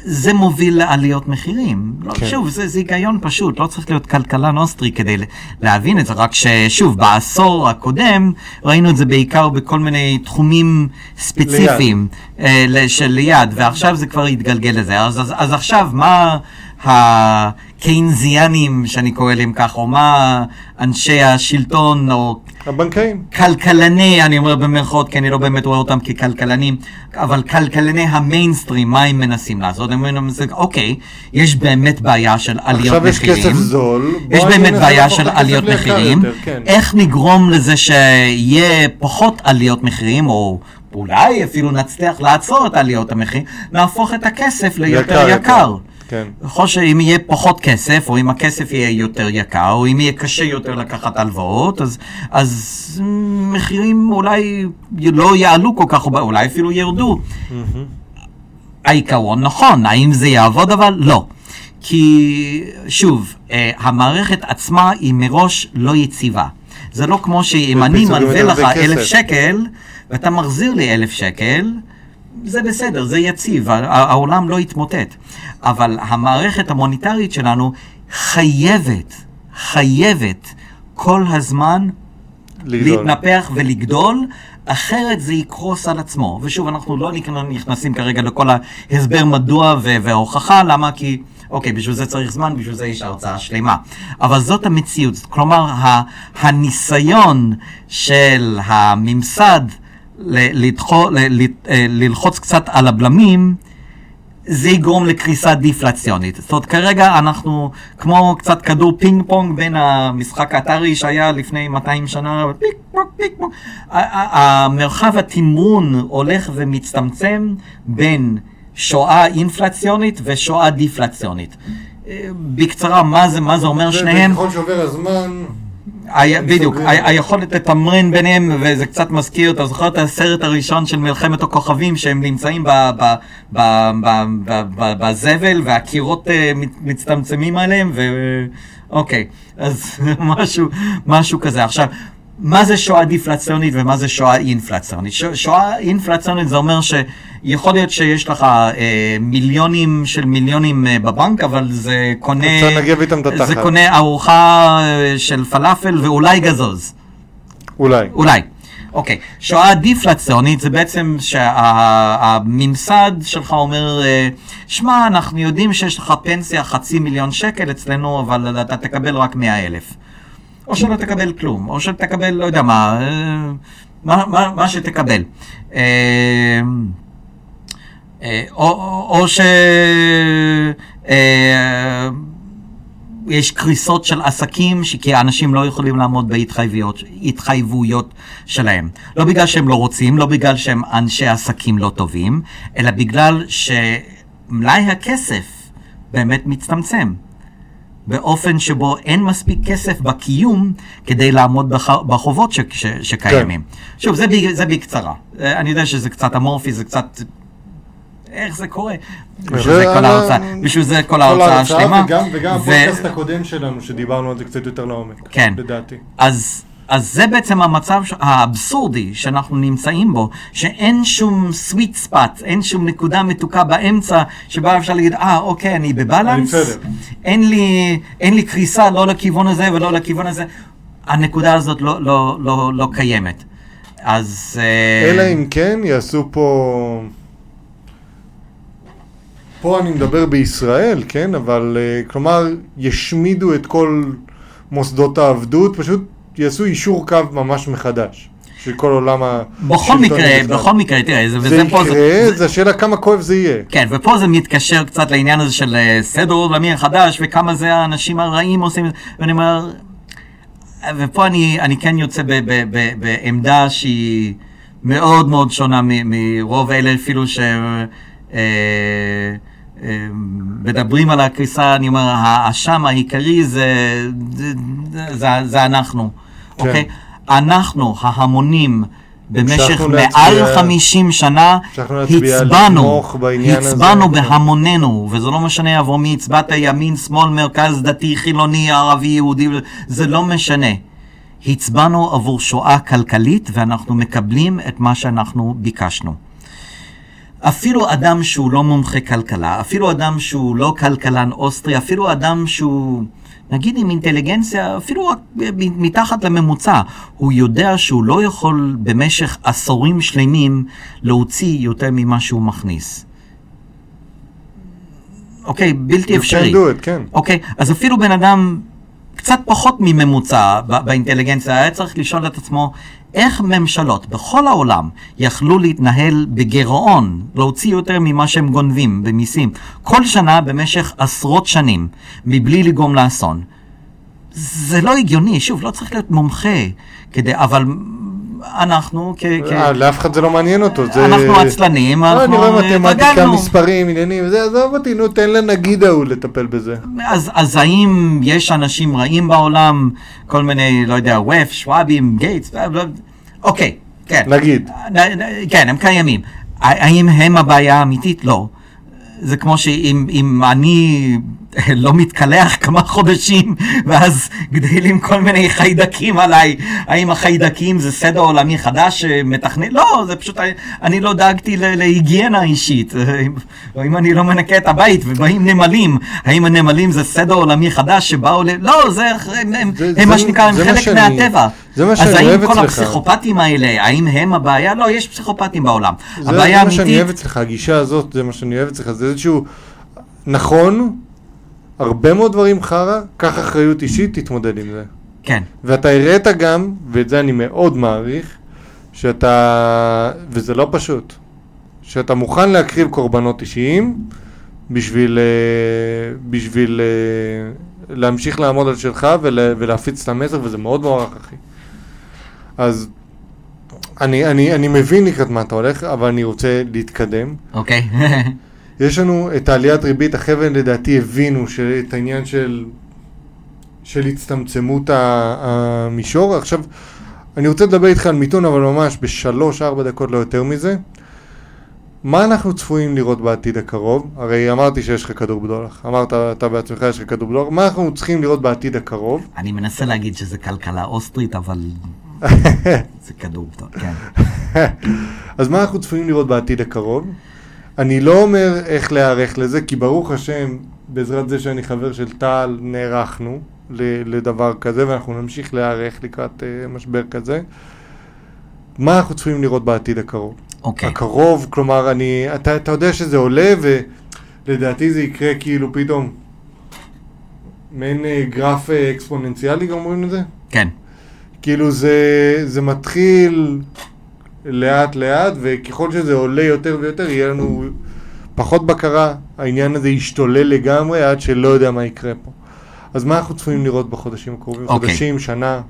זה מוביל לעליות מחירים. לא, כן. שוב, זה, זה היגיון פשוט, לא צריך להיות כלכלן אוסטרי כדי להבין את זה, רק ששוב, בעשור הקודם ראינו את זה בעיקר בכל מיני תחומים ספציפיים אה, ל- של ליד, ועכשיו זה כבר התגלגל לזה. אז, אז, אז עכשיו, מה הקיינזיאנים, שאני קורא להם כך, או מה אנשי השלטון, או הבנקאים. כלכלני, אני אומר במרכאות, כי אני לא באמת רואה אותם ככלכלנים, אבל כלכלני המיינסטרים, מה הם מנסים לעשות? הם אומרים, אוקיי, יש באמת בעיה של עליות עכשיו יש מחירים. כסף זול. יש באמת בעיה של עליות מחירים. יותר, כן. איך נגרום לזה שיהיה פחות עליות מחירים, או אולי אפילו נצליח לעצור את עליות המחירים, נהפוך את הכסף ליותר יקר. כן. יכול שאם יהיה פחות כסף, או אם הכסף יהיה יותר יקר, או אם יהיה קשה יותר לקחת הלוואות, אז, אז מחירים אולי לא יעלו כל כך, או אולי אפילו ירדו. העיקרון נכון, האם זה יעבוד אבל? לא. כי שוב, אה, המערכת עצמה היא מראש לא יציבה. זה לא כמו שאם אני מלווה לך. אלף שקל, ואתה מחזיר לי אלף שקל, זה בסדר, זה יציב, העולם לא יתמוטט. אבל המערכת המוניטרית שלנו חייבת, חייבת כל הזמן לגדול. להתנפח ולגדול, אחרת זה יקרוס על עצמו. ושוב, אנחנו לא נכ- נכנסים כרגע לכל ההסבר מדוע וההוכחה, למה? כי, אוקיי, בשביל זה צריך זמן, בשביל זה יש הרצאה שלמה. אבל זאת המציאות. כלומר, הניסיון של הממסד לדחו- אה, ללחוץ קצת על הבלמים, זה יגרום לקריסה דיפלציונית. זאת אומרת, כרגע אנחנו כמו קצת כדור פינג פונג בין המשחק האתרי שהיה לפני 200 שנה, פיק פוק, פיק ה- המרחב התמרון הולך ומצטמצם בין שואה אינפלציונית ושואה דיפלציונית. אה, בקצרה, מה זה, מה זה אומר שניהם? וככל שעובר הזמן... בדיוק, היכולת לתמרן ביניהם, וזה קצת מזכיר, אתה זוכר את הסרט הראשון של מלחמת הכוכבים, שהם נמצאים בזבל, והקירות אה, מצטמצמים עליהם, ו... אוקיי, אז [laughs] משהו, משהו כזה. עכשיו, מה זה שואה דיפלציונית ומה זה שואה אינפלציונית? שואה אינפלציונית זה אומר שיכול להיות שיש לך אה, מיליונים של מיליונים אה, בבנק, אבל זה קונה... זה. קונה ארוחה אה, של פלאפל ואולי גזוז. אולי. אולי. אוקיי. שואה דיפלציונית זה בעצם שהממסד שלך אומר, אה, שמע, אנחנו יודעים שיש לך פנסיה חצי מיליון שקל אצלנו, אבל אתה תקבל רק מאה אלף. או שלא תקבל כלום, או שתקבל, לא יודע מה, אה, מה, מה, מה שתקבל. אה, אה, או, או, או ש... אה, יש קריסות של עסקים, כי האנשים לא יכולים לעמוד בהתחייבויות התחייבויות שלהם. לא בגלל שהם לא רוצים, לא בגלל שהם אנשי עסקים לא טובים, אלא בגלל שמלאי הכסף באמת מצטמצם. באופן שבו אין מספיק כסף בקיום כדי לעמוד בח... בחובות ש... ש... שקיימים. כן. שוב, זה, ב... זה בקצרה. אה, אני יודע שזה קצת אמורפי, זה קצת... איך זה קורה? בשביל זה כל ההרצאה, בשביל זה כל ההרצאה, השלמה. וגם, וגם ו- הפודקאסט הקודם שלנו, שדיברנו על זה קצת יותר לעומק. כן. לדעתי. אז, אז זה בעצם המצב האבסורדי שאנחנו נמצאים בו, שאין שום sweet spot, אין שום נקודה מתוקה באמצע, שבה אפשר להגיד, אה, אוקיי, אני בבלנס, אני בסדר." אין לי, אין לי קריסה לא לכיוון הזה ולא לכיוון הזה. הנקודה הזאת לא, לא, לא, לא קיימת. אז... אה, אלא אם כן יעשו פה... פה אני מדבר בישראל, כן? אבל uh, כלומר, ישמידו את כל מוסדות העבדות, פשוט יעשו אישור קו ממש מחדש. של כל עולם השלטון. בכל מקרה, בכל מקרה, תראה, זה, זה יקרה, זה השאלה כמה כואב זה יהיה. כן, ופה זה מתקשר קצת לעניין הזה של אה, סדר עולמי החדש, וכמה זה האנשים הרעים עושים, ואני אומר, ופה אני, אני כן יוצא ב, ב, ב, בעמדה שהיא מאוד מאוד שונה מ, מרוב אלה אפילו ש... אה, אה, מדברים על הקריסה, אני אומר, האשם העיקרי זה, זה, זה, זה אנחנו, כן. אוקיי? אנחנו, ההמונים, במשך מעל להצביע- 50 שנה, הצבענו. הצבענו. בהמוננו, וזה לא משנה עבור מי הצבעת, ימין, שמאל, מרכז, דתי, חילוני, ערבי, יהודי, זה לא משנה. הצבענו עבור שואה כלכלית, ואנחנו מקבלים את מה שאנחנו ביקשנו. אפילו אדם שהוא לא מומחה כלכלה, אפילו אדם שהוא לא כלכלן אוסטרי, אפילו אדם שהוא, נגיד עם אינטליגנציה, אפילו רק מתחת לממוצע, הוא יודע שהוא לא יכול במשך עשורים שלמים להוציא יותר ממה שהוא מכניס. אוקיי, בלתי You אפשרי. can do it, כן. אוקיי, אז אפילו בן אדם קצת פחות מממוצע באינטליגנציה היה צריך לשאול את עצמו איך ממשלות בכל העולם יכלו להתנהל בגירעון, להוציא יותר ממה שהם גונבים במיסים, כל שנה במשך עשרות שנים, מבלי לגרום לאסון. זה לא הגיוני, שוב, לא צריך להיות מומחה כדי, אבל אנחנו כ... כ- אה, לאף אחד זה לא מעניין אותו. זה- אנחנו עצלנים, לא, אני אנחנו רואה אה, מתמטיקה, התרגלנו. מספרים, עניינים, זה, עזוב אותי, נו, תן לנגיד ההוא לטפל בזה. אז, אז האם יש אנשים רעים בעולם, כל מיני, לא יודע, וף, שוואבים, גייטס, בלה, אוקיי, כן. נגיד. כן, הם קיימים. האם הם הבעיה האמיתית? לא. זה כמו שאם אם אני [laughs] לא מתקלח כמה חודשים, ואז גדלים כל מיני חיידקים עליי, האם החיידקים זה סדר עולמי חדש שמתכנן? לא, זה פשוט, אני לא דאגתי להיגיינה אישית. או אם אני לא מנקה את הבית ובאים נמלים, האם הנמלים זה סדר עולמי חדש שבאו ל... לא, זה, הם, הם, זה- הם מה שנקרא, הם חלק שאני- מהטבע. זה מה אז שאני האם אוהב כל אצלך. הפסיכופטים האלה, האם הם הבעיה? לא, יש פסיכופטים בעולם. זה, הבעיה זה מה שאני. אוהב אצלך, הגישה הזאת, זה מה שאני אוהב אצלך, זה איזשהו, נכון, הרבה מאוד דברים חרא, קח אחריות אישית, תתמודד עם זה. כן, ואתה הראית גם, ואת זה אני מאוד מעריך, שאתה, וזה לא פשוט, שאתה מוכן להקריב קורבנות אישיים בשביל, אה, בשביל אה, להמשיך לעמוד על שלך ול, ולהפיץ את המסר, וזה מאוד מוערך, אחי. אז אני, אני, אני מבין לקראת מה אתה הולך, אבל אני רוצה להתקדם. אוקיי. [laughs] יש לנו את העליית ריבית, החבר'ה לדעתי הבינו את העניין של, של הצטמצמות המישור. עכשיו, אני רוצה לדבר איתך על מיתון, אבל ממש בשלוש-ארבע דקות, לא יותר מזה. מה אנחנו צפויים לראות בעתיד הקרוב? הרי אמרתי שיש לך כדור בדולח. אמרת אתה בעצמך יש לך כדור בדולח. מה אנחנו צריכים לראות בעתיד הקרוב? אני מנסה להגיד שזה כלכלה אוסטרית, אבל [laughs] זה כדור טוב, כן. [laughs] אז מה אנחנו צפויים לראות בעתיד הקרוב? אני לא אומר איך להיערך לזה, כי ברוך השם, בעזרת זה שאני חבר של טל, נערכנו לדבר כזה, ואנחנו נמשיך להיערך לקראת uh, משבר כזה. מה אנחנו צפויים לראות בעתיד הקרוב? אוקיי. הקרוב, כלומר, אני, אתה, אתה יודע שזה עולה, ולדעתי זה יקרה כאילו פתאום מעין אה, גרף אה, אקספוננציאלי, גם אומרים לזה? כן. כאילו זה, זה מתחיל לאט לאט, וככל שזה עולה יותר ויותר, יהיה לנו פחות בקרה. העניין הזה ישתולל לגמרי עד שלא יודע מה יקרה פה. אז מה אנחנו צפויים לראות בחודשים הקרובים? אוקיי. חודשים, שנה.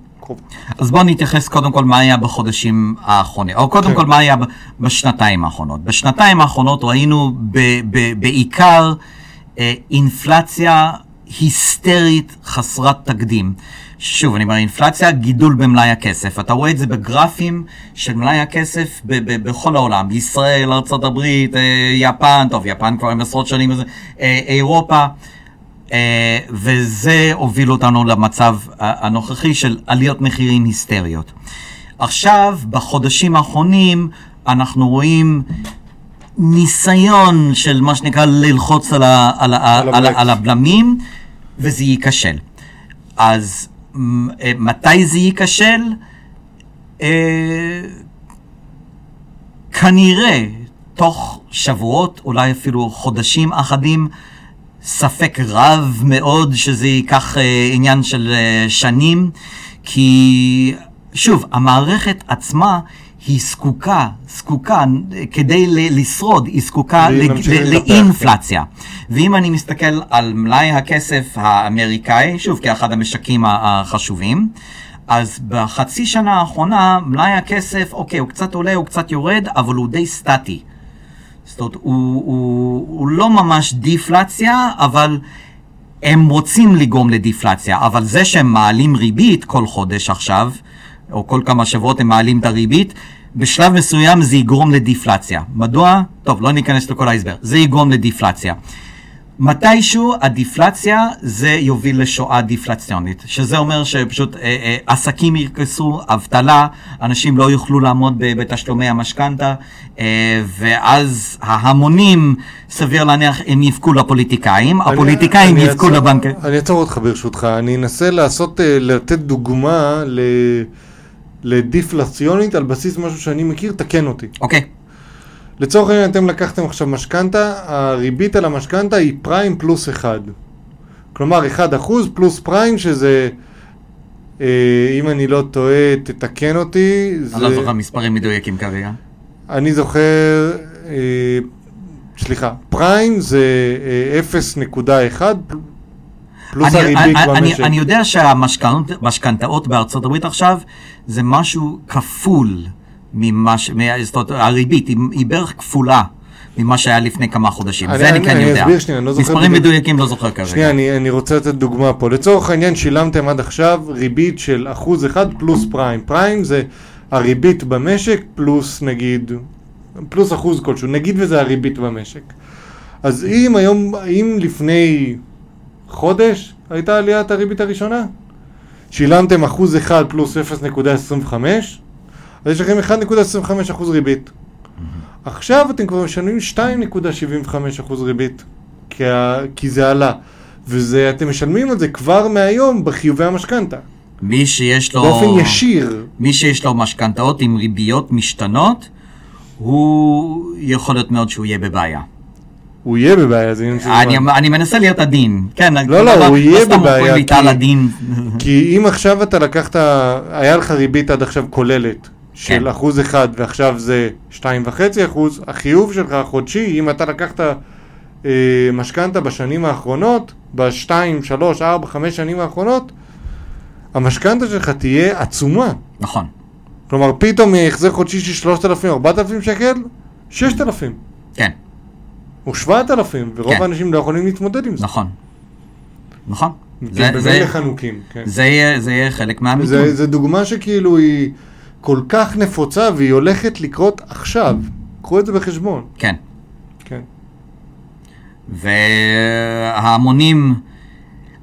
אז בואו נתייחס קודם כל מה היה בחודשים האחרונים, או קודם כן. כל מה היה בשנתיים האחרונות. בשנתיים האחרונות ראינו ב- ב- בעיקר אה, אינפלציה היסטרית חסרת תקדים. שוב, אני אומר, אינפלציה, גידול במלאי הכסף. אתה רואה את זה בגרפים של מלאי הכסף ב- ב- בכל העולם. ישראל, ארה"ב, אה, יפן, טוב, יפן כבר עם עשרות שנים, אה, אירופה. אה, וזה הוביל אותנו למצב הנוכחי של עליות מחירים היסטריות. עכשיו, בחודשים האחרונים, אנחנו רואים ניסיון של מה שנקרא ללחוץ על, ה, על, ה, על על. על הבלמים, וזה ייכשל. אז מתי זה ייכשל? אה, כנראה תוך שבועות, אולי אפילו חודשים אחדים, ספק רב מאוד שזה ייקח אה, עניין של אה, שנים, כי שוב, המערכת עצמה היא זקוקה, זקוקה, כדי לשרוד, היא זקוקה. לאינפלציה. ואם אני מסתכל על מלאי הכסף האמריקאי, שוב, כאחד המשקים החשובים, אז בחצי שנה האחרונה מלאי הכסף, אוקיי, הוא קצת עולה, הוא קצת יורד, אבל הוא די סטטי. זאת אומרת, הוא, הוא, הוא לא ממש דיפלציה, אבל הם רוצים לגרום לדיפלציה. אבל זה שהם מעלים ריבית כל חודש עכשיו, או כל כמה שבועות הם מעלים את הריבית, בשלב מסוים זה יגרום לדיפלציה. מדוע? טוב, לא ניכנס לכל ההסבר. זה יגרום לדיפלציה. מתישהו הדיפלציה זה יוביל לשואה דיפלציונית, שזה אומר שפשוט אה, אה, עסקים יקרסו, אבטלה, אנשים לא יוכלו לעמוד בתשלומי המשכנתה, אה, ואז ההמונים, סביר להניח, הם יבכו לפוליטיקאים, אני, הפוליטיקאים יבכו לבנק... אני אעצור אותך ברשותך, אני אנסה לעשות, אה, לתת דוגמה ל... לדיפלציונית על בסיס משהו שאני מכיר, תקן אותי. אוקיי. Okay. לצורך העניין אתם לקחתם עכשיו משכנתה, הריבית על המשכנתה היא פריים פלוס אחד. כלומר 1% פלוס פריים שזה, אה, אם אני לא טועה, תתקן אותי. אני לא זוכר מספרים מדויקים כרגע. אני זוכר, אה, סליחה, פריים זה אה, 0.1 פלוס אני, הריבית אני, במשק. אני, אני יודע שהמשכנתאות בארצות הברית עכשיו זה משהו כפול. ממה ש... זאת אומרת, הריבית היא, היא בערך כפולה. ממה שהיה לפני כמה חודשים. אני, זה אני, אני כן אני יודע. אסביר שנייה, אני לא זוכר... מספרים בדיוק... מדויקים לא זוכר כרגע. שנייה, אני, אני רוצה לתת דוגמה פה. לצורך העניין שילמתם עד עכשיו ריבית של אחוז אחד פלוס פריים. פריים זה הריבית במשק פלוס נגיד, פלוס אחוז כלשהו, נגיד וזה הריבית במשק. אז אם היום, אם לפני חודש הייתה עליית הריבית הראשונה, שילמתם אחוז אחד פלוס 0.25, אז יש לכם 1.25% ריבית. עכשיו אתם כבר משלמים 2.75% ריבית, כי. כי זה עלה. ואתם משלמים על זה כבר מהיום בחיובי המשכנתה. מי שיש לו... באופן ישיר. מי שיש לו משכנתאות עם ריביות משתנות, הוא יכול להיות מאוד שהוא יהיה בבעיה. הוא יהיה בבעיה, זה עניין של זמן. אני מנסה להיות עדין. כן, לא, לא, לא הוא יהיה בבעיה. כי, כי אם עכשיו אתה לקחת, היה לך ריבית עד עכשיו כוללת, של כן. אחוז אחד ועכשיו זה שתיים וחצי אחוז, החיוב שלך החודשי, אם אתה לקחת אה, משכנתה בשנים האחרונות, בשתיים, שלוש, ארבע, חמש שנים האחרונות, המשכנתה שלך תהיה עצומה. נכון. כלומר, פתאום החזר חודשי של שלושת אלפים, ארבעת אלפים שקל, ששת אלפים. כן. שבעת אלפים, ורוב כן. האנשים לא יכולים להתמודד עם זה. נכון. נכון. זה, זה, חנוקים, כן. זה יהיה, זה יהיה חלק מהמיתון. זה, זה דוגמה שכאילו היא... כל כך נפוצה והיא הולכת לקרות עכשיו. קחו את זה בחשבון. כן. כן. וההמונים,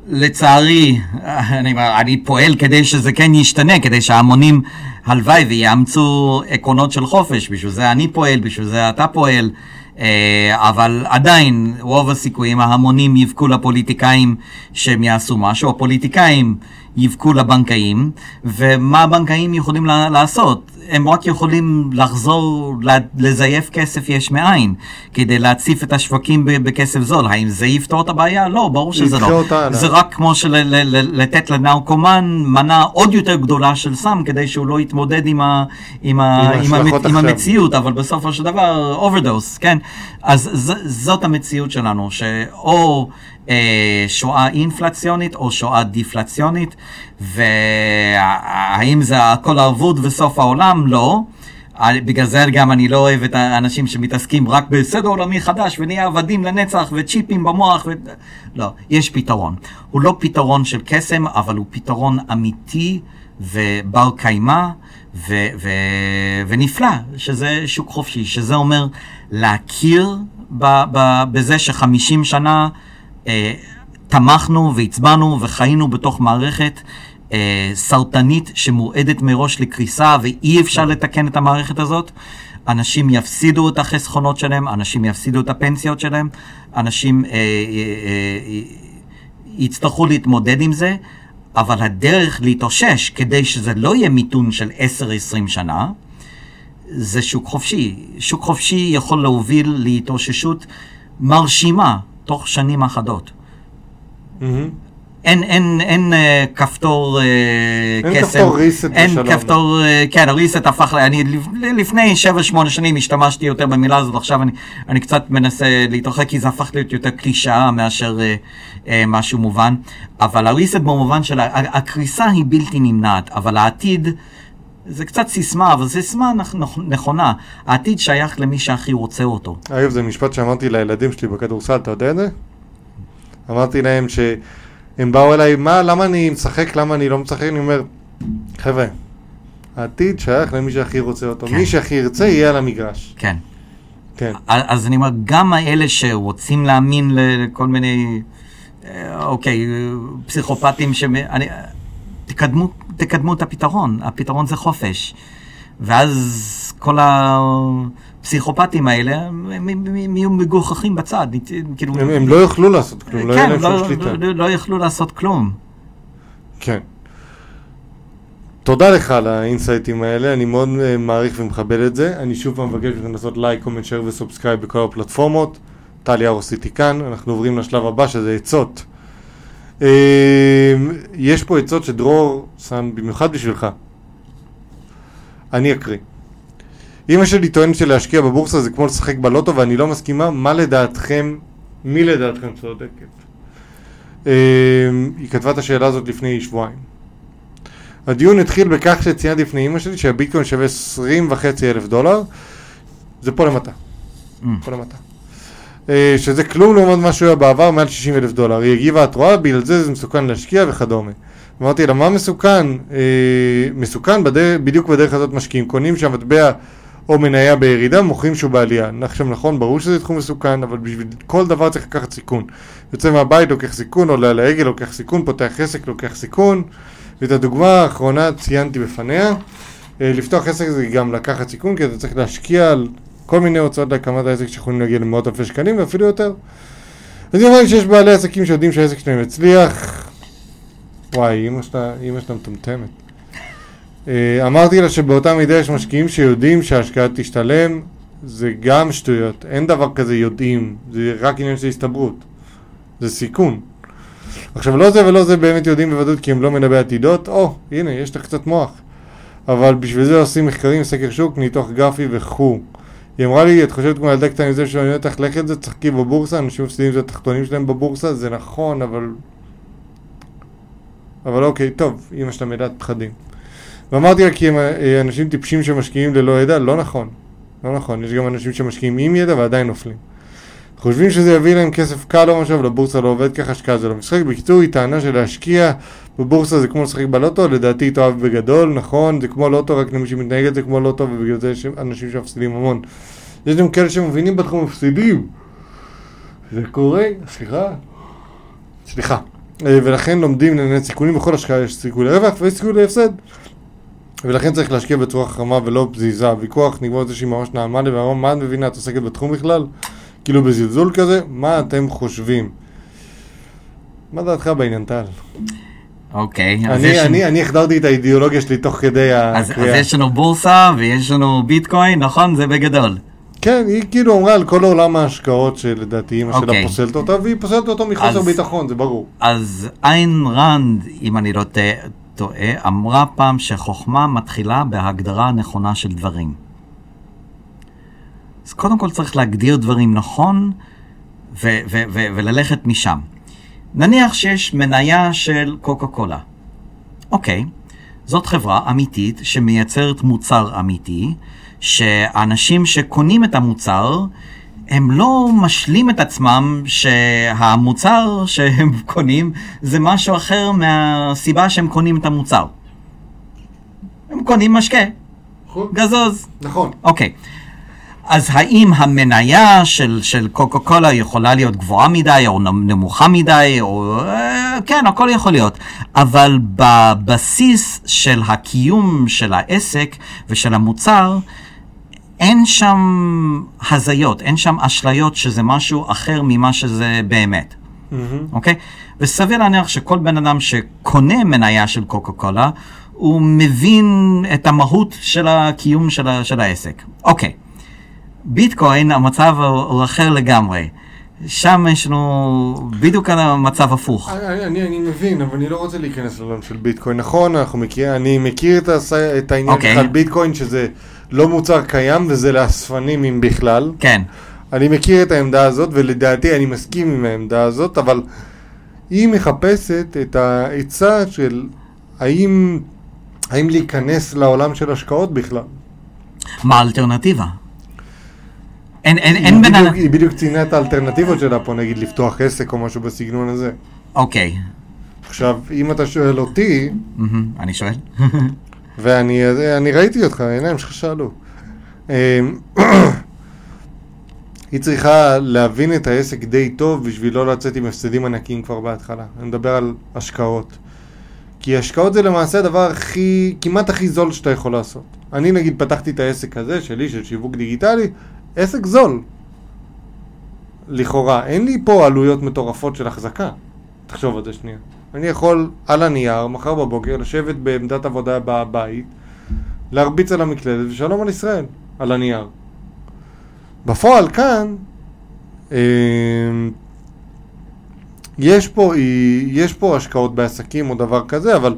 לצערי, אני, אני פועל כדי שזה כן ישתנה, כדי שההמונים, הלוואי ויאמצו עקרונות של חופש, בשביל זה אני פועל, בשביל זה אתה פועל. אה, אבל עדיין, רוב הסיכויים ההמונים יבכו לפוליטיקאים שהם יעשו משהו, הפוליטיקאים יבכו לבנקאים, ומה הבנקאים יכולים לעשות? הם רק יכולים לחזור לזייף כסף יש מאין, כדי להציף את השווקים בכסף זול. האם זה יפתור את הבעיה? לא, ברור שזה לא. אותה, זה לא. רק כמו לתת לנרקומן מנה עוד יותר גדולה של סם, כדי שהוא לא יתמודד עם, ה, עם, ה, עם, עם, עם המציאות, אבל בסופו של דבר, overdose, כן? אז ז, זאת המציאות שלנו, שאו... אה, שואה אינפלציונית או שואה דפלציונית, והאם זה הכל אבוד וסוף העולם? לא. בגלל זה גם אני לא אוהב את האנשים שמתעסקים רק בסדר עולמי חדש ונהיה עבדים לנצח וצ'יפים במוח. ו... לא, יש פתרון. הוא לא פתרון של קסם, אבל הוא פתרון אמיתי ובר קיימא ו- ו- ונפלא, שזה שוק חופשי, שזה אומר להכיר ב- ב- בזה שחמישים שנה אה, תמכנו והצבענו וחיינו בתוך מערכת אה, סרטנית שמורעדת מראש לקריסה ואי אפשר לתקן את המערכת הזאת. אנשים יפסידו את החסכונות שלהם, אנשים יפסידו את הפנסיות שלהם, אנשים אה, אה, אה, יצטרכו להתמודד עם זה, אבל הדרך להתאושש כדי שזה לא יהיה מיתון של 10-20 שנה, זה שוק חופשי. שוק חופשי יכול להוביל להתאוששות מרשימה תוך שנים אחדות. Mm-hmm. אין, אין, אין uh, כפתור uh, אין קסם. אין כפתור ריסט אין בשלום. כפתור, uh, כן, הריסט הפך, אני לפני 7-8 שנים השתמשתי יותר במילה הזאת, עכשיו אני, אני קצת מנסה להתרחק, כי זה הפך להיות יותר קלישאה מאשר uh, uh, משהו מובן. אבל הריסט במובן של הקריסה היא בלתי נמנעת, אבל העתיד... זה קצת סיסמה, אבל סיסמה נכונה. העתיד שייך למי שהכי רוצה אותו. אגב, זה משפט שאמרתי לילדים שלי בכדורסל, אתה יודע את זה? אמרתי להם שהם באו אליי, מה, למה אני משחק, למה אני לא משחק? אני אומר, חבר'ה, העתיד שייך למי שהכי רוצה אותו. כן. מי שהכי ירצה יהיה על המגרש. כן. כן. אז אני אומר, גם האלה שרוצים להאמין לכל מיני, אה, אוקיי, פסיכופטים, שמ... אני... תקדמו, תקדמו את הפתרון, הפתרון זה חופש. ואז כל הפסיכופטים האלה, הם יהיו מגוחכים בצד, כאילו... הם, הם לא יוכלו לעשות כלום, לא יהיה כן, להם לא, שום שליטה. לא, לא יכלו לעשות כלום. כן. תודה לך על ה insightים האלה, אני מאוד אה, מעריך ומכבד את זה. אני שוב פעם מבקש מכם לעשות לייק, comment, share ו subscribe בכל הפלטפורמות. טל יארוס איתי כאן, אנחנו עוברים לשלב הבא שזה עצות. אה, יש פה עצות שדרור שם במיוחד בשבילך. אני אקריא. אמא שלי טוענת שלהשקיע בבורסה זה כמו לשחק בלוטו ואני לא מסכימה, מה לדעתכם, מי לדעתכם צודקת? אה, היא כתבה את השאלה הזאת לפני שבועיים. הדיון התחיל בכך שציינתי לפני אמא שלי שהביטקוין שווה 20 וחצי אלף דולר, זה פה למטה, Mm. פה למטה. אה, שזה כלום לעומת מה שהוא היה בעבר, מעל 60 אלף דולר. היא הגיבה, את רואה, בגלל זה זה מסוכן להשקיע וכדומה. אמרתי לה, מה מסוכן? אה, מסוכן בדרך, בדיוק בדרך הזאת משקיעים, קונים שהמטבע או מניה בירידה, מוכרים שהוא בעלייה. עכשיו נכון, ברור שזה תחום מסוכן, אבל בשביל כל דבר צריך לקחת סיכון. יוצא מהבית, לוקח סיכון, עולה על ההגה, לוקח סיכון, פותח עסק, לוקח סיכון. ואת הדוגמה האחרונה ציינתי בפניה. אה, לפתוח עסק זה גם לקחת סיכון, כי אתה צריך להשקיע על כל מיני הוצאות להקמת העסק שיכולים להגיע למאות אלפי שקלים ואפילו יותר. אז אמרה לי שיש בעלי עסקים שיודעים שהעסק שלהם יצליח. וואי, אמא שלה מטומטמת. אה, אמרתי לה שבאותה מידה יש משקיעים שיודעים שההשקעה תשתלם, זה גם שטויות. אין דבר כזה יודעים, זה רק עניין של הסתברות. זה סיכון. עכשיו, לא זה ולא זה באמת יודעים בוודאות כי הם לא מנבאי עתידות, או, הנה, יש לך קצת מוח. אבל בשביל זה עושים מחקרים, סקר שוק, ניתוח גרפי וכו'. היא אמרה לי, את חושבת כמו ילדה קטנה עם זה שאני אותך לך את זה, תשחקי בבורסה, אנשים מפסידים את התחתונים שלהם בבורסה, זה נכון, אבל... אבל אוקיי, טוב, אמא שלה מלאת פחדים. ואמרתי לה כי הם אה, אנשים טיפשים שמשקיעים ללא ידע, לא נכון. לא נכון, יש גם אנשים שמשקיעים עם ידע ועדיין נופלים. חושבים שזה יביא להם כסף קל או משהו, אבל הבורסה לא עובד ככה, השקעה זה לא משחק. בקיצור, היא טענה שלהשקיע בבורסה זה כמו לשחק בלוטו, לדעתי היא טועה בגדול, נכון, זה כמו לוטו, רק למי שמתנהגת זה כמו לוטו, ובגלל זה יש אנשים שמפסידים המון. יש גם כאלה שמבינים בתחום מפסידים. זה קורה, סליחה. סליחה. אה, ולכן לומדים לנהל סיכונים, בכל השקעה יש סיכוי לרווח ויש סיכוי להפסד. ולכן צריך להשקיע בצורה חכמה ולא פזיזה. ויכוח נגמר את זה שהיא ממש נעמה לי ואמרה, מה את מבינה, את עוסקת בתחום בכלל? כאילו בזלזול כזה, מה אתם חושבים? מה דעתך בעניין טל? אוקיי, אז יש אני, לנו- אני, אני החדרתי את האידיאולוגיה שלי תוך כדי אז, אז הקריאה. יש לנו בורסה ויש לנו ביטקוין, נכון? זה בגדול. כן, היא כאילו אמרה על כל עולם ההשקעות שלדעתי אמא שלה אוקיי. פוסלת אותה, והיא פוסלת אותו מחוסר אז- ביטחון, זה ברור. אז איין רנד, אם אני לא טועה- אמרה פעם שחוכמה מתחילה בהגדרה הנכונה של דברים. אז קודם כל צריך להגדיר דברים נכון ו- ו- ו- וללכת משם. נניח שיש מניה של קוקה קולה. אוקיי, זאת חברה אמיתית שמייצרת מוצר אמיתי, שאנשים שקונים את המוצר, הם לא משלים את עצמם שהמוצר שהם [laughs] קונים זה משהו אחר מהסיבה שהם קונים את המוצר. הם קונים משקה, גזוז. נכון. אוקיי. אז האם המניה של, של קוקה קולה יכולה להיות גבוהה מדי או נמ- נמוכה מדי, או... אה, כן, הכל יכול להיות. אבל בבסיס של הקיום של העסק ושל המוצר, אין שם הזיות, אין שם אשליות שזה משהו אחר ממה שזה באמת. מהמם. אוקיי? וסביר להניח שכל בן אדם שקונה מניה של קוקה קולה, הוא מבין את המהות של הקיום של, ה- של העסק. אוקיי. ביטקוין, המצב הוא אחר לגמרי. שם יש לנו בדיוק המצב הפוך. אני, אני, אני מבין, אבל אני לא רוצה להיכנס לעולם של ביטקוין. נכון, אנחנו מכיר, אני מכיר את, הס, את העניין אוקיי. שלך על ביטקוין, שזה לא מוצר קיים וזה לאספנים אם בכלל. כן, אני מכיר את העמדה הזאת, ולדעתי אני מסכים עם העמדה הזאת, אבל היא מחפשת את העצה של האם, האם להיכנס לעולם של השקעות בכלל. מה האלטרנטיבה? אין, אין, אין בן בדיוק- אדם... היא בדיוק ציינה את האלטרנטיבות שלה פה, נגיד לפתוח עסק או משהו בסגנון הזה. אוקיי, עכשיו, אם אתה שואל אותי, מהמם, אני שואל. [laughs] ואני אני ראיתי אותך, העיניים שלך שאלו. אמ, [coughs] היא צריכה להבין את העסק די טוב בשביל לא לצאת עם הפסדים ענקיים כבר בהתחלה. אני מדבר על השקעות. כי השקעות זה למעשה הדבר הכי, כמעט הכי זול שאתה יכול לעשות. אני נגיד פתחתי את העסק הזה שלי, של שיווק דיגיטלי, עסק זול. לכאורה, אין לי פה עלויות מטורפות של החזקה. תחשוב על זה שנייה. אני יכול על הנייר, מחר בבוקר, לשבת בעמדת עבודה בבית, להרביץ על המקלדת ושלום על ישראל, על הנייר. בפועל כאן, אה, יש פה, יש פה השקעות בעסקים או דבר כזה, אבל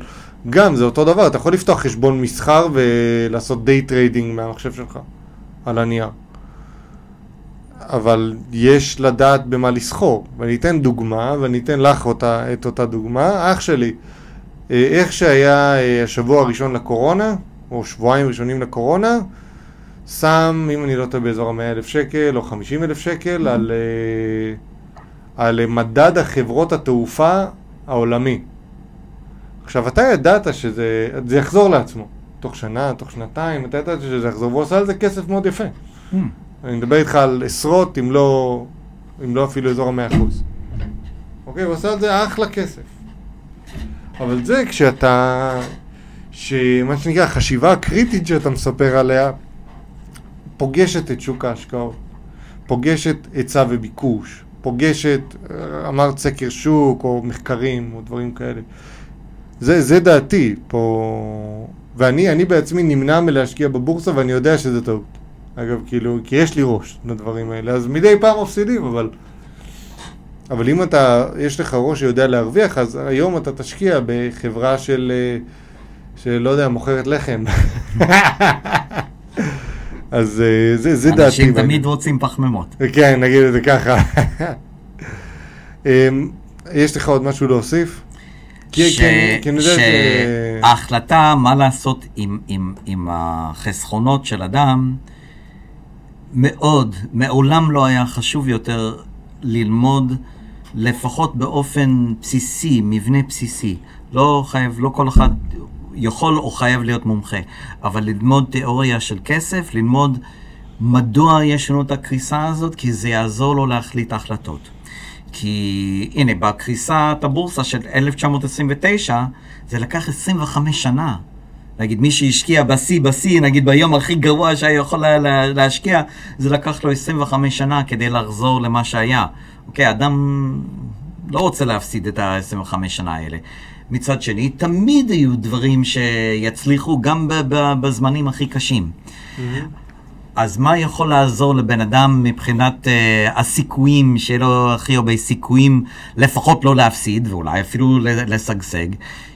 גם זה אותו דבר, אתה יכול לפתוח חשבון מסחר ולעשות day trading מהמחשב שלך, על הנייר. אבל יש לדעת במה לסחור. ואני אתן דוגמה, ואני אתן לך אותה, את אותה דוגמה. אח שלי, אה, איך שהיה אה, השבוע הראשון לקורונה, או שבועיים ראשונים לקורונה, שם, אם אני לא טועה, באזור ה-100 אלף שקל או 50 אלף שקל על, אה, על מדד החברות התעופה העולמי. עכשיו, אתה ידעת שזה יחזור לעצמו. תוך שנה, תוך שנתיים, אתה ידעת שזה יחזור, והוא עושה על זה כסף מאוד יפה. אני מדבר איתך על עשרות, אם לא, אם לא אפילו אזור המאה אחוז. אוקיי, הוא עושה על זה אחלה כסף. אבל זה כשאתה, שמה שנקרא, החשיבה הקריטית שאתה מספר עליה, פוגשת את שוק ההשקעות, פוגשת היצע וביקוש, פוגשת, אמרת סקר שוק או מחקרים או דברים כאלה. זה, זה דעתי פה, ואני בעצמי נמנע מלהשקיע בבורסה ואני יודע שזה טעות. אגב, כאילו, כי יש לי ראש לדברים האלה, אז מדי פעם מפסידים, אבל... אבל אם אתה, יש לך ראש שיודע להרוויח, אז היום אתה תשקיע בחברה של, אה, של לא יודע, מוכרת לחם. [laughs] אז אה, זה, זה דעתי. אנשים תמיד רוצים פחמימות. כן, נגיד את זה ככה. [laughs] אמ, יש לך עוד משהו להוסיף? שההחלטה מה לעשות עם, עם, עם החסכונות של אדם, מאוד, מעולם לא היה חשוב יותר ללמוד לפחות באופן בסיסי, מבנה בסיסי. לא חייב, לא כל אחד יכול או חייב להיות מומחה, אבל ללמוד תיאוריה של כסף, ללמוד מדוע יש לנו את הקריסה הזאת, כי זה יעזור לו להחליט החלטות. כי הנה, בקריסת הבורסה של 1929, זה לקח 25 שנה. נגיד מי שהשקיע בשיא, בשיא, נגיד ביום הכי גרוע שהיה יכול לה, לה, להשקיע, זה לקח לו 25 שנה כדי לחזור למה שהיה. אוקיי, אדם לא רוצה להפסיד את ה-25 שנה האלה. מצד שני, תמיד היו דברים שיצליחו גם בזמנים הכי קשים. Mm-hmm. אז מה יכול לעזור לבן אדם מבחינת uh, הסיכויים, שיהיה לו הכי הרבה סיכויים לפחות לא להפסיד, ואולי אפילו לשגשג,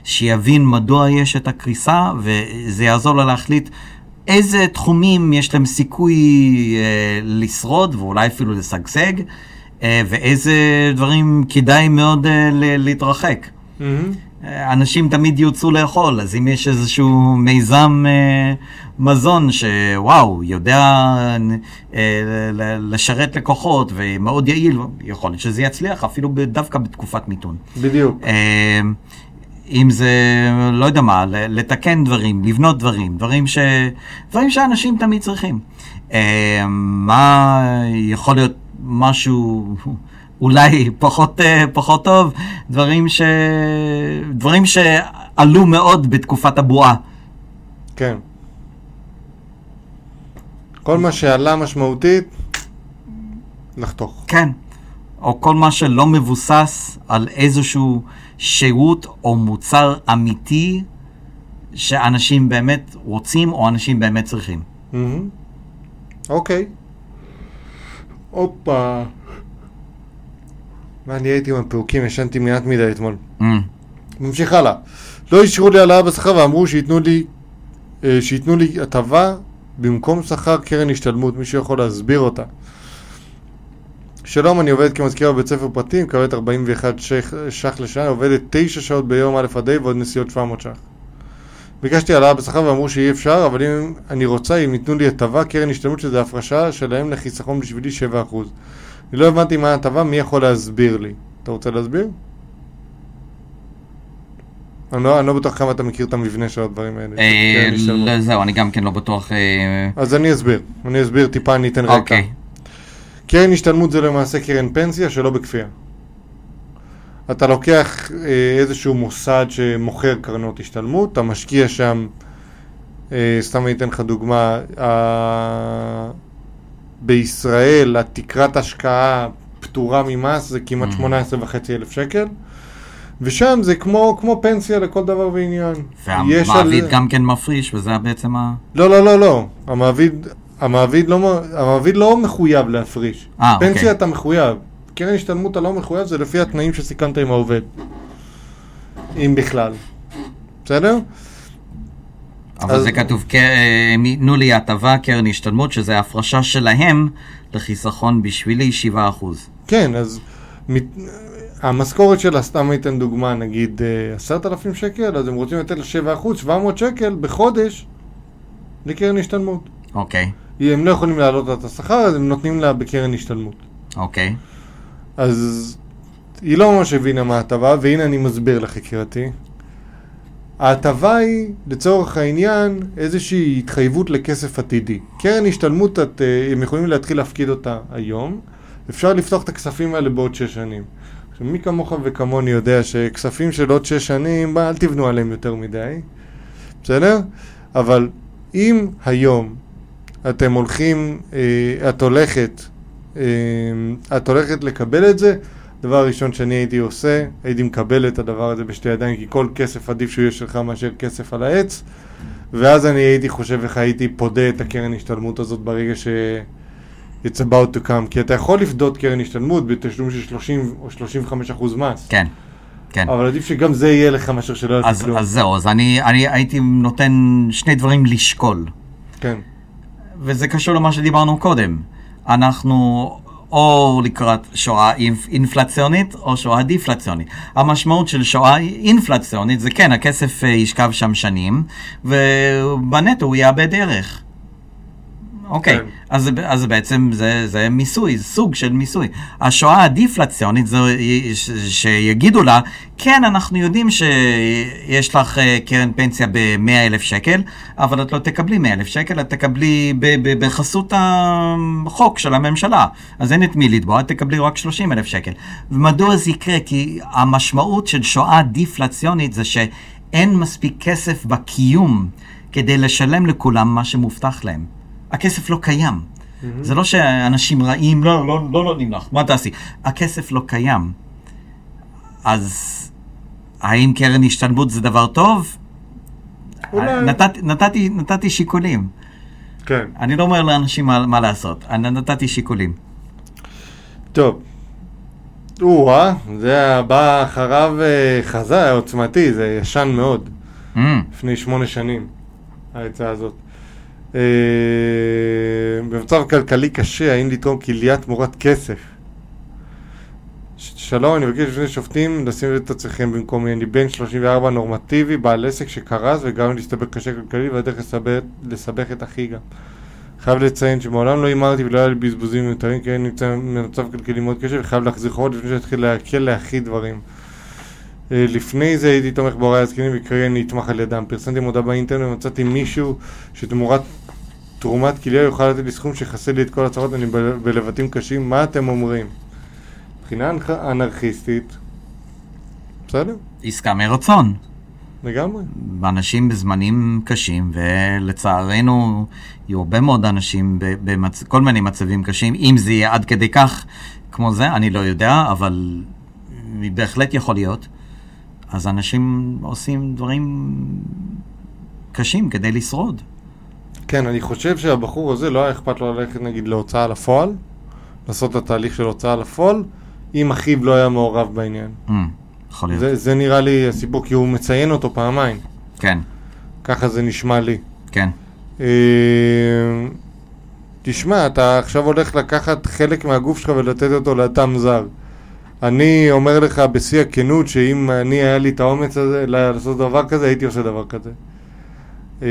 שיבין מדוע יש את הקריסה, וזה יעזור לו להחליט איזה תחומים יש להם סיכוי uh, לשרוד, ואולי אפילו לשגשג, uh, ואיזה דברים כדאי מאוד uh, להתרחק. Mm-hmm. אנשים תמיד ירצו לאכול, אז אם יש איזשהו מיזם אה, מזון שוואו, יודע אה, לשרת לקוחות ומאוד יעיל, יכול להיות שזה יצליח אפילו דווקא בתקופת מיתון. בדיוק. אה, אם זה, לא יודע מה, לתקן דברים, לבנות דברים, דברים, ש... דברים שאנשים תמיד צריכים. אה, מה יכול להיות משהו... אולי פחות, אה, פחות טוב, דברים, ש... דברים שעלו מאוד בתקופת הבועה. כן. כל מה שעלה משמעותית, לחתוך. כן. או כל מה שלא מבוסס על איזשהו שירות או מוצר אמיתי שאנשים באמת רוצים או אנשים באמת צריכים. אוקיי. הופה. מה, אני הייתי עם הפירוקים, ישנתי מעט מדי אתמול. Mm. ממשיך הלאה. לא אישרו לי העלאה בשכר ואמרו שייתנו לי, אה, שייתנו לי הטבה במקום שכר קרן השתלמות. מישהו יכול להסביר אותה. שלום, אני עובדת כמזכירה בבית ספר פרטי, מקבלת 41 שח, שח לשעה, עובדת 9 שעות ביום א' עד ה' ועוד נסיעות 700 שח. ביקשתי העלאה בשכר ואמרו שאי אפשר, אבל אם אני רוצה, אם ייתנו לי הטבה, קרן השתלמות שזה הפרשה שלהם לחיסכון בשבילי 7%. אני לא הבנתי מה ההטבה, מי יכול להסביר לי? אתה רוצה להסביר? אני לא, אני לא בטוח כמה אתה מכיר את המבנה של הדברים האלה. אה. לא, זהו, אני גם כן לא בטוח. אה, אז אני אסביר, אני אסביר טיפה, אני אתן רקע. אוקיי. קרן השתלמות זה למעשה קרן פנסיה שלא בכפייה. אתה לוקח אה, איזשהו מוסד שמוכר קרנות השתלמות, אתה משקיע שם, אה, סתם אני אתן לך דוגמה, אה, בישראל התקרת השקעה פטורה ממס זה כמעט Mhm. 18.5 אלף שקל, ושם זה כמו, כמו פנסיה לכל דבר ועניין. והמעביד על- גם כן מפריש, וזה בעצם ה... לא, לא, לא, לא. המעביד, המעביד, לא, המעביד לא מחויב להפריש. אה, פנסיה אוקיי. אתה מחויב. קרן השתלמות אתה לא מחויב, זה לפי התנאים שסיכמת עם העובד. אם בכלל. בסדר? אבל אז- זה כתוב, "כ- אה, הם ייתנו לי הטבה, קרן השתלמות, שזה הפרשה שלהם לחיסכון בשבילי 7%. כן, אז מת... המשכורת שלה, סתם אתן דוגמה, נגיד אה, עשרת אלפים שקל, אז הם רוצים לתת לה 7%, 700 שקל בחודש לקרן השתלמות. אוקיי, הם לא יכולים להעלות לה את השכר, אז הם נותנים לה בקרן השתלמות. אוקיי. אז היא לא ממש הבינה מה ההטבה, והנה אני מסביר לך יקירתי. ההטבה היא, לצורך העניין, איזושהי התחייבות לכסף עתידי. קרן השתלמות, את, אה, הם יכולים להתחיל להפקיד אותה היום, אפשר לפתוח את הכספים האלה בעוד שש שנים. עכשיו, מי כמוך וכמוני יודע שכספים של עוד שש שנים, אל תבנו עליהם יותר מדי, בסדר? אבל אם היום אתם הולכים, אה, את הולכת, אה, את הולכת לקבל את זה, דבר ראשון שאני הייתי עושה, הייתי מקבל את הדבר הזה בשתי ידיים, כי כל כסף עדיף שהוא יהיה שלך מאשר כסף על העץ, ואז אני הייתי חושב איך הייתי פודה את הקרן השתלמות הזאת ברגע ש... it's about to come, כי אתה יכול לפדות קרן השתלמות בתשלום של 30 או 35 אחוז מס, כן, כן. אבל עדיף שגם זה יהיה לך מאשר שלא יעשה כלום. אז זהו, אז אני, אני הייתי נותן שני דברים לשקול, כן, וזה קשור למה שדיברנו קודם. אנחנו או לקראת שואה אינפ- אינפלציונית או שואה דיפלציונית. המשמעות של שואה אינפלציונית זה כן, הכסף אה, ישכב שם שנים, ובנטו הוא יאבד ערך. אוקיי, כן. אז, אז בעצם זה, זה מיסוי, זה סוג של מיסוי. השואה הדיפלציונית זה ש- שיגידו לה, כן, אנחנו יודעים שיש לך אה, קרן פנסיה ב-100 אלף שקל, אבל את לא תקבלי 100 אלף שקל, את תקבלי ב- ב- בחסות החוק של הממשלה. אז אין את מי לתבוע, את תקבלי רק 30 אלף שקל. ומדוע זה יקרה? כי המשמעות של שואה דיפלציונית זה שאין מספיק כסף בקיום כדי לשלם לכולם מה שמובטח להם. הכסף לא קיים. זה לא שאנשים רעים, לא, לא, לא נותנים לך, מה תעשי? הכסף לא קיים. אז האם קרן השתלמות זה דבר טוב? אולי. נתתי, נתתי, נתתי שיקולים. כן. אני לא אומר לאנשים מה, מה לעשות, אני נתתי שיקולים. טוב. או-אה, זה הבא אחריו אה, חזה, עוצמתי, זה ישן מאוד. Mm, לפני שמונה שנים, העצה הזאת. אה, במצב כלכלי קשה, האם לתרום כליה תמורת כסף? שלום, אני מבקש לפני שופטים לשים את עצמכם במקומי. אני בן 34 נורמטיבי, בעל עסק שקרס וגרם לי להסתבך קשה כלכלי והדרך לסבך, לסבך את אחי גם. חייב לציין שמעולם לא הימרתי ולא היה לי בזבוזים מיותרים כי אני נמצא במצב כלכלי מאוד קשה וחייב להחזיר חובות לפני שאתחיל להקל לאחי דברים. אה, לפני זה הייתי תומך בהוריי הזקנים וכרגע אני נתמך על ידם. פרסמתי מודעה באינטרנט ומצאתי מישהו שתמורת תרומת כליה יוכל לתת לי סכום שיכסה לי את כל הצרות, אני בלבטים קשים. מה אתם אומרים? מבחינה אנרכיסטית, בסדר, עסקה מרצון. לגמרי. אנשים בזמנים קשים, ולצערנו יהיו הרבה מאוד אנשים בכל מיני מצבים קשים. אם זה יהיה עד כדי כך כמו זה, אני לא יודע, אבל בהחלט יכול להיות. אז אנשים עושים דברים קשים כדי לשרוד. כן, אני חושב שהבחור הזה לא היה אכפת לו ללכת נגיד להוצאה לפועל, לעשות את התהליך של הוצאה לפועל, אם אחיו לא היה מעורב בעניין. Mm, יכול להיות. זה, זה נראה לי הסיפור, כי הוא מציין אותו פעמיים. כן, ככה זה נשמע לי. כן. אה, תשמע, אתה עכשיו הולך לקחת חלק מהגוף שלך ולתת אותו לאדם זר. אני אומר לך בשיא הכנות שאם אני היה לי את האומץ הזה לעשות דבר כזה, הייתי עושה דבר כזה. אה,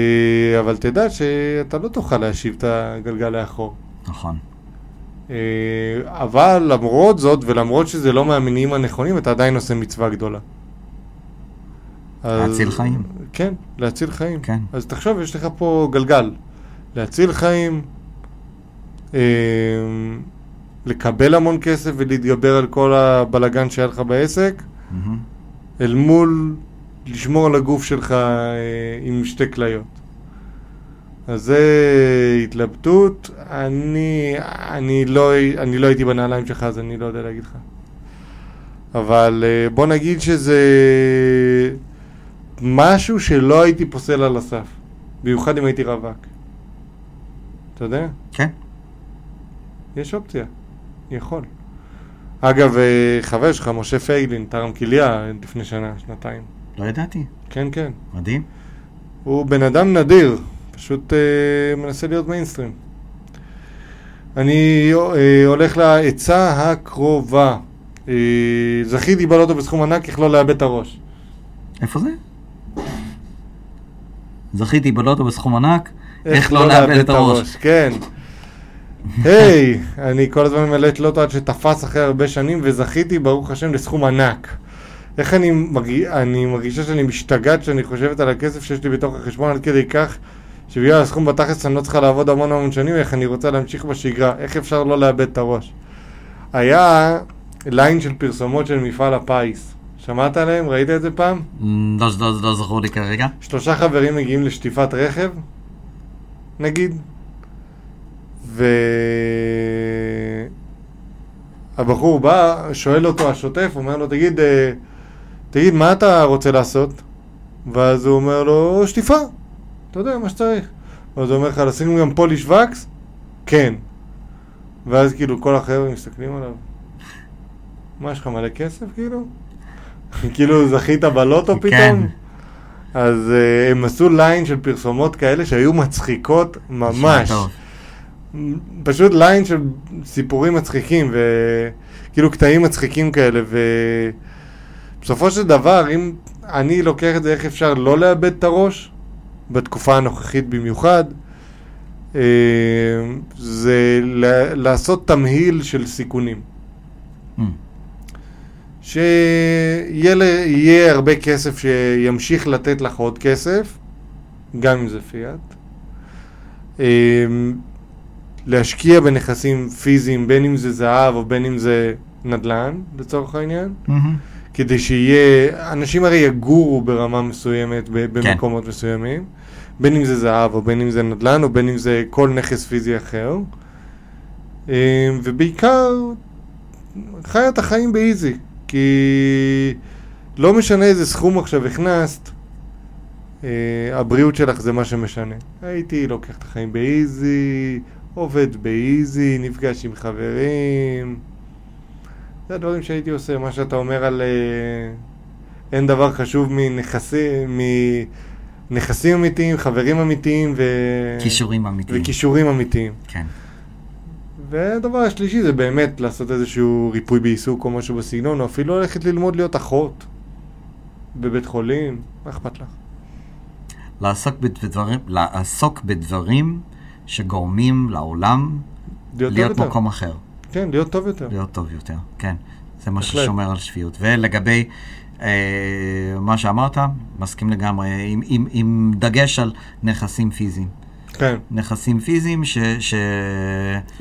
אבל תדע שאתה לא תוכל להשיב את הגלגל לאחור. נכון. אה, אבל למרות זאת, ולמרות שזה לא מהמניעים הנכונים, אתה עדיין עושה מצווה גדולה. אז- להציל חיים. כן, להציל חיים. כן. אז תחשוב, יש לך פה גלגל. להציל חיים, אה, לקבל המון כסף ולהתגבר על כל הבלגן שהיה לך בעסק, מהמם. אל מול לשמור על הגוף שלך אה, עם שתי כליות. אז זה התלבטות. אני, אני, לא, אני לא הייתי בנעליים שלך, אז אני לא יודע להגיד לך. אבל אה, בוא נגיד שזה משהו שלא הייתי פוסל על הסף. במיוחד אם הייתי רווק. אתה יודע? כן. יש אופציה. יכול. אגב, אה, חבר שלך, משה פייגלין, תרם כליה לפני שנה, שנתיים. לא ידעתי. כן, כן. מדהים. הוא בן אדם נדיר, פשוט אה, מנסה להיות מיינסטרים. אני אה, הולך לעצה הקרובה. אה, זכיתי בלוטו בסכום ענק, איך לא לאבד את הראש. איפה זה? זכיתי בלוטו בסכום ענק, איך לא לאבד את הראש. כן. היי, אני כל הזמן ממלא את לוטו עד שתפס אחרי הרבה שנים וזכיתי, ברוך השם, לסכום ענק. איך אני, מרגיש, אני מרגישה שאני משתגעת כשאני חושבת על הכסף שיש לי בתוך החשבון עד כדי כך שבגלל הסכום בתכלס אני לא צריכה לעבוד המון המון שנים, איך אני רוצה להמשיך בשגרה, איך אפשר לא לאבד את הראש. היה ליין של פרסומות של מפעל הפיס. שמעת עליהם? ראית את זה פעם? לא, לא, לא זכור לי כרגע. שלושה חברים מגיעים לשטיפת רכב, נגיד, והבחור בא, שואל אותו השוטף, אומר לו, תגיד, אה, תגיד, מה אתה רוצה לעשות? ואז הוא אומר לו, שטיפה, אתה יודע, מה שצריך. ואז הוא אומר לך, לשים גם פוליש וקס? כן. ואז כאילו כל החבר'ה מסתכלים עליו, מה, יש לך מלא כסף כאילו? [laughs] כאילו זכית בלוטו פתאום? כן. אז uh, הם עשו line של פרסומות כאלה שהיו מצחיקות ממש. פשוט line של סיפורים מצחיקים וכאילו קטעים מצחיקים כאלה ובסופו של דבר אם אני לוקח את זה איך אפשר לא לאבד את הראש בתקופה הנוכחית במיוחד אה, זה לעשות תמהיל של סיכונים Mm. שיהיה הרבה כסף שימשיך לתת לך עוד כסף, גם אם זה פיאט. אמ, להשקיע בנכסים פיזיים, בין אם זה זהב או בין אם זה נדל"ן, לצורך העניין, מהמם. כדי שיהיה, אנשים הרי יגורו ברמה מסוימת ב- במקומות מסוימים, בין אם זה זהב או בין אם זה נדל"ן או בין אם זה כל נכס פיזי אחר. אמ, ובעיקר, חי את החיים באיזי, כי לא משנה איזה סכום עכשיו הכנסת, אה, הבריאות שלך זה מה שמשנה. הייתי לוקח את החיים באיזי, עובד באיזי, נפגש עם חברים. זה הדברים שהייתי עושה, מה שאתה אומר על אה, אין דבר חשוב מנכסים, מנכסים אמיתיים, חברים אמיתיים ו... כישורים אמיתיים. וכישורים אמיתיים. כן. והדבר השלישי זה באמת לעשות איזשהו ריפוי בעיסוק או משהו בסגנון, או אפילו ללכת ללמוד להיות אחות בבית חולים, מה אכפת לך? לעסוק בדברים, לעסוק בדברים שגורמים לעולם להיות, להיות. מקום אחר, כן, להיות טוב יותר. להיות טוב יותר, כן. זה מה בהחלט. ששומר על שפיות. ולגבי אה, מה שאמרת, מסכים לגמרי, עם, עם, עם דגש על נכסים פיזיים. כן. נכסים פיזיים ש... ש...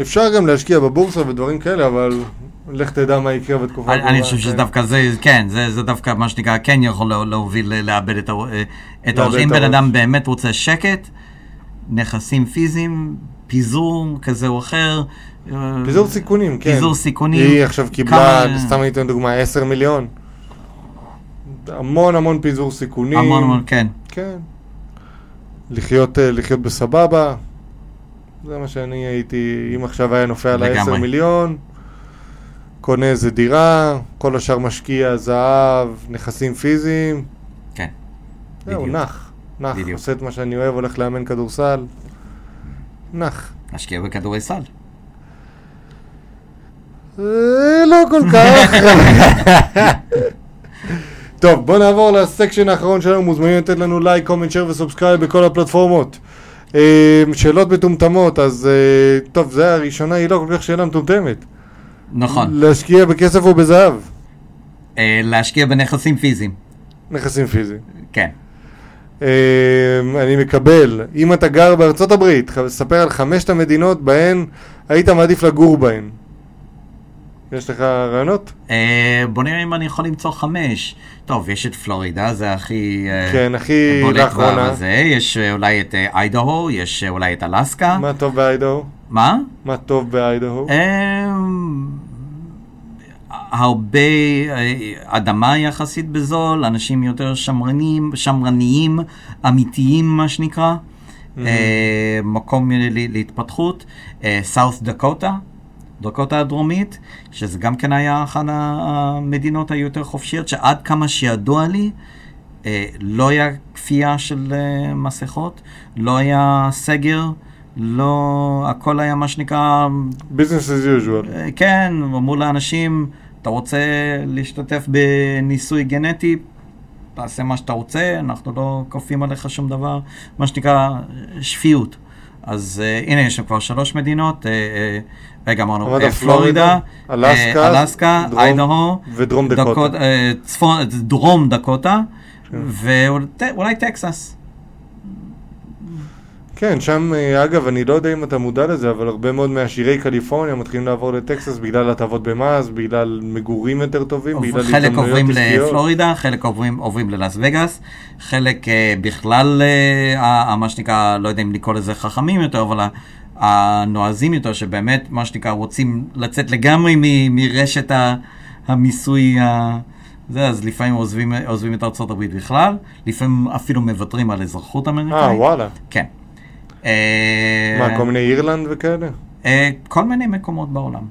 אפשר גם להשקיע בבורסה ודברים כאלה, אבל לך תדע מה יקרה בתקופה אני, אני חושב כן. שזה דווקא זה, כן, זה, זה דווקא מה שנקרא, כן יכול לה- להוביל ל- לאבד את, את הראש. אם בן. אדם באמת רוצה שקט, נכסים פיזיים, פיזור כזה או אחר. אה, פיזור סיכונים, כן. פיזור סיכונים. היא עכשיו קיבלה, כמה- סתם אני אתן דוגמה, 10 מיליון. המון המון פיזור סיכונים. המון המון, כן. כן. לחיות, אה, לחיות בסבבה. זה מה שאני הייתי, אם עכשיו היה נופל על ה-10 לגמרי. מיליון, קונה איזה דירה, כל השאר משקיע זהב, נכסים פיזיים. כן. זהו. נח. נח, בדיוק. עושה את מה שאני אוהב, הולך לאמן כדורסל. נח. להשקיע בכדורגל. אה, לא כל כך. טוב, בוא נעבור ל section האחרון שלנו, מוזמנים לתת לנו לייק, comment, share ו subscribe בכל הפלטפורמות. אה, שאלות מטומטמות, אז אה, טוב, זה הראשונה, היא לא כל כך שאלה מטומטמת. נכון. להשקיע בכסף או בזהב? להשקיע בנכסים פיזיים. נכסים פיזיים. כן. אה, אני מקבל. אם אתה גר בארצות הברית, ספר על חמשת המדינות בהן היית מעדיף לגור בהן. יש לך רעיונות? אה, בוא נראה אם אני יכול למצוא חמש. טוב, יש את פלורידה, זה הכי... אה, כן, הכי לאחרונה. יש אה, אולי את איידהו, יש אולי את אלסקה. מה טוב באיידהו? מה? מה טוב באיידהו? הרבה אה, אדמה יחסית בזול, אנשים יותר שמרנים, שמרניים, אמיתיים מה שנקרא, אה, מקום להתפתחות, סאות' דקוטה, דקוטה הדרומית, שזה גם כן היה אחת המדינות היותר חופשיות, שעד כמה שידוע לי, אה, לא היה כפייה של מסכות, לא היה סגר, לא, הכל היה מה שנקרא ביזנס as usual. כן, אמרו לאנשים, אתה רוצה להשתתף בניסוי גנטי, תעשה מה שאתה רוצה, אנחנו לא כופים עליך שום דבר, מה שנקרא שפיות. אז uh, הנה, יש שם כבר שלוש מדינות, uh, uh, רגע אמרנו, אה, פלורידה, אלסקה, איידהו, ודרום דקוטה. דקות- אה, צפון, דרום דקוטה, כן. ואולי טקסס. כן, שם, אה, אגב, אני לא יודע אם אתה מודע לזה, אבל הרבה מאוד מעשירי קליפורניה מתחילים לעבור לטקסס בגלל הטבות במס, בגלל מגורים יותר טובים, בגלל חלק הזדמנויות עוברים עסקיות. לפלורידה, חלק עוברים, עוברים ללאס וגאס, חלק אה, בכלל, אה, מה שנקרא, לא יודע אם לקרוא לזה חכמים יותר, אבל הנועזים יותר, שבאמת, מה שנקרא, רוצים לצאת לגמרי מ- מרשת ה- המיסוי, ה- זה, אז לפעמים עוזבים, עוזבים את ארצות הברית בכלל, לפעמים אפילו מוותרים על אזרחות אמריקאית. אה, וואלה. כן. אה, מה, כל מיני אירלנד וכאלה? אה, כל מיני מקומות בעולם.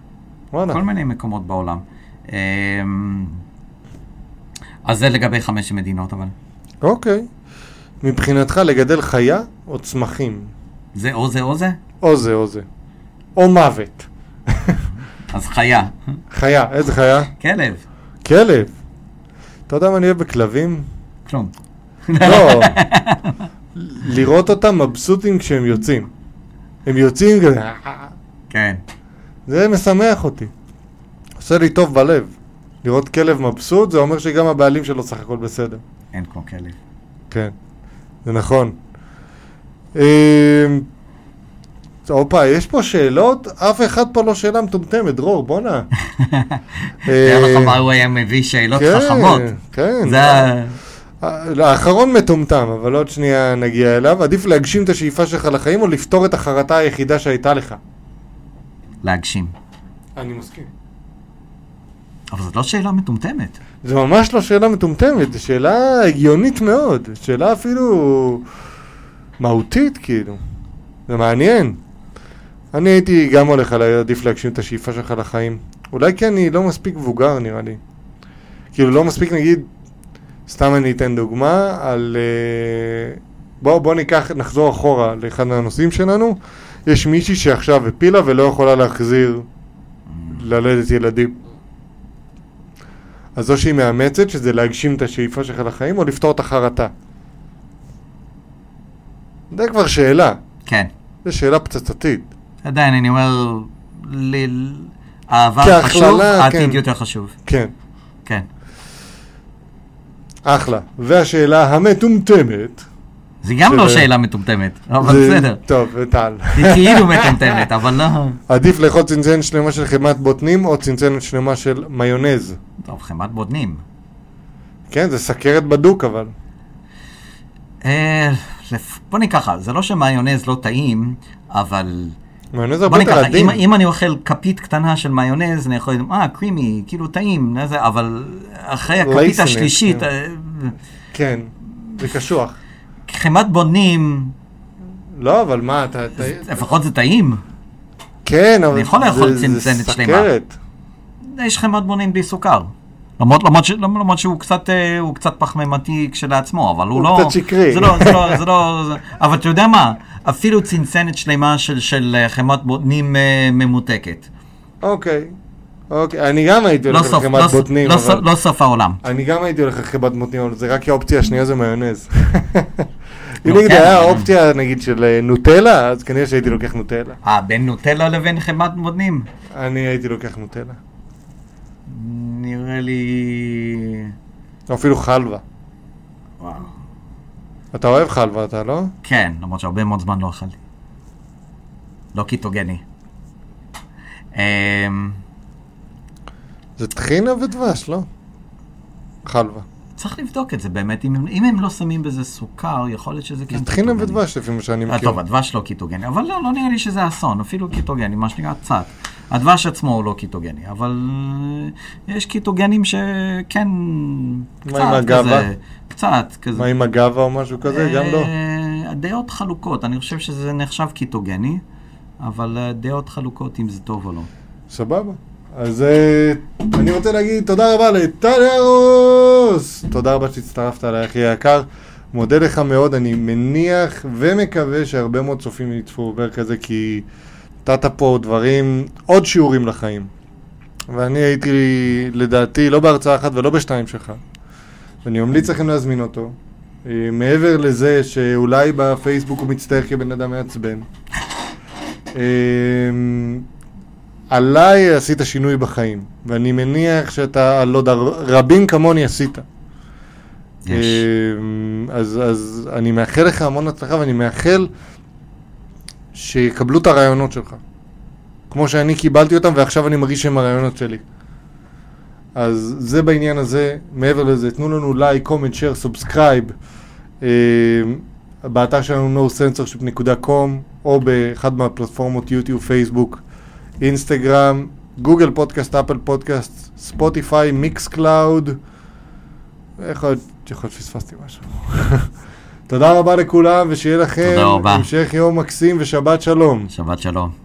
וואלה. כל מיני מקומות בעולם. אמ, אז זה לגבי חמש מדינות, אבל אוקיי. מבחינתך לגדל חיה או צמחים? זה או זה או זה? או זה או זה. או מוות. [laughs] אז חיה. חיה, איזה חיה? כלב. כלב. אתה יודע מה אני אוהב בכלבים? כלום. לא. [laughs] לראות אותם מבסוטים כשהם יוצאים. הם יוצאים כזה, כן. זה משמח אותי. עושה לי טוב בלב. לראות כלב מבסוט, זה אומר שגם הבעלים שלו סך הכל בסדר. אין כמו כלב. כן, זה נכון. אמ, הופה, יש פה שאלות? אף אחד פה לא שאלה מטומטמת, דרור, בואנה. [laughs] תאר לך אה, מה הוא היה מביא שאלות כן, חכמות. כן. ה... האחרון מטומטם, אבל עוד שנייה נגיע אליו. עדיף להגשים את השאיפה שלך לחיים או לפתור את החרטה היחידה שהייתה לך? להגשים. אני מסכים. אבל זאת לא שאלה מטומטמת. זו ממש לא שאלה מטומטמת, זו שאלה הגיונית מאוד. שאלה אפילו מהותית, כאילו. זה מעניין. אני הייתי גם הולך על עדיף להגשים את השאיפה שלך לחיים. אולי כי אני לא מספיק מבוגר, נראה לי. כאילו, לא מספיק, נגיד, סתם אני אתן דוגמה על... אה, בוא, בוא ניקח, נחזור אחורה לאחד מהנושאים שלנו. יש מישהי שעכשיו הפילה ולא יכולה להחזיר ללדת ילדים. אז או שהיא מאמצת, שזה להגשים את השאיפה שלך לחיים, או לפתור את החרטה. זה כבר שאלה. כן. זו שאלה פצצתית. עדיין, אני אומר, ל- העבר חשוב, העתיד כן. יותר חשוב. כן, כן. אחלה. והשאלה המטומטמת... זה גם לא שאלה מטומטמת, אבל זה- בסדר. טוב, טל. היא כאילו מטומטמת, אבל לא... עדיף לאכול צנצנת שלמה של חמת בוטנים, או צנצנת שלמה של מיונז. טוב, חמת בודנים. כן, זה סכרת בדוק, אבל. אה, בוא ניקח זה לא שמיונז לא טעים, אבל... מיונז הרבה יותר עדין. אם, אם אני אוכל כפית קטנה של מיונז, אני יכול להגיד, אה, קרימי, כאילו טעים, זה, אבל אחרי הכפית לייסנט, השלישית, כן. אה, כן, זה קשוח. חמת בודנים, לא, אבל מה, אתה... לפחות זה טעים. כן, אבל... אני יכול זה- לאכול זה צנצנת שלמה. סכרת. יש חמת בודנים בלי סוכר. למרות, למרות, ש, למרות שהוא קצת, אה, הוא קצת פחמימתי כשלעצמו, אבל הוא, הוא לא... קצת שקרי. זה לא, זה לא, זה לא... [laughs] זה, אבל אתה יודע מה? אפילו צנצנת שלמה של, של אה, חמת בוטנים אה, ממותקת. אוקיי. אוקיי, אני גם הייתי לא הולך לא, חמת סוף- בוטנים, לא, אבל... לא סוף העולם. אני גם הייתי הולך על חמת בוטנים, אבל זה רק כי האופציה השנייה זה מיונז. [laughs] אם נגיד כן, היה אופציה נגיד של נוטלה, אז כנראה שהייתי לוקח נוטלה. אה, בין נוטלה לבין חמת בוטנים? אני הייתי לוקח נוטלה. נראה לי... או אפילו חלבה. וואו. אתה אוהב חלבה, אתה לא? כן, למרות שהרבה מאוד זמן לא אכלתי. לא קיטוגני. אמ, זה טחינה ודבש, לא? חלבה. צריך לבדוק את זה באמת, אם, אם הם לא שמים בזה סוכר, יכול להיות שזה כן זה טחינה קיטוגני. ודבש, לפי מה שאני אה, מכיר. טוב, הדבש לא קיטוגני, אבל לא, לא נראה לי שזה אסון, אפילו קיטוגני, מה שנקרא קצת. הדבש עצמו הוא לא קיטוגני, אבל אה, יש קיטוגנים שכן, קצת עם הגאווה? כזה, קצת כזה. מה עם הגאווה או משהו כזה? גם לא. אה, הדעות חלוקות, אני חושב שזה נחשב קיטוגני, אבל אה, דעות חלוקות אם זה טוב או לא. סבבה. אז אה, אני רוצה להגיד תודה רבה לטליה רוס! תודה רבה שהצטרפת אליי, אחי היקר. מודה לך מאוד, אני מניח ומקווה שהרבה מאוד צופים יצפו בפרק הזה, כי נתת פה דברים, עוד שיעורים לחיים. ואני הייתי, לדעתי, לא בהרצאה אחת ולא בשתיים שלך. ואני ממליץ לכם להזמין אותו. אה, מעבר לזה שאולי בפייסבוק הוא מצטער כבן אדם מעצבן. עליי עשית שינוי בחיים, ואני מניח שאתה, עוד הר- רבים כמוני עשית. יש. אה, אז, אז אני מאחל לך המון הצלחה, ואני מאחל שיקבלו את הרעיונות שלך. כמו שאני קיבלתי אותם, ועכשיו אני מרגיש שהם הרעיונות שלי. אז זה בעניין הזה. מעבר לזה, תנו לנו לייק, comment, share, subscribe. באתר שלנו nocensorship.com או באחד מהפלטפורמות יוטיוב, פייסבוק, אינסטגרם, גוגל פודקאסט, אפל פודקאסט, ספוטיפיי, מיקס קלאוד. יכול להיות שפספסתי משהו. [laughs] תודה רבה לכולם, ושיהיה לכם. המשך יום מקסים ושבת שלום. שבת שלום.